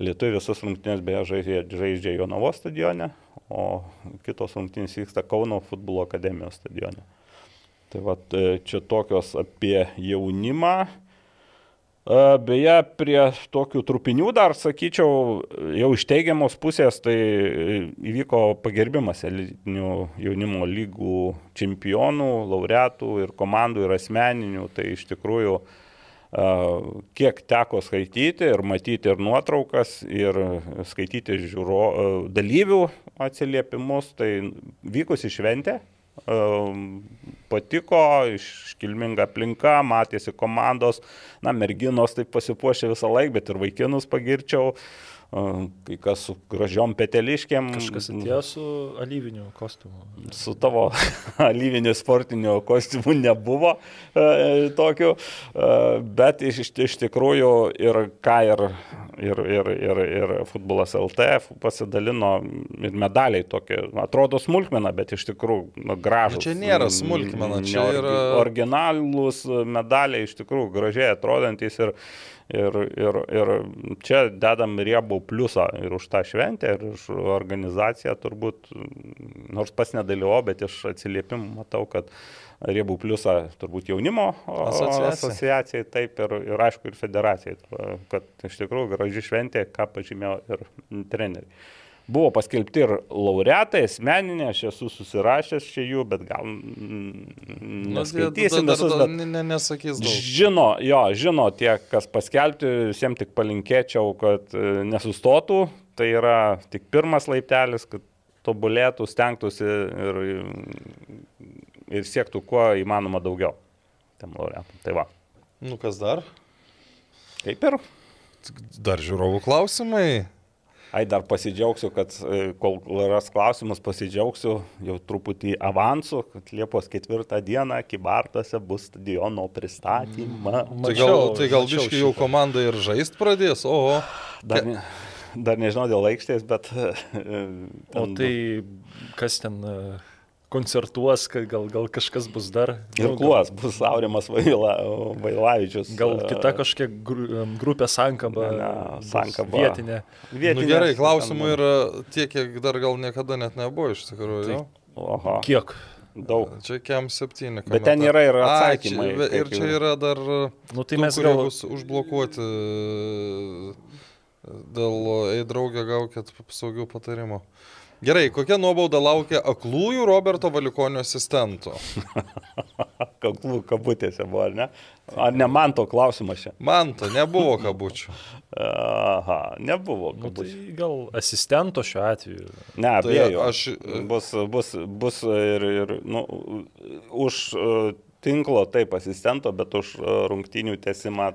Lietuvių visas rungtynės beje žaidžia, žaidžia Jonavos stadione, o kitos rungtynės vyksta Kauno futbolo akademijos stadione. Tai va, čia tokios apie jaunimą. E, Beje, prie tokių trupinių dar sakyčiau, jau iš teigiamos pusės tai įvyko pagerbimas elitinių jaunimo lygų čempionų, laureatų ir komandų ir asmeninių. Tai iš tikrųjų e, kiek teko skaityti ir matyti ir nuotraukas, ir skaityti žiūro, dalyvių atsiliepimus, tai vykusi šventė, patiko, iškilminga aplinka, matėsi komandos, na, merginos taip pasipuošė visą laiką, bet ir vaikinus pagirčiau, ehm, kai kas su gražiom peteliškėm. Kažkas atėjo su alyviniu kostiumu. Su tavo alyviniu sportiniu kostiumu nebuvo e, tokiu, e, bet iš, iš tikrųjų ir ką ir, ir, ir, ir, ir futbolas LTF pasidalino ir medaliai tokie, atrodo smulkmena, bet iš tikrųjų nu, gražus. Nu, čia nėra smulkmena, čia yra- Originalūs medaliai iš tikrųjų gražiai atrodantis ir, ir, ir, ir čia dedam riebų pliusą ir už tą šventę, ir už organizaciją turbūt, nors pas nedalyvau, bet iš atsiliepimų matau, kad riebų pliusą turbūt jaunimo Asociacija. asociacijai, taip ir, ir aišku ir federacijai, kad iš tikrųjų graži šventė, ką pažymėjo ir treneriai. Buvo paskelbti ir laureatai, asmeninė, aš esu susirašęs čia jų, bet gal mm, neskaitysim dar, visus, bet ne, ne, nesakys daug. Žino, jo, žino tie, kas paskelbti, visiems tik palinkėčiau, kad e, nesustotų. Tai yra tik pirmas laiptelis, kad tobulėtų, stengtųsi ir, ir siektų kuo įmanoma daugiau. Tam laureatam. Tai va. Nu kas dar? Kaip ir. Dar žiūrovų klausimai. Ai, dar pasidžiaugsiu, kad e, kol ras klausimus, pasidžiaugsiu jau truputį avansų, kad Liepos ketvirtą dieną Kibartose bus stadiono pristatymą. Tai gal, tai gal biškai jau komanda ir žaist pradės, oho. Dar, ne, dar nežinau dėl aikštės, bet... e, O ten- tai kas ten, e, koncertuos, kad gal, gal kažkas bus dar. Ir Nu, gal- kluos bus Aurimas Vaila, Vailavičius. Gal e, kita kažkokia gru, grupė Sankaba. Ne, Sankaba. Vietinė. vietinės- Nu, gerai, klausimų yra tiek, kiek dar gal niekada net nebuvo iš tikrųjų. Tai- Kiek? daug. Čia kem septyni. Bet ten yra ir Ai, atsakymai, čia- Ir čia yra dar... Nu, tai tų, mes gal... bus užblokuoti dėl ei draugė gaukit saugių patarimų. Gerai, kokia nuobauda laukia aklųjų Roberto Valikonio asistentų? Kaklų kabutėse buvo, ar ne? Ar ne man to klausimas čia? Man to nebuvo kabučių. Aha, nebuvo Nu, tai gal asistento šiuo atveju. Ne, Tai abiejų. aš- Bus, bus, bus ir, ir nu, už uh, tinklo taip asistento, bet už uh, rungtinių tesimą.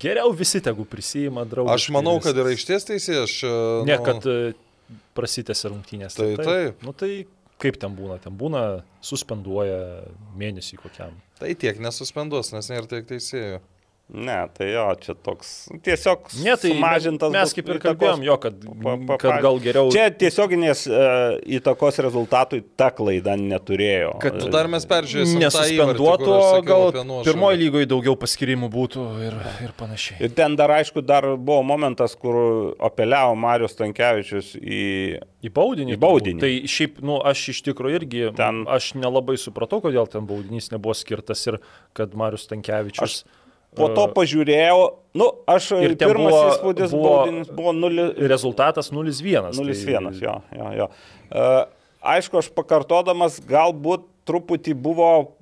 Geriau visi tegu prisijima draugą. Aš manau, kad yra išties teisėjas. Ne, nu, kad e, prasitęsia rungtynės. Tai taip. Nu tai kaip ten būna? Ten būna suspenduoja mėnesį kokiam. Tai tiek nesuspenduos, nes nėra tiek teisėjų. Ne, tai jo, čia toks tiesiog Ne, tai sumažintas. mes kaip ir kalbėjom, jo, kad, pa- pa- kad gal geriau. Čia tiesioginės uh, įtakos rezultatui ta klaida neturėjo. Kad dar mes peržiūrėsim. tą įvartį, nesuspenduotų, aš gal pirmoji lygoje daugiau paskirimų būtų ir, ir panašiai. Ir ten dar, aišku, dar buvo momentas, kur apeliavo Marius Tankievičius į... Į baudinį. Į baudinį. Tai šiaip, nu, aš iš tikrųjų irgi, Ten- aš nelabai supratau, kodėl ten baudinys nebuvo skirtas ir kad Marius Tankievičius. Po to pažiūrėjau, nu, aš Ir pirmas buvo- įspūdis buvo- buvo, buvo 0, Rezultatas 0-1. 0-1, jo, jo, jo. Uh, aišku, aš pakartodamas, galbūt truputį buvo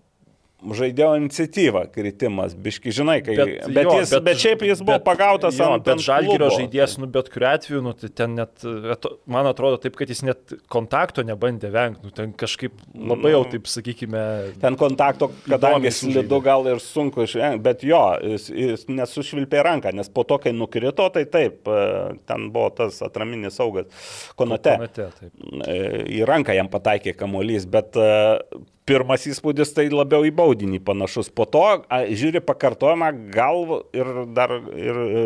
žaidėjo iniciatyva kritimas, biški, žinai, kai, bet, bet, jo, jis, bet, bet šiaip jis buvo bet- pagautas jo, ant Bet klubo. žaidėjas, nu bet kuriu atveju, nu, tai ten net, man atrodo taip, kad jis net kontakto nebandė vengti, nu, ten kažkaip labai jau, taip sakykime, Ten kontakto, kadangi slidu gal ir sunku išvengti, bet jo, jis, jis nesušvilpė ranką, nes po to, kai nukrito, tai taip, e, ten buvo tas atraminis saugas. Konate. konate, taip. E, Į ranką jam pataikė kamuolys, bet e, pirmas įspūdis tai labiau į baudinį panašus. Po to, a, žiūri pakartojimą, gal ir dar ir e,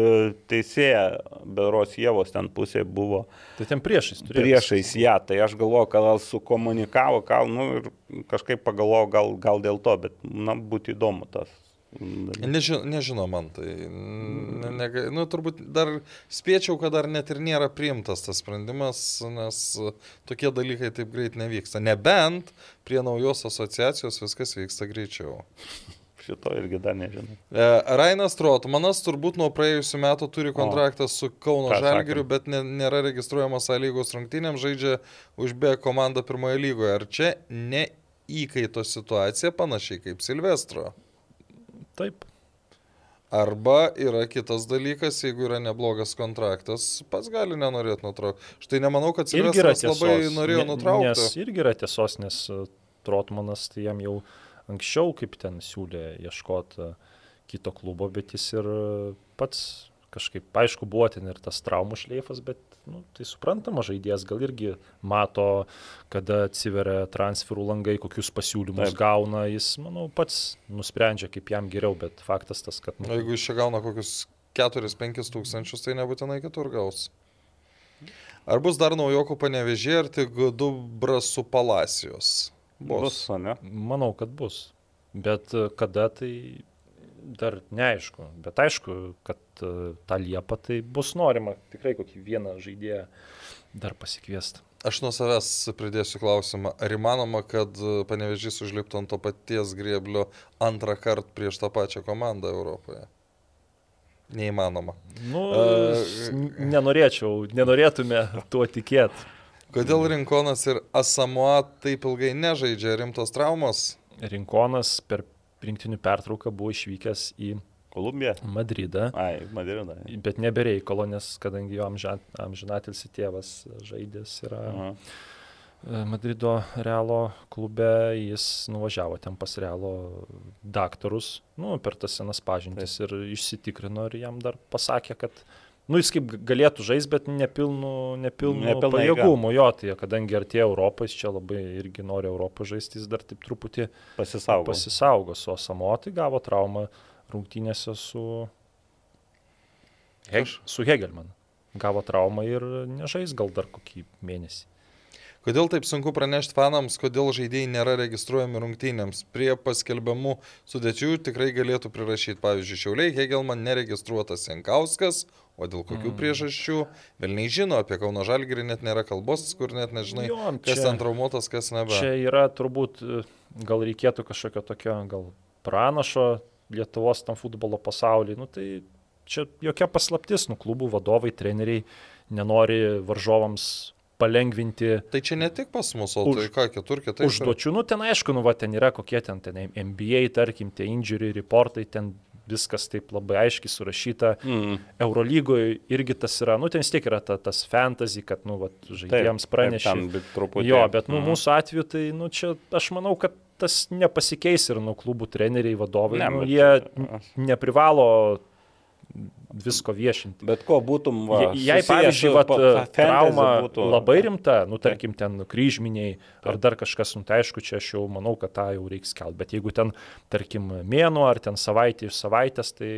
teisėja, beros Jėvos ten pusė buvo Tai ten priešais turėjo. priešais ją, tai aš galvoju, kad gal sukomunikavo, gal, nu, ir kažkaip pagalvoju, gal, gal dėl to, bet, na, būtų įdomu tas. Nežino, nežino man, tai ne, ne, nu, turbūt dar spėčiau, kad dar net ir nėra priimtas tas sprendimas, nes tokie dalykai taip greit nevyksta. Nebent prie naujos asociacijos viskas vyksta greičiau. Šito irgi dar nežinau. E, Rainas Trotmanas turbūt nuo praėjusių metų turi kontraktą su Kauno Žalgiriu, bet ne, nėra registruojamas A lygos rungtynėm, žaidžia už B komandą pirmoje lygoje. Ar čia neįkaito situacija panašiai kaip Silvestro? Taip. Arba yra kitas dalykas, jeigu yra neblogas kontraktas, pats gali nenorėti nutraukti. Štai nemanau, kad Silvestras labai norėjo nutraukti. Nes irgi yra tiesos, nes e, Trotmanas tai jam jau anksčiau kaip ten siūlė ieškoti kito klubo, bet jis ir e, pats kažkaip, aišku, buvo ten ir tas traumų šleifas, bet nu, tai suprantama, žaidėjas gal irgi mato, kada atsiveria transferų langai, kokius pasiūlymus Taip. Gauna, jis, manau, pats nusprendžia, kaip jam geriau, bet faktas tas, kad... O jeigu iš čia gauna kokius 4-5 tūkstančius, tai nebūtinai kitur gaus. Ar bus dar naujokų panevežė, ar tik du brasų palacijos? Bus, o ne? Manau, kad bus. Bet e, kada tai dar neaišku. Bet aišku, kad tą liepą tai bus norima tikrai kokį vieną žaidėją dar pasikviesti. Aš nuo savęs pridėsiu klausimą. Ar įmanoma, kad panevežys užliptų ant to paties grėblio antrą kartą prieš tą pačią komandą Europoje? Neįmanoma. Nu, E, s- nenorėčiau, nenorėtume tuo tikėti. Kodėl Rinkonas ir Asamoa taip ilgai nežaidžia rimtos traumos? Rinkonas per rinktinių pertrauką buvo išvykęs į Kolumbija. Madridą. Ai, Madridą. Bet nebereikalo, nes kadangi jo amžin- amžinatilsi tėvas žaidės yra Aha. E, Madrido Realo klube, jis nuvažiavo ten pas Realo daktarus, nu, per tas senas pažintis ir išsitikrino ir jam dar pasakė, kad, nu, jis kaip galėtų žaisti, bet nepilnu, nepilnu Nepilna pajėgumu, jo, tai kadangi artėja Europą, jis čia labai irgi nori Europą žaisti, jis dar taip truputį Pasisaugo. pasisaugos, o Samotai gavo traumą rungtynėse su, Heg, su Hegelman. Gavo traumą ir nežais gal dar kokį mėnesį. Kodėl taip sunku pranešti fanams, kodėl žaidėjai nėra registruojami rungtynėms? Prie paskelbiamų sudėčių tikrai galėtų prirašyti, pavyzdžiui, Šiauliai, Hegelman neregistruotas Jankauskas, o dėl kokių mm. priežasčių, vėl nežino, apie Kauno Žalgirį net nėra kalbos, kur net nežinai, jo, čia, kas ten traumuotas, kas nebe. Čia yra turbūt, gal reikėtų kažkokio tokio, gal pranašo Lietuvos tam futbolo pasaulyje, nu tai čia jokia paslaptis, nu klubų vadovai, treneriai nenori varžovams palengvinti. Tai čia ne tik pas mus, o už, tai ką, kitur kitai. Užduočių, nu ten aišku, nu va, ten yra kokie ten, ten NBA, tarkim, tie injury reportai, ten viskas taip labai aiškiai surašyta. Mm. Eurolygoje irgi tas yra, nu ten vis tiek yra ta, tas fantasy, kad, nu, va, žaidėjams pranešė. Jo, bet, nu, mm. mūsų atveju, tai, nu, čia aš manau, kad tas nepasikeis ir nu klubų treneriai, vadovai, ne, nu, jie neprivalo visko viešinti. Bet ko būtum, va, jei pavyzdžiui, vat, trauma būtų... labai rimta, nu tarkim ten kryžminiai ar dar kažkas, nu tai aišku, čia aš jau manau, kad tą jau reikia skelbti, bet jeigu ten, tarkim, mėnuo ar ten savaitė iš savaitės, tai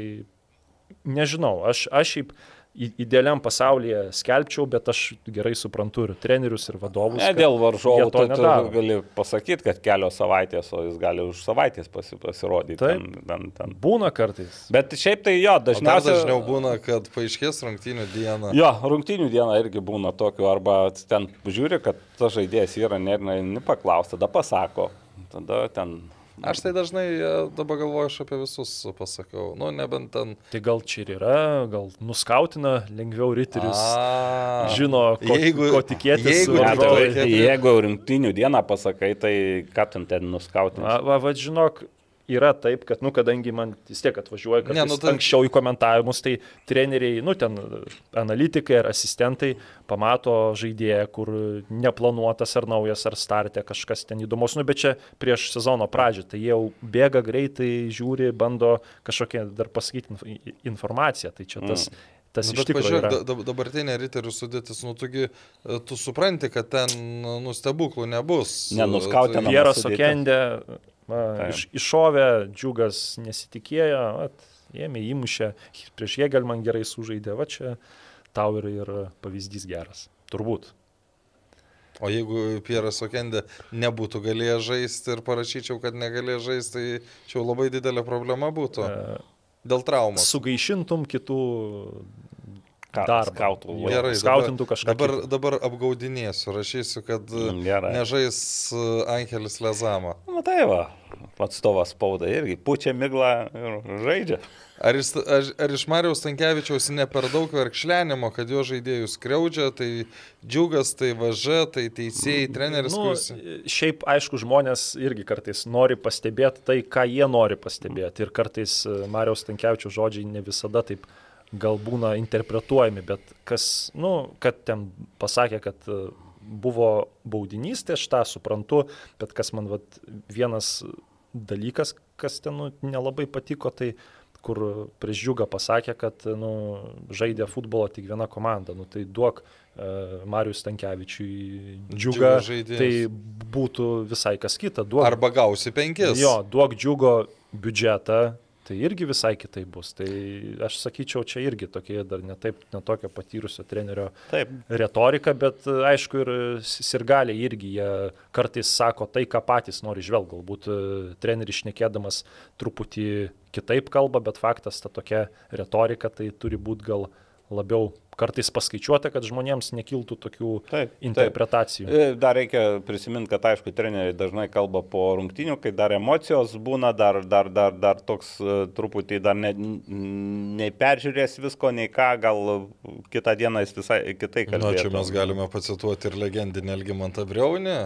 nežinau, aš, aš šiaip idealiam pasaulyje skelbčiau, bet aš gerai suprantu ir trenerius, ir vadovus. Ne dėl varžovų, tu, tu gali pasakyti, kad kelios savaitės, o jis gali už savaitės pasi, pasirodyti. Taip, ten, ten, ten. Būna kartais. Bet šiaip tai jo, dažniausiai. Dažniau būna, kad paaiškės rungtynių dieną. Jo, rungtynių diena irgi būna tokiu, arba ten žiūri, kad tas žaidėjas yra, ne, ne, nepaklaus, tada pasako. Tada ten Aš tai dažnai e, dabar galvoju, aš apie visus pasakau. Nu, nebent ten. Tai gal čia ir yra, gal nuskautina lengviau riterius. A, žino, ko, jeigu, ko tikėtis. Jeigu, tai, jeigu rinktinių dieną pasakai, tai ką ten ten nuskautina? Va, va, žinok, yra taip, kad, nu, kadangi man vis tiek atvažiuoja, kad ne, nu, tai... anksčiau į komentavimus, tai treneriai, nu, ten analitikai ar asistentai pamato žaidėją, kur neplanuotas ar naujas ar startė kažkas ten įdomus, nu, bet čia prieš sezono pradžią, tai jau bėga greitai, žiūri, bando kažkokią dar pasakyti informaciją, tai čia tas mm. Tas nu, bet pažiūrėk, da, dabartinė riterių sudėtis, nu, tugi, e, tu supranti, kad ten, nu, stebuklų nebus. Nenuskautina. Vieras Okendė Va, iš, iššovė, džiugas nesitikėjo, at, ėmė įmušę, prieš Jėgal man gerai sužaidė, va čia tau ir, ir pavyzdys geras. Turbūt. O jeigu Pieras Okendė nebūtų galėjęs žaisti ir parašyčiau, kad negalėjo žaisti, tai čia labai didelė problema būtų. E, Dėl traumos. Sugaišintum kitų darbą. Skautų, Gerai, skautintų kažką. Dabar, dabar apgaudinėsiu, rašysiu, kad mm, Gerai. nežais e, Angelis Lezama. Na tai va, atstovas spauda irgi pučia miglą ir žaidžia. Ar iš, ar, ar iš Marijos Tankievičiaus ne per daug verkšlenimo, kad jo žaidėjus kreudžia, tai džiugas, tai važa, tai teisėjai, treneris. Nu, kuris... Šiaip, aišku, žmonės irgi kartais nori pastebėti tai, ką jie nori pastebėti. Ir kartais e, Marijos Tankievičiaus žodžiai ne visada taip gal būna interpretuojami, bet kas, nu, kad ten pasakė, kad e, buvo baudinys, tai aš tą suprantu, bet kas man vat, vienas dalykas, kas ten nu, nelabai patiko, tai kur prieš džiugą pasakė, kad nu, žaidė futbolo tik viena komanda. Nu, tai duok uh, Marius Tankievičiui džiugą, tai būtų visai kas kita. Duok, Arba gausi penkis. Jo, duok džiugo biudžetą, tai irgi visai kitai bus. Tai aš sakyčiau, čia irgi tokie dar netaip, netokio patyrusio trenerio Taip. retorika, bet aišku ir sirgaliai irgi jie kartais sako tai, ką patys nori žvelgti. Galbūt e, treneris šnekėdamas truputį kitaip kalba, bet faktas ta tokia retorika tai turi būti gal labiau kartais paskaičiuota, kad žmonėms nekiltų tokių taip, interpretacijų. Taip. E, dar reikia prisiminti, kad aišku, treneriai dažnai kalba po rungtinių, kai dar emocijos būna, dar, dar, dar, dar toks e, truputį dar ne, nei peržiūrės visko, nei ką, gal kitą dieną jis visai kitai kalbės. Na, čia mes galime pacituoti ir legendinį Elgimantą Breunį,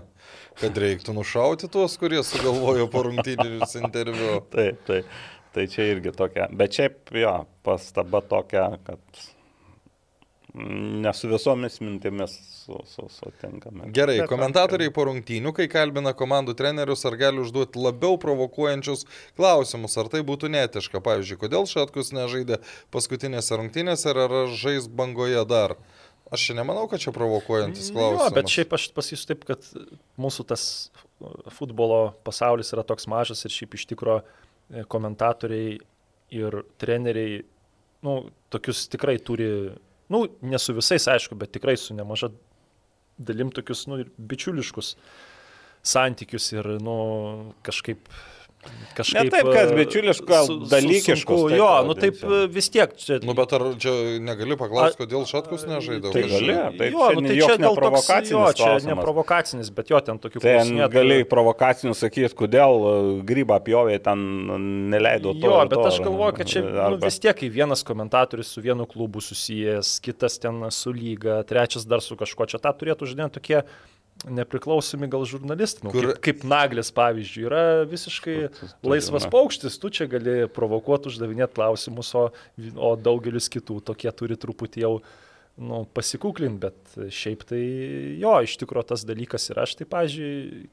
kad reiktų nušauti tuos, kurie sugalvojo po rungtinius interviu. taip, taip. Tai čia irgi tokia. Bet šiaip jo, pastaba tokia, kad ne su visomis mintimis sutinkame. Su Gerai, Bet, komentatoriai po rungtynių, kai kalbina komandų trenerius, ar gali užduoti labiau provokuojančius klausimus, ar tai būtų netiška. Pavyzdžiui, kodėl Šatkus nežaidė paskutinėse rungtynėse, ar, ar žais bangoje dar. Aš čia nemanau, kad čia provokuojantis klausimas. Jo, bet šiaip aš pasakysiu taip, kad mūsų tas futbolo pasaulis yra toks mažas ir šiaip iš tikro e, komentatoriai ir treneriai, nu, tokius tikrai turi nu, ne su visais, aišku, bet tikrai su nemaža dalim tokius, nu, ir bičiuliškus santykius ir, nu, kažkaip kažkaip... Ne taip, kad bičiuliško, su- taip Jo, nu taip e, vis tiek čia... Nu, bet ar čia negali paklausti, kodėl Šatkus nežaidė? Tai gali. Taip, jo, nu, čia tai joks čia gal toks, neprovokacinis jo, čia klausimas. neprovokacinis, bet jo, ten tokių Ten klausinėtų- gali provokacinių sakyti, kodėl e, grybą pjovė, ten neleido to. Jo, bet to, aš galvoju, kad čia nu, arba- vis tiek, kai vienas komentatorius su vienu klubu susijęs, kitas ten su lyga, trečias dar su kažkuo, čia tą turėtų žinoti tokie nepriklausomi gal žurnalistai, nu, Kur- kaip, kaip Naglis pavyzdžiui, yra visiškai turi, laisvas na. paukštis, tu čia gali provokuoti, uždavinėti klausimus, o, o daugelis kitų tokie turi truputį jau nu, pasikūklinti, bet šiaip tai jo, iš tikrųjų tas dalykas yra, aš tai, pažiūrėjau,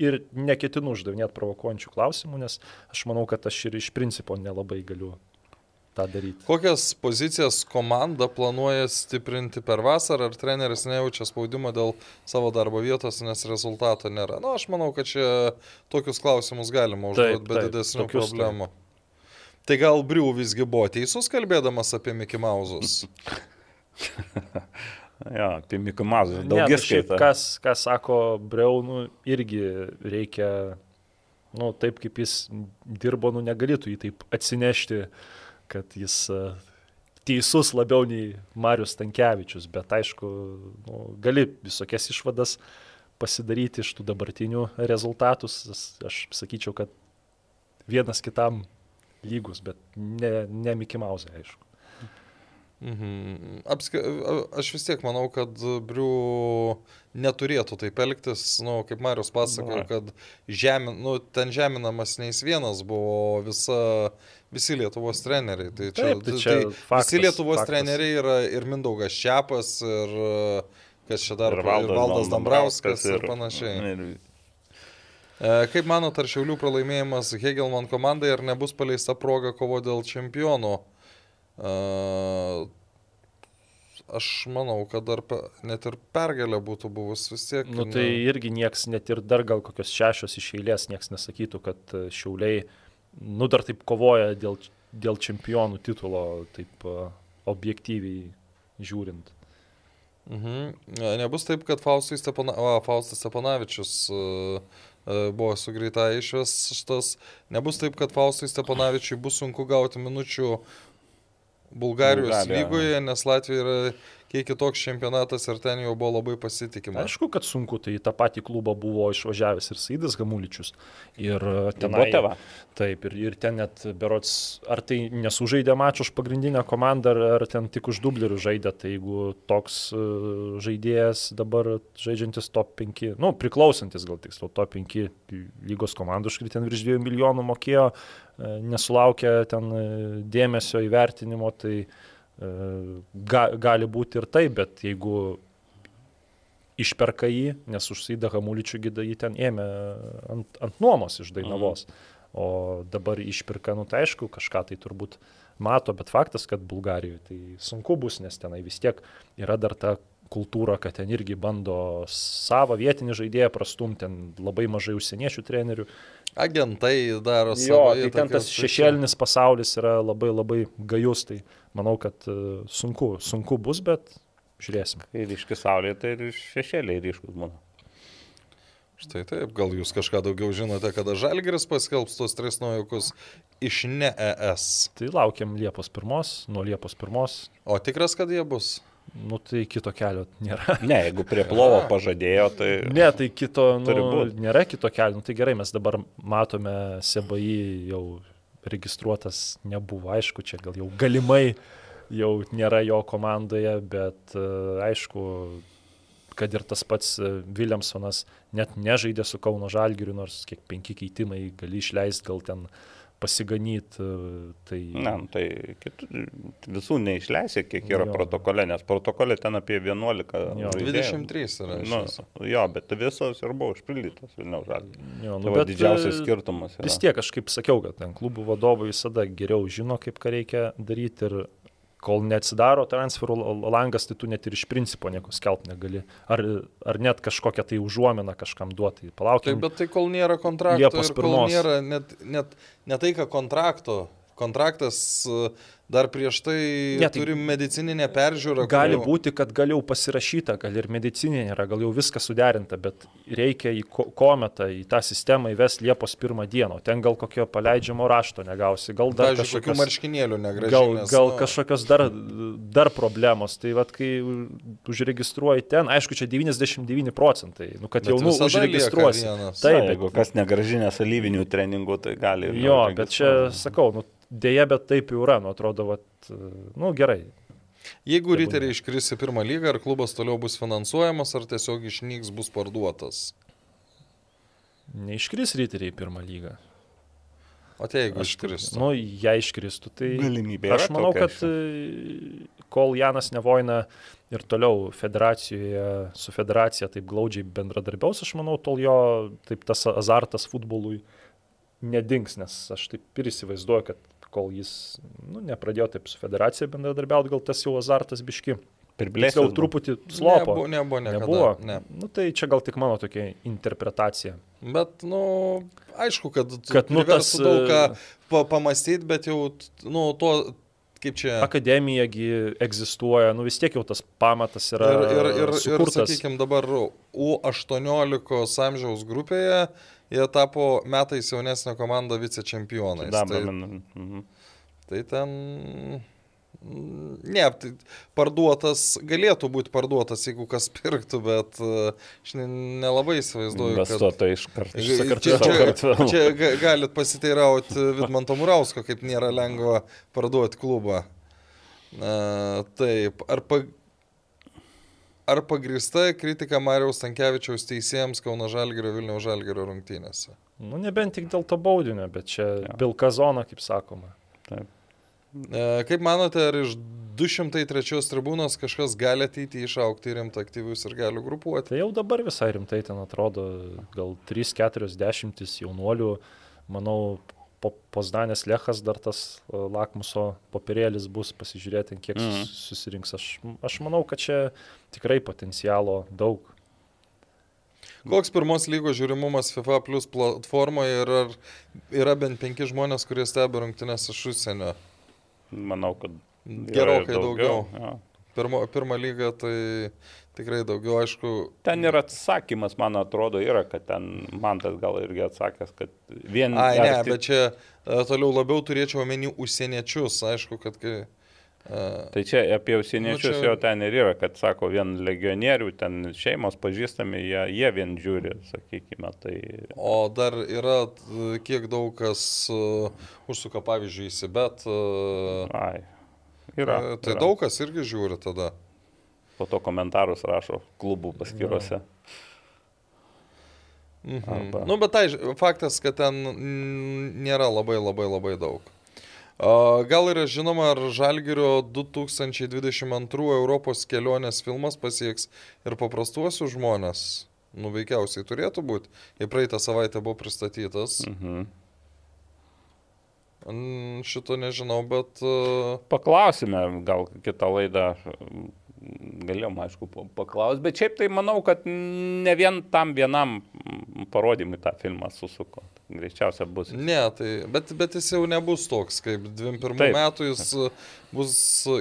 ir neketinu uždavinėti provokuojančių klausimų, nes aš manau, kad aš ir iš principo nelabai galiu tą daryti. Kokias pozicijas komanda planuoja stiprinti per vasarą, ar treneris nejaučia spaudimo dėl savo darbo vietos, nes rezultato nėra? Na, nu, aš manau, kad čia tokius klausimus galima užduoti be didesnių tokius taip. problemų. Tai gal Briu visgi buvo teisus kalbėdamas apie Mickey Mausus? Jo, apie Mikumazą. Ne, tai šiaip, kas, kas sako Breunų, irgi reikia, nu, taip kaip jis dirbo, nu, negalėtų jį taip atsinešti, kad jis e, teisus labiau nei Marius Tankievičius, bet aišku, nu, gali visokias išvadas pasidaryti iš tų dabartinių rezultatų. Aš sakyčiau, kad vienas kitam lygus, bet ne, ne Mouse, aišku. Mhm. Apska... a- Aš vis tiek manau, kad Briu neturėtų taip elgtis, nu, kaip Marius pasakojo, Na. kad žemin... nu, ten žeminamas ne jis vienas buvo visa, visi Lietuvos treneriai. Tai čia, Taip, tai čia faktas, visi Lietuvos faktas. treneriai yra ir Mindaugas Čiapas, ir uh, kas čia dar, Ir Valdas, Valdas Dambrauskas ir, ir panašiai. Ir, E, Kaip manot, ar Šiaulių pralaimėjimas Hegelman komandai, ar nebus paleista proga kovo dėl čempionų? E, Aš manau, kad dar net ir pergalė būtų buvus vis tiek. Nu, tai irgi nieks, net ir dar gal kokios šešios iš eilės, nieks nesakytų, kad e, šiauliai, nu dar taip kovoja dėl, dėl čempionų titulo, taip e, objektyviai žiūrint. Mhm. E, Nebus taip, kad Faustas, Stepana... o, Faustas Stepanavičius uh, uh, buvo su greita išvestas. Nebus taip, kad Faustui Stepanavičiui bus sunku gauti minučių Bulgarijos Bulgarija. lygoje, nes Latvija yra kiek kitoks čempionatas ir ten jau buvo labai pasitikima. Aišku, kad sunku, tai į tą patį klubą buvo išvažiavęs ir Saidas Gamuličius. Ir e, tenai, Boteva. taip, ir, ir ten net berots, ar tai nesužaidė mačą už pagrindinę komandą, ar, ar ten tik už dublerių žaidė, tai jeigu toks e, žaidėjas dabar žaidžiantis top 5, nu, priklausantis gal tiksliau top 5 lygos komandų, už kurį ten virš 2 milijonų mokėjo, e, nesulaukė ten e, dėmesio įvertinimo, tai ga, gali būti ir taip, bet jeigu išperka jį, nes užsaida Hamuličių gyda jį ten ėmė ant, ant nuomos iš Dainavos. Mhm. O dabar išpirka, nu tai aišku, kažką tai turbūt mato, bet faktas, kad Bulgarijoje tai sunku bus, nes tenai vis tiek yra dar ta kultūra, kad ten irgi bando savo vietinį žaidėją prastumti, ten labai mažai užsieniečių trenerių. Agentai daro Jo, savo tai ten tas šešėlinis pasaulis yra labai labai gajus, tai manau, kad e, sunku, sunku bus, bet žiūrėsim. Kai ryški saulė, tai ir šešėliai ryškus būna. Štai taip, gal jūs kažką daugiau žinote, kada Žalgeris paskelbs tos tris naujokus iš ne ES. Tai laukiam Liepos pirmos, nuo Liepos pirmos, O tikras, kad jie bus? nu tai kito kelio nėra. Ne, jeigu prie plovo pažadėjo, tai... Ne, tai kito, nu, nėra kito kelio. Nu, tai gerai, mes dabar matome SBI jau registruotas nebuvo, aišku, čia gal jau galimai jau nėra jo komandoje, bet e, aišku, kad ir tas pats e, Williamsonas net nežaidė su Kauno Žalgiriu, nors kiek penki keitimai gali išleisti, gal ten pasiganyti. Tai... Ne, nu, tai kitų, visų neišleisė, kiek yra Jo. protokole, nes protokole ten apie 11. Jo. žaidėjų. 23 yra. Nu, jo, bet visos ir buvo užpildytos Vilniaus žalgių. Jo, Tai va, didžiausias e, skirtumas. Yra. Vis tiek, aš kaip sakiau, kad ten klubų vadovai visada geriau žino, kaip ką reikia daryti ir kol neatsidaro transferų langas, tai tu net ir iš principo nieko skelbt negali. Ar, ar net kažkokią tai užuominą kažkam duoti. Taip, Palaukim. bet tai kol nėra kontrakto kol nėra net, net ne tai, ką kontrakto. Kontraktas e, dar prieš tai Ne, tai turi medicininę peržiūrą. Gali jau- būti, kad gal jau pasirašyta, gal ir medicininė yra, gal jau viskas suderinta, bet reikia į ko- kometą, į tą sistemą įvesti Liepos pirmą dieną. Ten gal kokio paleidžiamo rašto negausi, gal dar Pavyzdžiui, kokių kažkokios, marškinėlių gal, negražinės. gal nu. kažkokios dar, dar problemos. Tai vad, kai užregistruoji ten, aišku, čia 99 procentai, nu, kad Bet jau nu, užregistruosi. Taip, Taip, jeigu kas negražinė salyvinių treningų, tai gali. Jo, bet čia, sakau, nu, dėja, bet taip jau yra, nu, atrodo, vat, nu, gerai. Jeigu riteriai iškris į pirmą lygą, ar klubas toliau bus finansuojamas, ar tiesiog išnyks, bus parduotas. Neiškris ryteriai į pirmą lygą. O tai jeigu iškristų. Nu, jei iškristų, tai... Galimybė Aš manau, kad e, kol Janas Nevoina ir toliau federacijoje, su federacija taip glaudžiai bendradarbiaus, aš manau, tol jo taip tas azartas futbolui nedings, nes aš taip ir įsivaizduoju, kad kol jis nu, nepradėjo taip su federacija bendradarbiauti, gal tas jau azartas biški. Priblėsiu. Tiksliau, truputį slopo. Nebuvo, nebuvo, niekada, Nebuvo. Ne. Nu, tai čia gal tik mano tokia interpretacija. Bet, nu, aišku, kad, Kad, nu, tas, daug ką e, pa, pamastyti, bet jau, nu, to, kaip čia. Akademijagi egzistuoja, nu vis tiek jau tas pamatas yra Ir, ir, ir, ir sukurtas. sakykime, dabar U18 amžiaus grupėje jie tapo metais jaunesnė komanda vicečempionais. Tai, mhm. tai ten... Ne, tai parduotas, galėtų būti parduotas, jeigu kas pirktų, bet e, aš ne- nelabai įsivaizduoju, kad... Investuotojai iš karto. Čia, čia, čia ga- galit pasiteirauti Vidmanto Murausko, kaip nėra lengva parduoti klubą. Na, taip, ar, pa, ar pagrįsta kritika Mariaus Tankievičiaus teisėjams Kauno Žalgirio Vilniaus Žalgirio rungtynėse? Nu, nebent tik dėl to baudinio, bet čia Jo. pilka zona, kaip sakoma. Taip. E, Kaip manote, ar iš 203 tribūnos kažkas gali ateiti išaukti rimtą aktyvius ir galių grupuoti? Tai jau dabar visai rimtai ten atrodo, gal 3-40 jaunuolių, manau, po Pozdanės Lechas dar tas e, lakmuso popierėlis bus, pasižiūrėti, kiek Mhm. susirinks. Aš, aš manau, kad čia tikrai potencialo daug. Koks pirmos lygos žiūrimumas FIFA Plus platformoje ir ar yra bent penki žmonės, kurie stebi rungtynės iš užsienio? Manau, kad Gerokai daugiau. Jo. Pirmo, pirmą lygą tai tikrai daugiau, aišku. Ten ir atsakymas, man atrodo, yra, kad ten man tas gal irgi atsakęs, kad vien... Ai, ne, arti- bet čia e, toliau labiau turėčiau omeny užsieniečius, aišku, kad kai... e, Tai čia apie užsieniečius Nu, čia- jau ten ir yra, kad sako, vien legionierių, ten šeimos pažįstami, jie, jie vien žiūri, sakykime. Tai O dar yra, kiek daug kas uh, užsuka, pavyzdžiui, į Sibet. Uh, ai, yra. Tai yra. daug kas irgi žiūri tada. Po to komentarus rašo klubų paskiruose. Mhm. Arba- Nu, bet tai faktas, kad ten nėra labai labai labai daug. Gal yra žinoma, ar Žalgirio 2022 Europos kelionės filmas pasieks ir paprastuosius žmonės? Nu, veikiausiai turėtų būti. Jei praeitą savaitę buvo pristatytas. Mhm. Šito nežinau, bet... Paklausime, gal kitą laidą galėjom, aišku, pa- paklaus, bet šiaip tai manau, kad ne vien tam vienam parodymui tą filmą susuko. Greičiausia bus. ne, tai, bet, bet jis jau nebus toks, kaip 21 Taip. metų jis bus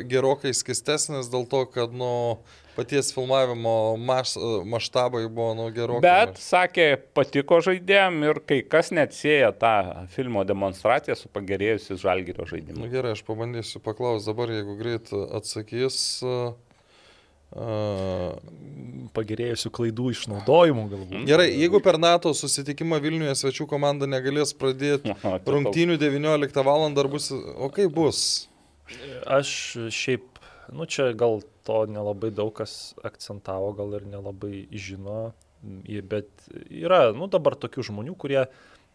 gerokai skistesnis dėl to, kad, nu, paties filmavimo maš, maštabai buvo, nu, gerokai. Bet, sakė, patiko žaidėjim ir kai kas net sieja tą filmo demonstraciją su pagerėjusiu žalgyrio Nu, žaidimu. gerai, aš pabandysiu paklausti dabar, jeigu greit atsakys. Uh, Pagerėjusių klaidų išnaudojimų galbūt. Gerai, jeigu per NATO susitikimą Vilniuje svečių komanda negalės pradėti Aha, rungtynių 19 val. ar bus... O kaip bus? Aš šiaip, nu čia gal to nelabai daug kas akcentavo, gal ir nelabai žino, bet yra, nu dabar tokių žmonių, kurie,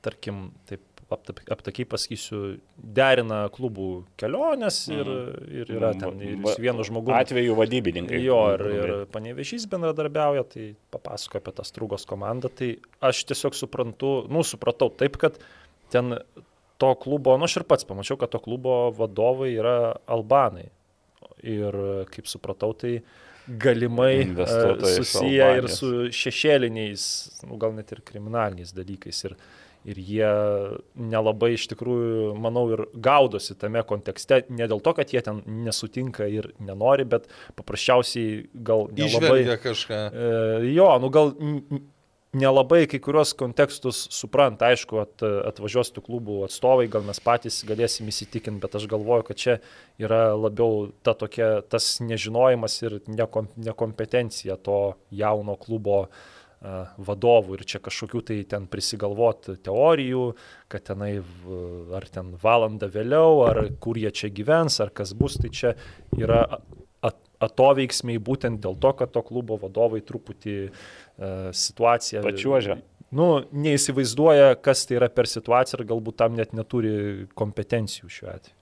tarkim, taip aptakiai pasakysiu, derina klubų keliones ir, ir yra ten ir vienu žmogumi. Atveju vadybininkai. Jo, ir, ir panevežys bendradarbiauja, tai papasako apie tą strugos komandą. Tai aš tiesiog suprantu, nu, supratau taip, kad ten to klubo, nu, aš ir pats pamačiau, kad to klubo vadovai yra albanai. Ir kaip supratau, tai galimai e, susiję ir su šešėliniais, nu, gal net ir kriminaliniais dalykais. Ir, ir jie nelabai iš tikrųjų, manau, ir gaudosi tame kontekste, ne dėl to, kad jie ten nesutinka ir nenori, bet paprasčiausiai gal nelabai... Išvelgia kažką. E, jo, nu gal nelabai kai kurios kontekstus supranta, aišku, at, atvažiuos tų klubų atstovai, gal mes patys galėsim įsitikinti, bet aš galvoju, kad čia yra labiau ta tokia, tas nežinojimas ir nekom, nekompetencija to jauno klubo a, vadovų ir čia kažkokių tai ten prisigalvot teorijų, kad tenai ar ten valandą vėliau, ar kur jie čia gyvens, ar kas bus, tai čia yra atoveiksmiai būtent dėl to, kad to klubo vadovai truputį uh, situaciją Pačiuožia. Nu, neįsivaizduoja, kas tai yra per situaciją ir galbūt tam net neturi kompetencijų šiuo atveju.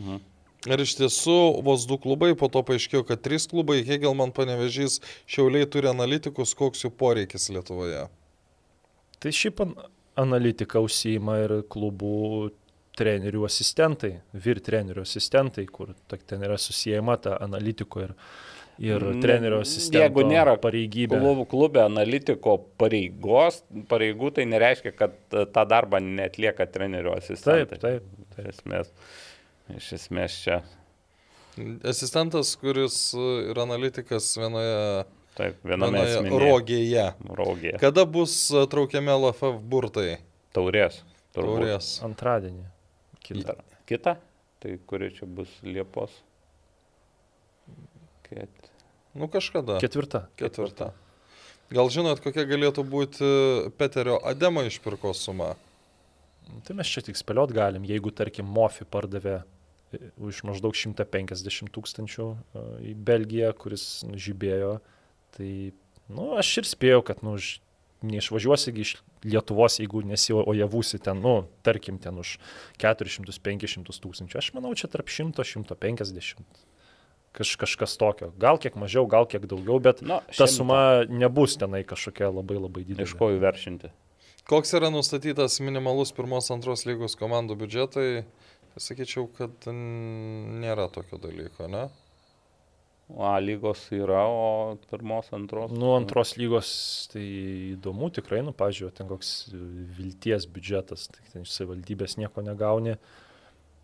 Mhm. Ir iš tiesų vos du klubai, po to paaiškėjo, kad trys klubai, Hegelman panevežys, Šiauliai turi analitikus, koks jų poreikis Lietuvoje. Tai šiaip an analitika užsijima ir klubų trenerių asistentai, vyr trenerių asistentai, kur ten yra susijęma ta analitiko ir, ir Ne- trenerio asistento jeigu nėra pareigybė. Klubų klube analitiko pareigos, pareigų tai nereiškia, kad e, tą darbą netlieka trenerio Taip, asistentai. taip. Iš esmės, iš esmės čia, Asistentas, kuris yra analitikas vienoje, taip, viename asmenyje. rogėje. Rogė. Kada bus traukiami LFF burtai? Taurės. turbūt. Taurės. Antradienį. Kita. Kita? Tai kuri čia bus Liepos? Ket... Nu kažkada. Ketvirta. Ketvirta. Gal žinot, kokia galėtų būti Peterio Ademo išpirkos suma? Tai mes čia tik spėliot galim, jeigu, tarkim, Mofi pardavė už maždaug 150 tūkstančių e, į Belgiją, kuris nu, žibėjo, tai, nu, aš ir spėjau, kad, nu, neišvažiuosi iš Lietuvos, jeigu nesiojavusi ten, nu, tarkim, ten už 400-500 tūkstančių. Aš manau, čia tarp 100-150. Kaž, kažkas tokio. Gal kiek mažiau, gal kiek daugiau, bet Nu, ta suma nebus tenai kažkokia labai labai didelė. Iš ko jų veršinti? Koks yra nustatytas minimalus pirmos antros lygos komandų biudžetai? Sakyčiau, kad nėra tokio dalyko, ne? A lygos yra, o pirmos, antros. Nu, antros lygos tai įdomu tikrai, nu, pažiūrėjau, ten koks vilties biudžetas, tai ten iš savivaldybės nieko negauni.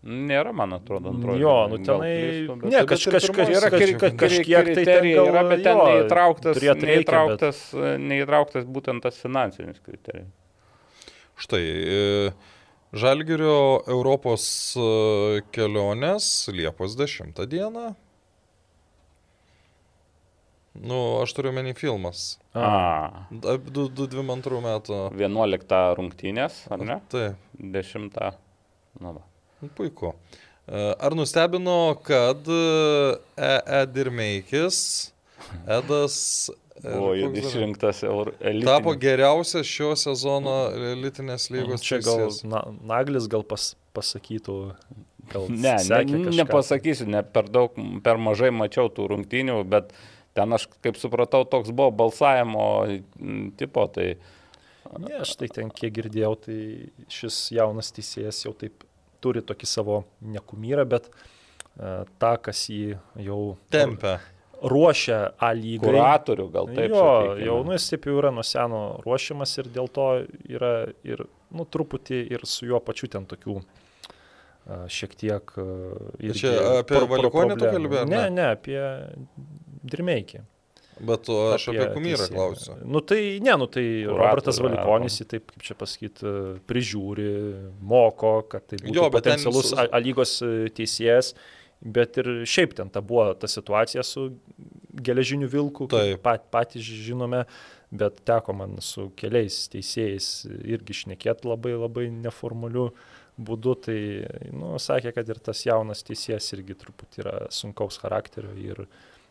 Nėra, man atrodo, antroji. Jo, nu tenai, klystu, bet- ne, bet kaž, kažkas pirmos Yra Kaž- kaž- kažkiek tai ten gal, yra, bet ten jo, neįtrauktas, reikia, neįtrauktas, neįtrauktas būtent tas finansinis kriterijus. Štai, e, Žalgirio Europos e, kelionės Liepos 10 dieną. Nu, aš turiu menį filmas. A, 22 metų. 11 rungtynės, ar ne? Taip, 10. Nu, va. nu, puiku. E, Ar nustebino, kad EE Dirmeikis, Edas Buvo išrinktas Euro- tapo geriausias šio sezono elitinės lygos Čia gal na, Naglis gal pas, pasakytų, gal Ne, ne, nepasakysiu, ne per daug, per mažai mačiau tų rungtynių, bet ten aš, kaip supratau, toks buvo balsavimo mm, tipo, tai Ne, aš tai ten kiek girdėjau, tai šis jaunas teisėjas jau taip turi tokį savo nekumyrą, bet uh, tą, kas jį jau Tempia. Ruošia A lygai. kuratorių gal taip. jo, sakykime. jau, nu, jis taip jau yra nuo seno ruošiamas ir dėl to yra ir, nu, truputį ir su juo pačiu ten tokių šiek tiek. Ir Čia apie Valiukonį tu kalbi, ar Ne, ne? apie Dirmeikį. Bet o aš apie kumyrą teisėją. klausiu. Nu tai, ne, nu tai Kuratorių Robertas Valikonis jį taip, kaip čia pasakyti, prižiūri, moko, kad tai būtų Jo, potencialus su- A, A lygos e, teisėjas, bet ir šiaip ten ta buvo ta situacija su geležiniu vilku, pat, patys žinome, bet teko man su keliais teisėjais irgi šnekėti labai labai neformaliu būdu, tai, nu, sakė, kad ir tas jaunas teisėjas irgi truputį yra sunkaus charakterio ir,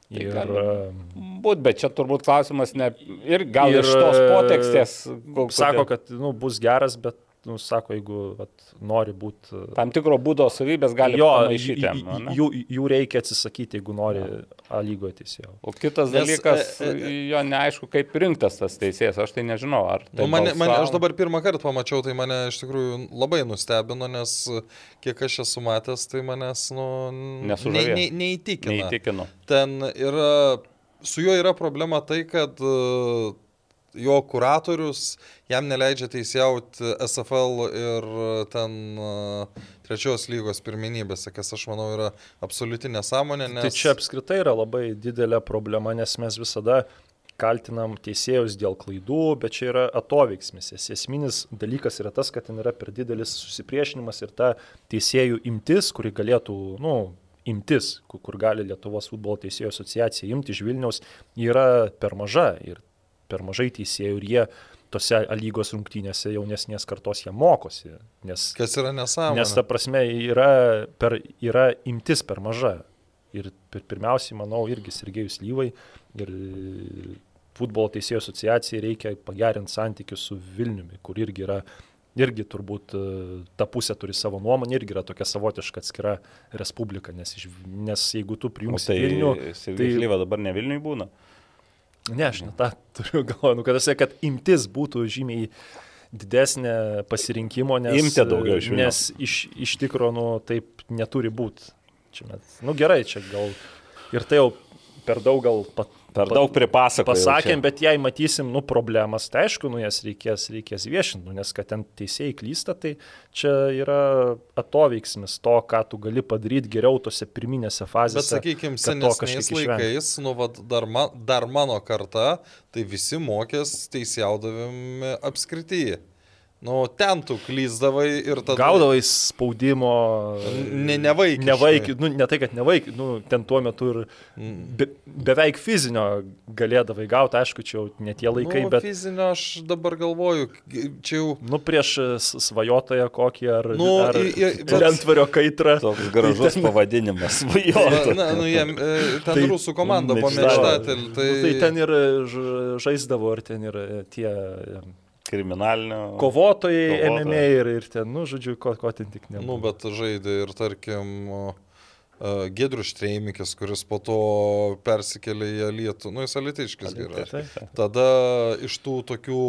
Tai ir em, Būt, bet čia turbūt klausimas ne. Ir gal Ir, iš tos e, potekstės. ko- sako, kad nu, bus geras, bet, nu, sako, jeigu vat, nori būti... Tam tikro būdo savybės gali ane? j- jų, jų reikia atsisakyti, jeigu nori A lygoje teisėjo. O kitas Nes, dalykas, e, e, jo neaišku, kaip rinktas tas teisėjas, aš tai nežinau. Ar tai Nu, mane, mane, aš balsavo- dabar pirmą kartą pamačiau, tai mane iš tikrųjų labai nustebino, nes kiek aš esu matęs, tai manęs nu, ne, ne, neįtikina. Neįtikinu. Ten yra, su juo yra problema tai, kad e, jo kuratorius jam neleidžia teisėjauti SFL ir ten uh, trečios lygos pirmenybėse, kas aš manau yra absoliuti nesąmonė. Nes... Tai čia apskritai yra labai didelė problema, nes mes visada kaltinam teisėjus dėl klaidų, bet čia yra atoveiksmis. Esminis dalykas yra tas, kad ten yra per didelis susipriešinimas ir ta teisėjų imtis, kuri galėtų, na, nu, imtis, kur gali Lietuvos futbolo teisėjų asociacija imti iš Vilniaus, yra per maža ir per mažai teisėjų ir jie tose lygos rungtynėse jaunesnės kartos jie mokosi. Nes, Kas yra nesąmonė? Nes ta prasme yra, per, yra imtis per maža. Ir pirmiausiai, manau, irgi Sergejus Lyvai ir futbolo teisėjų asociacijai reikia pagerinti santykius su Vilniumi, kur irgi yra, irgi turbūt ta pusė turi savo nuomonę, irgi yra tokia savotiška atskira respublika, nes, iš, nes jeigu tu prijungsi tai, Vilnių... Tai Lyva dabar ne Vilniui būna. Ne, aš ne tą turiu galvoje, nu, kad, kad imtis būtų žymiai didesnė pasirinkimo, nes, Imti daugiau iš Nes iš, iš tikrųjų, nu, taip neturi būti. Čia, met, nu gerai, čia gal ir tai jau per daug gal pat, Per daug pripasakojom. Pasakėm, bet jei matysim, nu, problemas, tai aišku, nu, jas reikės, reikės viešinti, nu, nes kad ten teisėjai klysta, tai čia yra atoveiksmis to, ką tu gali padaryti geriau tose pirminėse fazėse. Bet sakykime, senesniais laikais, nu, vat, dar, man, dar mano karta, tai visi mokės teisėjaudavimi apskrityje. Nu, ten tu klyzdavai ir tada... Gaudavai spaudimo. Ne, nevaikiai. Nevaikiai, nu, ne tai, kad nevaikiai, nu, ten tuo metu ir be, beveik fizinio galėdavai gauti, aišku, čia jau ne tie laikai, nu, bet... Fizinio aš dabar galvoju, čia jau... Nu, prieš svajotoją kokį ar, nu, ar bet... lentvario kaitrą. Toks gražus ten... pavadinimas. Svajotą. Na, nu, jie, ten tai, rusų komanda buvo mečtatel. Tai... Nu, tai ten ir žaisdavo, ir ten ir tie kriminalinio. Kovotojai, kovotojai. MMA ir, ir ten, nu, žodžiu, ko, ko ten tik ne. Nu, bet žaidė ir, tarkim, uh, Gedrus Štreimikis, kuris po to persikėlė į Lietų, nu, jis alitiškis gerai. Tada iš tų tokių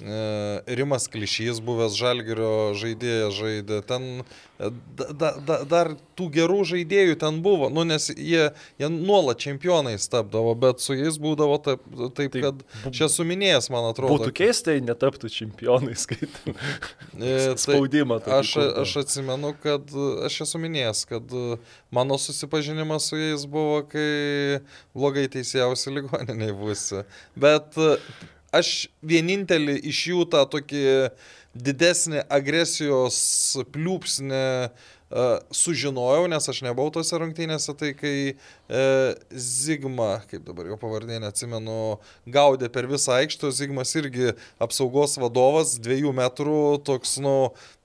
Rimas Klišys, buvęs Žalgerio žaidėjas, žaidė. Ten da, da, dar tų gerų žaidėjų ten buvo, nu, nes jie, jie nuolat čempionais tapdavo, bet su jais būdavo taip, taip tai, kad čia suminėjęs, man atrodo. Būtų keistai netaptų čempionais, skaitant. Spaudimą. Aš, aš atsimenu, kad aš esu minėjęs, kad mano susipažinimas su jais buvo, kai blogai teisėjausi ligoniniai būsi. Bet aš vienintelį iš jų tą tokį didesnį agresijos pliūpsnį uh, sužinojau, nes aš nebuvau tose rungtynėse, tai kai uh, Zigma, kaip dabar jo pavardė neatsimenu, gaudė per visą aikštę, Zigmas irgi apsaugos vadovas, dviejų metrų, toks, nu,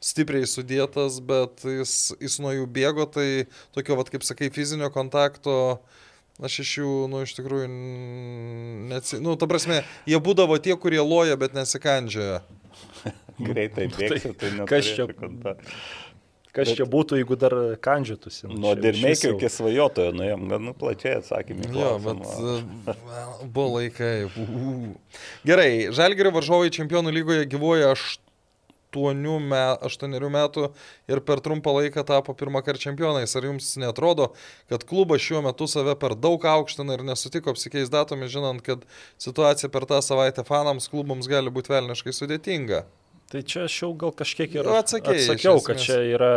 stipriai sudėtas, bet jis, jis nuo jų bėgo, tai tokio, vad, kaip sakai, fizinio kontakto uh, Aš iš jų, nu, iš tikrųjų, neatsi... Nu, ta prasme, jie būdavo tie, kurie loja, bet nesikandžioja. Greitai Nu, bėgsi, tai ne. Kas čia, kas Bet- čia būtų, jeigu dar kandžiotųsi? Nu, Nuo jau- iki svajotojo, nuėjom, gan nu, plačiai atsakymį. Jo, bet uh, buvo laikai. Gerai, Žalgerio varžovai čempionų lygoje gyvoja 8 me, metų ir per trumpą laiką tapo pirmą kartą čempionais. Ar jums netrodo, kad klubas šiuo metu save per daug aukština ir nesutiko apsikeis datomis, žinant, kad situacija per tą savaitę fanams klubams gali būti velniškai sudėtinga? Tai čia aš jau gal kažkiek ir iš atsakiau, kad čia yra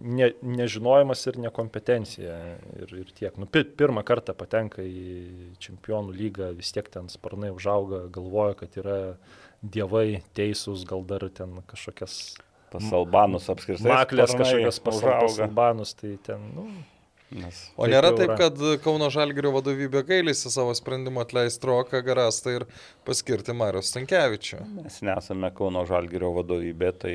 ne, nežinojimas ir nekompetencija. Ir, ir tiek. Nu, pi, pirmą kartą patenka į čempionų lygą, vis tiek ten sparnai užauga, galvoja, kad yra dievai teisūs, gal dar ten kažkokias Pasalbanus apskritai. maklės, kažkokias pasalbanus, tai ten, nu, Nes O Taip nėra jau taip, yra. kad Kauno Žalgerio vadovybė gailisi savo sprendimu atleisti Roką Garastą ir paskirti Marius Stankievičių. mes nesame Kauno Žalgirio vadovybė, tai...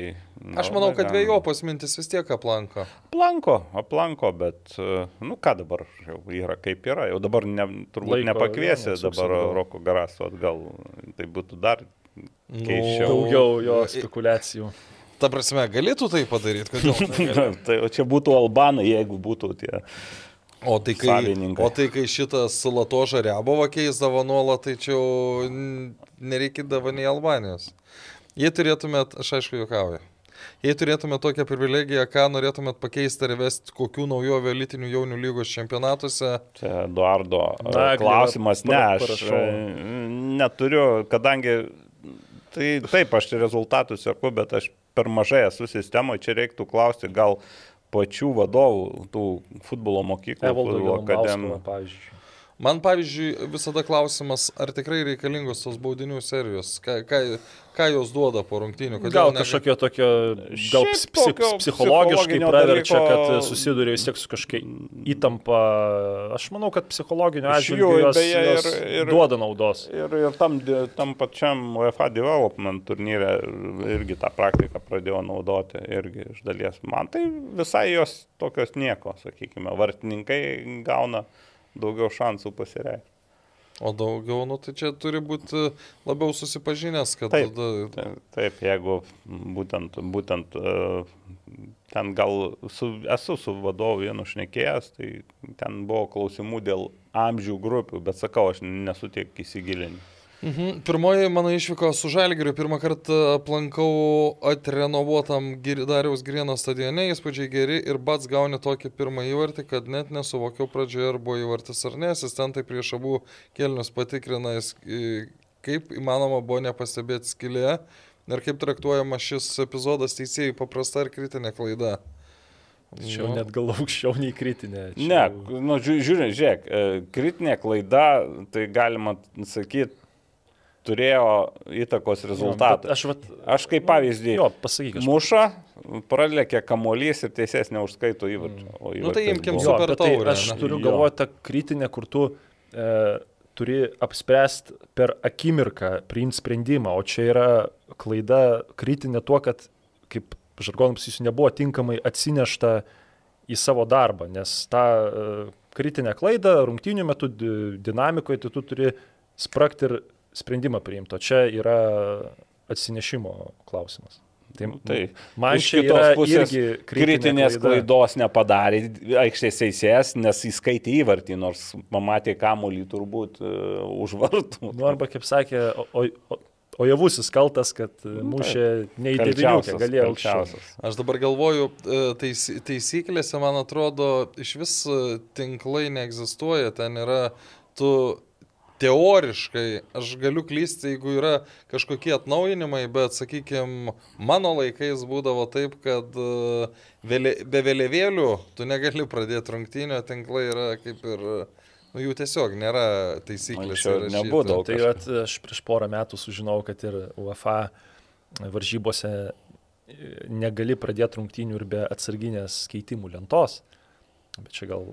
Aš manau, kad dviejopos mintis vis tiek aplanko. Aplanko, aplanko, bet, nu ką dabar, jau yra kaip yra, jau dabar ne, turbūt Laiko, nepakviesi neatsuksi dabar. Roko Garasto atgal, tai būtų dar Keisčiau. daugiau jo spekulacijų. Ta prasme, galėtų tai padaryti, negali? tai o čia būtų Albanai, jeigu būtų tie... O tai kai, o tai kai šitas Latoža Rebova keisdavo nuolat, tai čia jau nereikėdavo nei Albanijos. Jei turėtumėt, aš aišku juokauju, Jei turėtumėte tokią privilegiją, ką norėtumėte pakeisti ar įvesti kokių naujovių elitinių jaunių lygos čempionatuose? Čia Eduardo e, klausimas, ne, aš parašau. e, neturiu, kadangi tai taip, aš rezultatų sėku, bet aš per mažai esu sistemoje, čia reiktų klausti gal pačių vadovų, tų futbolo mokyklų, Evaldo akademijų. pavyzdžiui. Man, pavyzdžiui, visada klausimas, ar tikrai reikalingos tos baudinių serijos, ką, ką, ką jos duoda po rungtynių. Gal nega- kažkokio tokio, gal psi- tokio psichologiškai psichologinio praverčia, dalyko- kad susiduria vis tiek su kažkokia įtampa. Aš manau, kad psichologiniu Iš atžvilgiu jos, beje, jos ir- ir- duoda naudos. Ir, ir tam, tam pačiam UEFA development turnyre irgi tą praktiką pradėjo naudoti, irgi iš dalies. Man tai visai jos tokios nieko, sakykime, vartininkai gauna daugiau šansų pasireikšti. O daugiau, nu tai čia turi būti labiau susipažinęs, kad Taip. tada... Ta- Taip, jeigu būtent, būtent e, ten gal su, esu su vadovu vienu šnekėjęs, tai ten buvo klausimų dėl amžių grupių, bet sakau, aš nesu tiek įsigilinęs. Mhm. Pirmoji mano išvyko su Žalgiriu, pirmą kartą aplankau atrenovuotam Dariaus Grieno stadione, įspūdžiai geri ir pats gauni tokį pirmą įvartį, kad net nesuvokiau pradžioje, ar buvo įvartis ar ne, asistentai prieš abu kelnius patikrina, kaip įmanoma buvo nepastebėti skilėje ir kaip traktuojama šis epizodas teisėjai paprasta ar kritinė klaida. Čia Nu. net gal aukščiau nei kritinė. Čia Ne, nu, žiū- žiūrėk, žiūrėk, e, kritinė klaida, tai galima sakyti, turėjo įtakos rezultatą. Aš, vat, Aš kaip pavyzdį, jo, pasakyk, aš. muša, pralekia kamuolys ir teisės neužskaito įvarčio. o Nu, tai imkim Super tai taurę, aš ne? turiu galvoje tą kritinę, kur tu e, turi apspręsti per akimirką, priimti sprendimą, o čia yra klaida kritinė tuo, kad, kaip žargonams jis nebuvo tinkamai atsinešta į savo darbą, nes tą e, kritinę klaidą rungtynių metu di- dinamikoje tai tu turi spragti ir sprendimą priimti, o čia yra atsinešimo klausimas. Tai, Tai man iš čia kitos pusės kritinės klaida. klaidos nepadarė aikštės teisėjas, nes įskaitė įvartį, nors pamatė kamuolį turbūt uh, už vartų. Nu, arba kaip sakė, o, o, o, javusis kaltas, kad e, mušė ne į deviniukę, galėjo aukščiau. kalčiausias. Aš dabar galvoju, e, tais, taisyklėse, man atrodo, iš vis tinklai neegzistuoja, ten yra, tu teoriškai, aš galiu klysti, jeigu yra kažkokie atnaujinimai, bet, sakykime, mano laikais būdavo taip, kad e, vėlė, be vėliavėlių tu negali pradėti rungtynio, tinklai yra kaip ir, nu jų tiesiog nėra taisyklės. Nebūdavo. Tai vat, aš prieš porą metų sužinojau, kad ir UEFA varžybose e, negali pradėti rungtynių ir be atsarginės keitimų lentos. Bet čia gal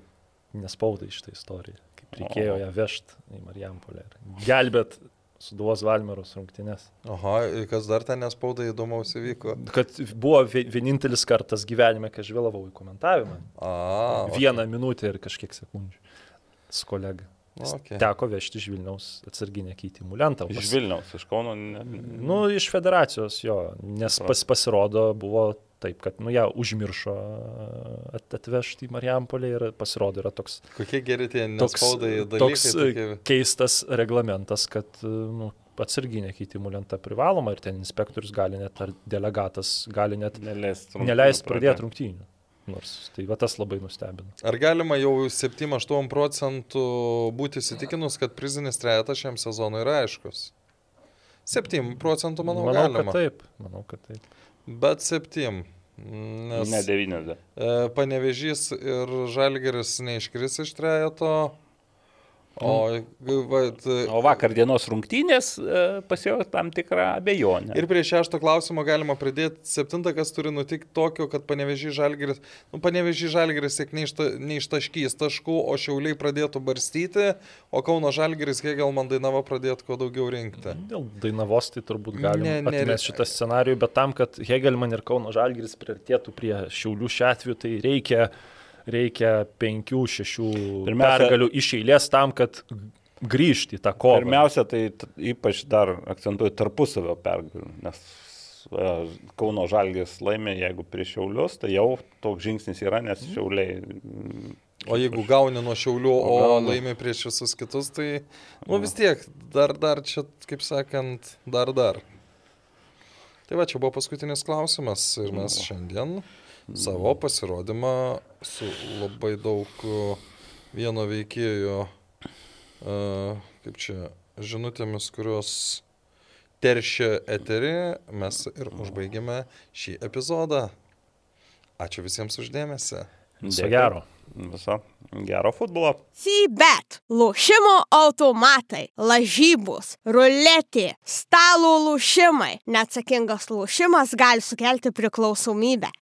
nespaudai šitą istoriją, reikėjo ją vežti į Marijampolę ir gelbėt Suduvos Valmeros rungtynės. Aha, ir kas dar ten nespauda įdomaus įvyko. Kad buvo vie- vienintelis kartas gyvenime, kai aš vėlavau į komentavimą. A, Vieną minutę ir kažkiek sekundžių su kolega. Okay. Teko vežti iš Vilniaus atsarginę keitimų lentą. o Iš pas- Vilniaus, iš Kauno. Ne, Nu, iš federacijos jo, nes pas, pasirodo buvo taip, kad, nu, ją užmiršo at, atvežti į Marijampolę ir pasirodo yra toks, Kokie geri tie nespaudai dalykai. toks tokie... e, keistas reglamentas, kad, e, nu, atsarginė keitimų lenta privaloma ir ten inspektorius gali net, ar delegatas gali net neleist neleisti pradėti rungtynių. Nors tai va tas labai nustebino. Ar galima jau 7-8 procentų būti įsitikinus, kad prizinis trejetas šiam sezonui yra aiškus? 7 procentų, manau, manau galima. kad taip. Manau, kad taip. Bet 7. Nes Ne 90. e, Panevežys ir Žalgeris neiškris iš trejeto. O, vat, O vakar dienos rungtynės e, pasėjo tam tikrą abejonę. Ir prie šešto klausimo galima pridėti septintą, kas turi nutikti tokio, kad panevežį žalgeris, nu panevežį žalgeris tiek neišta, neištaškys taškų, o šiauliai pradėtų barstyti, o Kauno žalgeris, kiek gal man dainava pradėtų kuo daugiau rinkti. Dėl Dainavos tai turbūt galima atmesti šitą scenarijų, bet tam, kad Hegelman ir Kauno Žalgiris priartėtų prie Šiaulių šiuo atveju, tai reikia, reikia penkių, šešių Pirmiausia- pergalių iš eilės tam, kad grįžti į tą kovą. Pirmiausia, tai ypač dar akcentuoju tarpusavio pergalių, nes e, Kauno žalgės laimė, jeigu prieš Šiaulius, tai jau toks žingsnis yra, nes Šiauliai. mm, O jeigu gauni nuo šiaulių, o, O laimi prieš visus kitus, tai, nu vis tiek, dar, dar čia, kaip sakant, dar, dar. Tai va, čia buvo paskutinis klausimas ir mes šiandien savo pasirodymą su labai daug uh, vieno veikėjo, uh, kaip čia, žinutėmis, kurios teršia eterį, mes ir užbaigėme šį epizodą. Ačiū visiems uždėmesi. Viso gero. Viso gero futbolo. Sybet, lošimo automatai, lažybos, ruletė, stalo lošimai. Neatsakingas lošimas gali sukelti priklausomybę.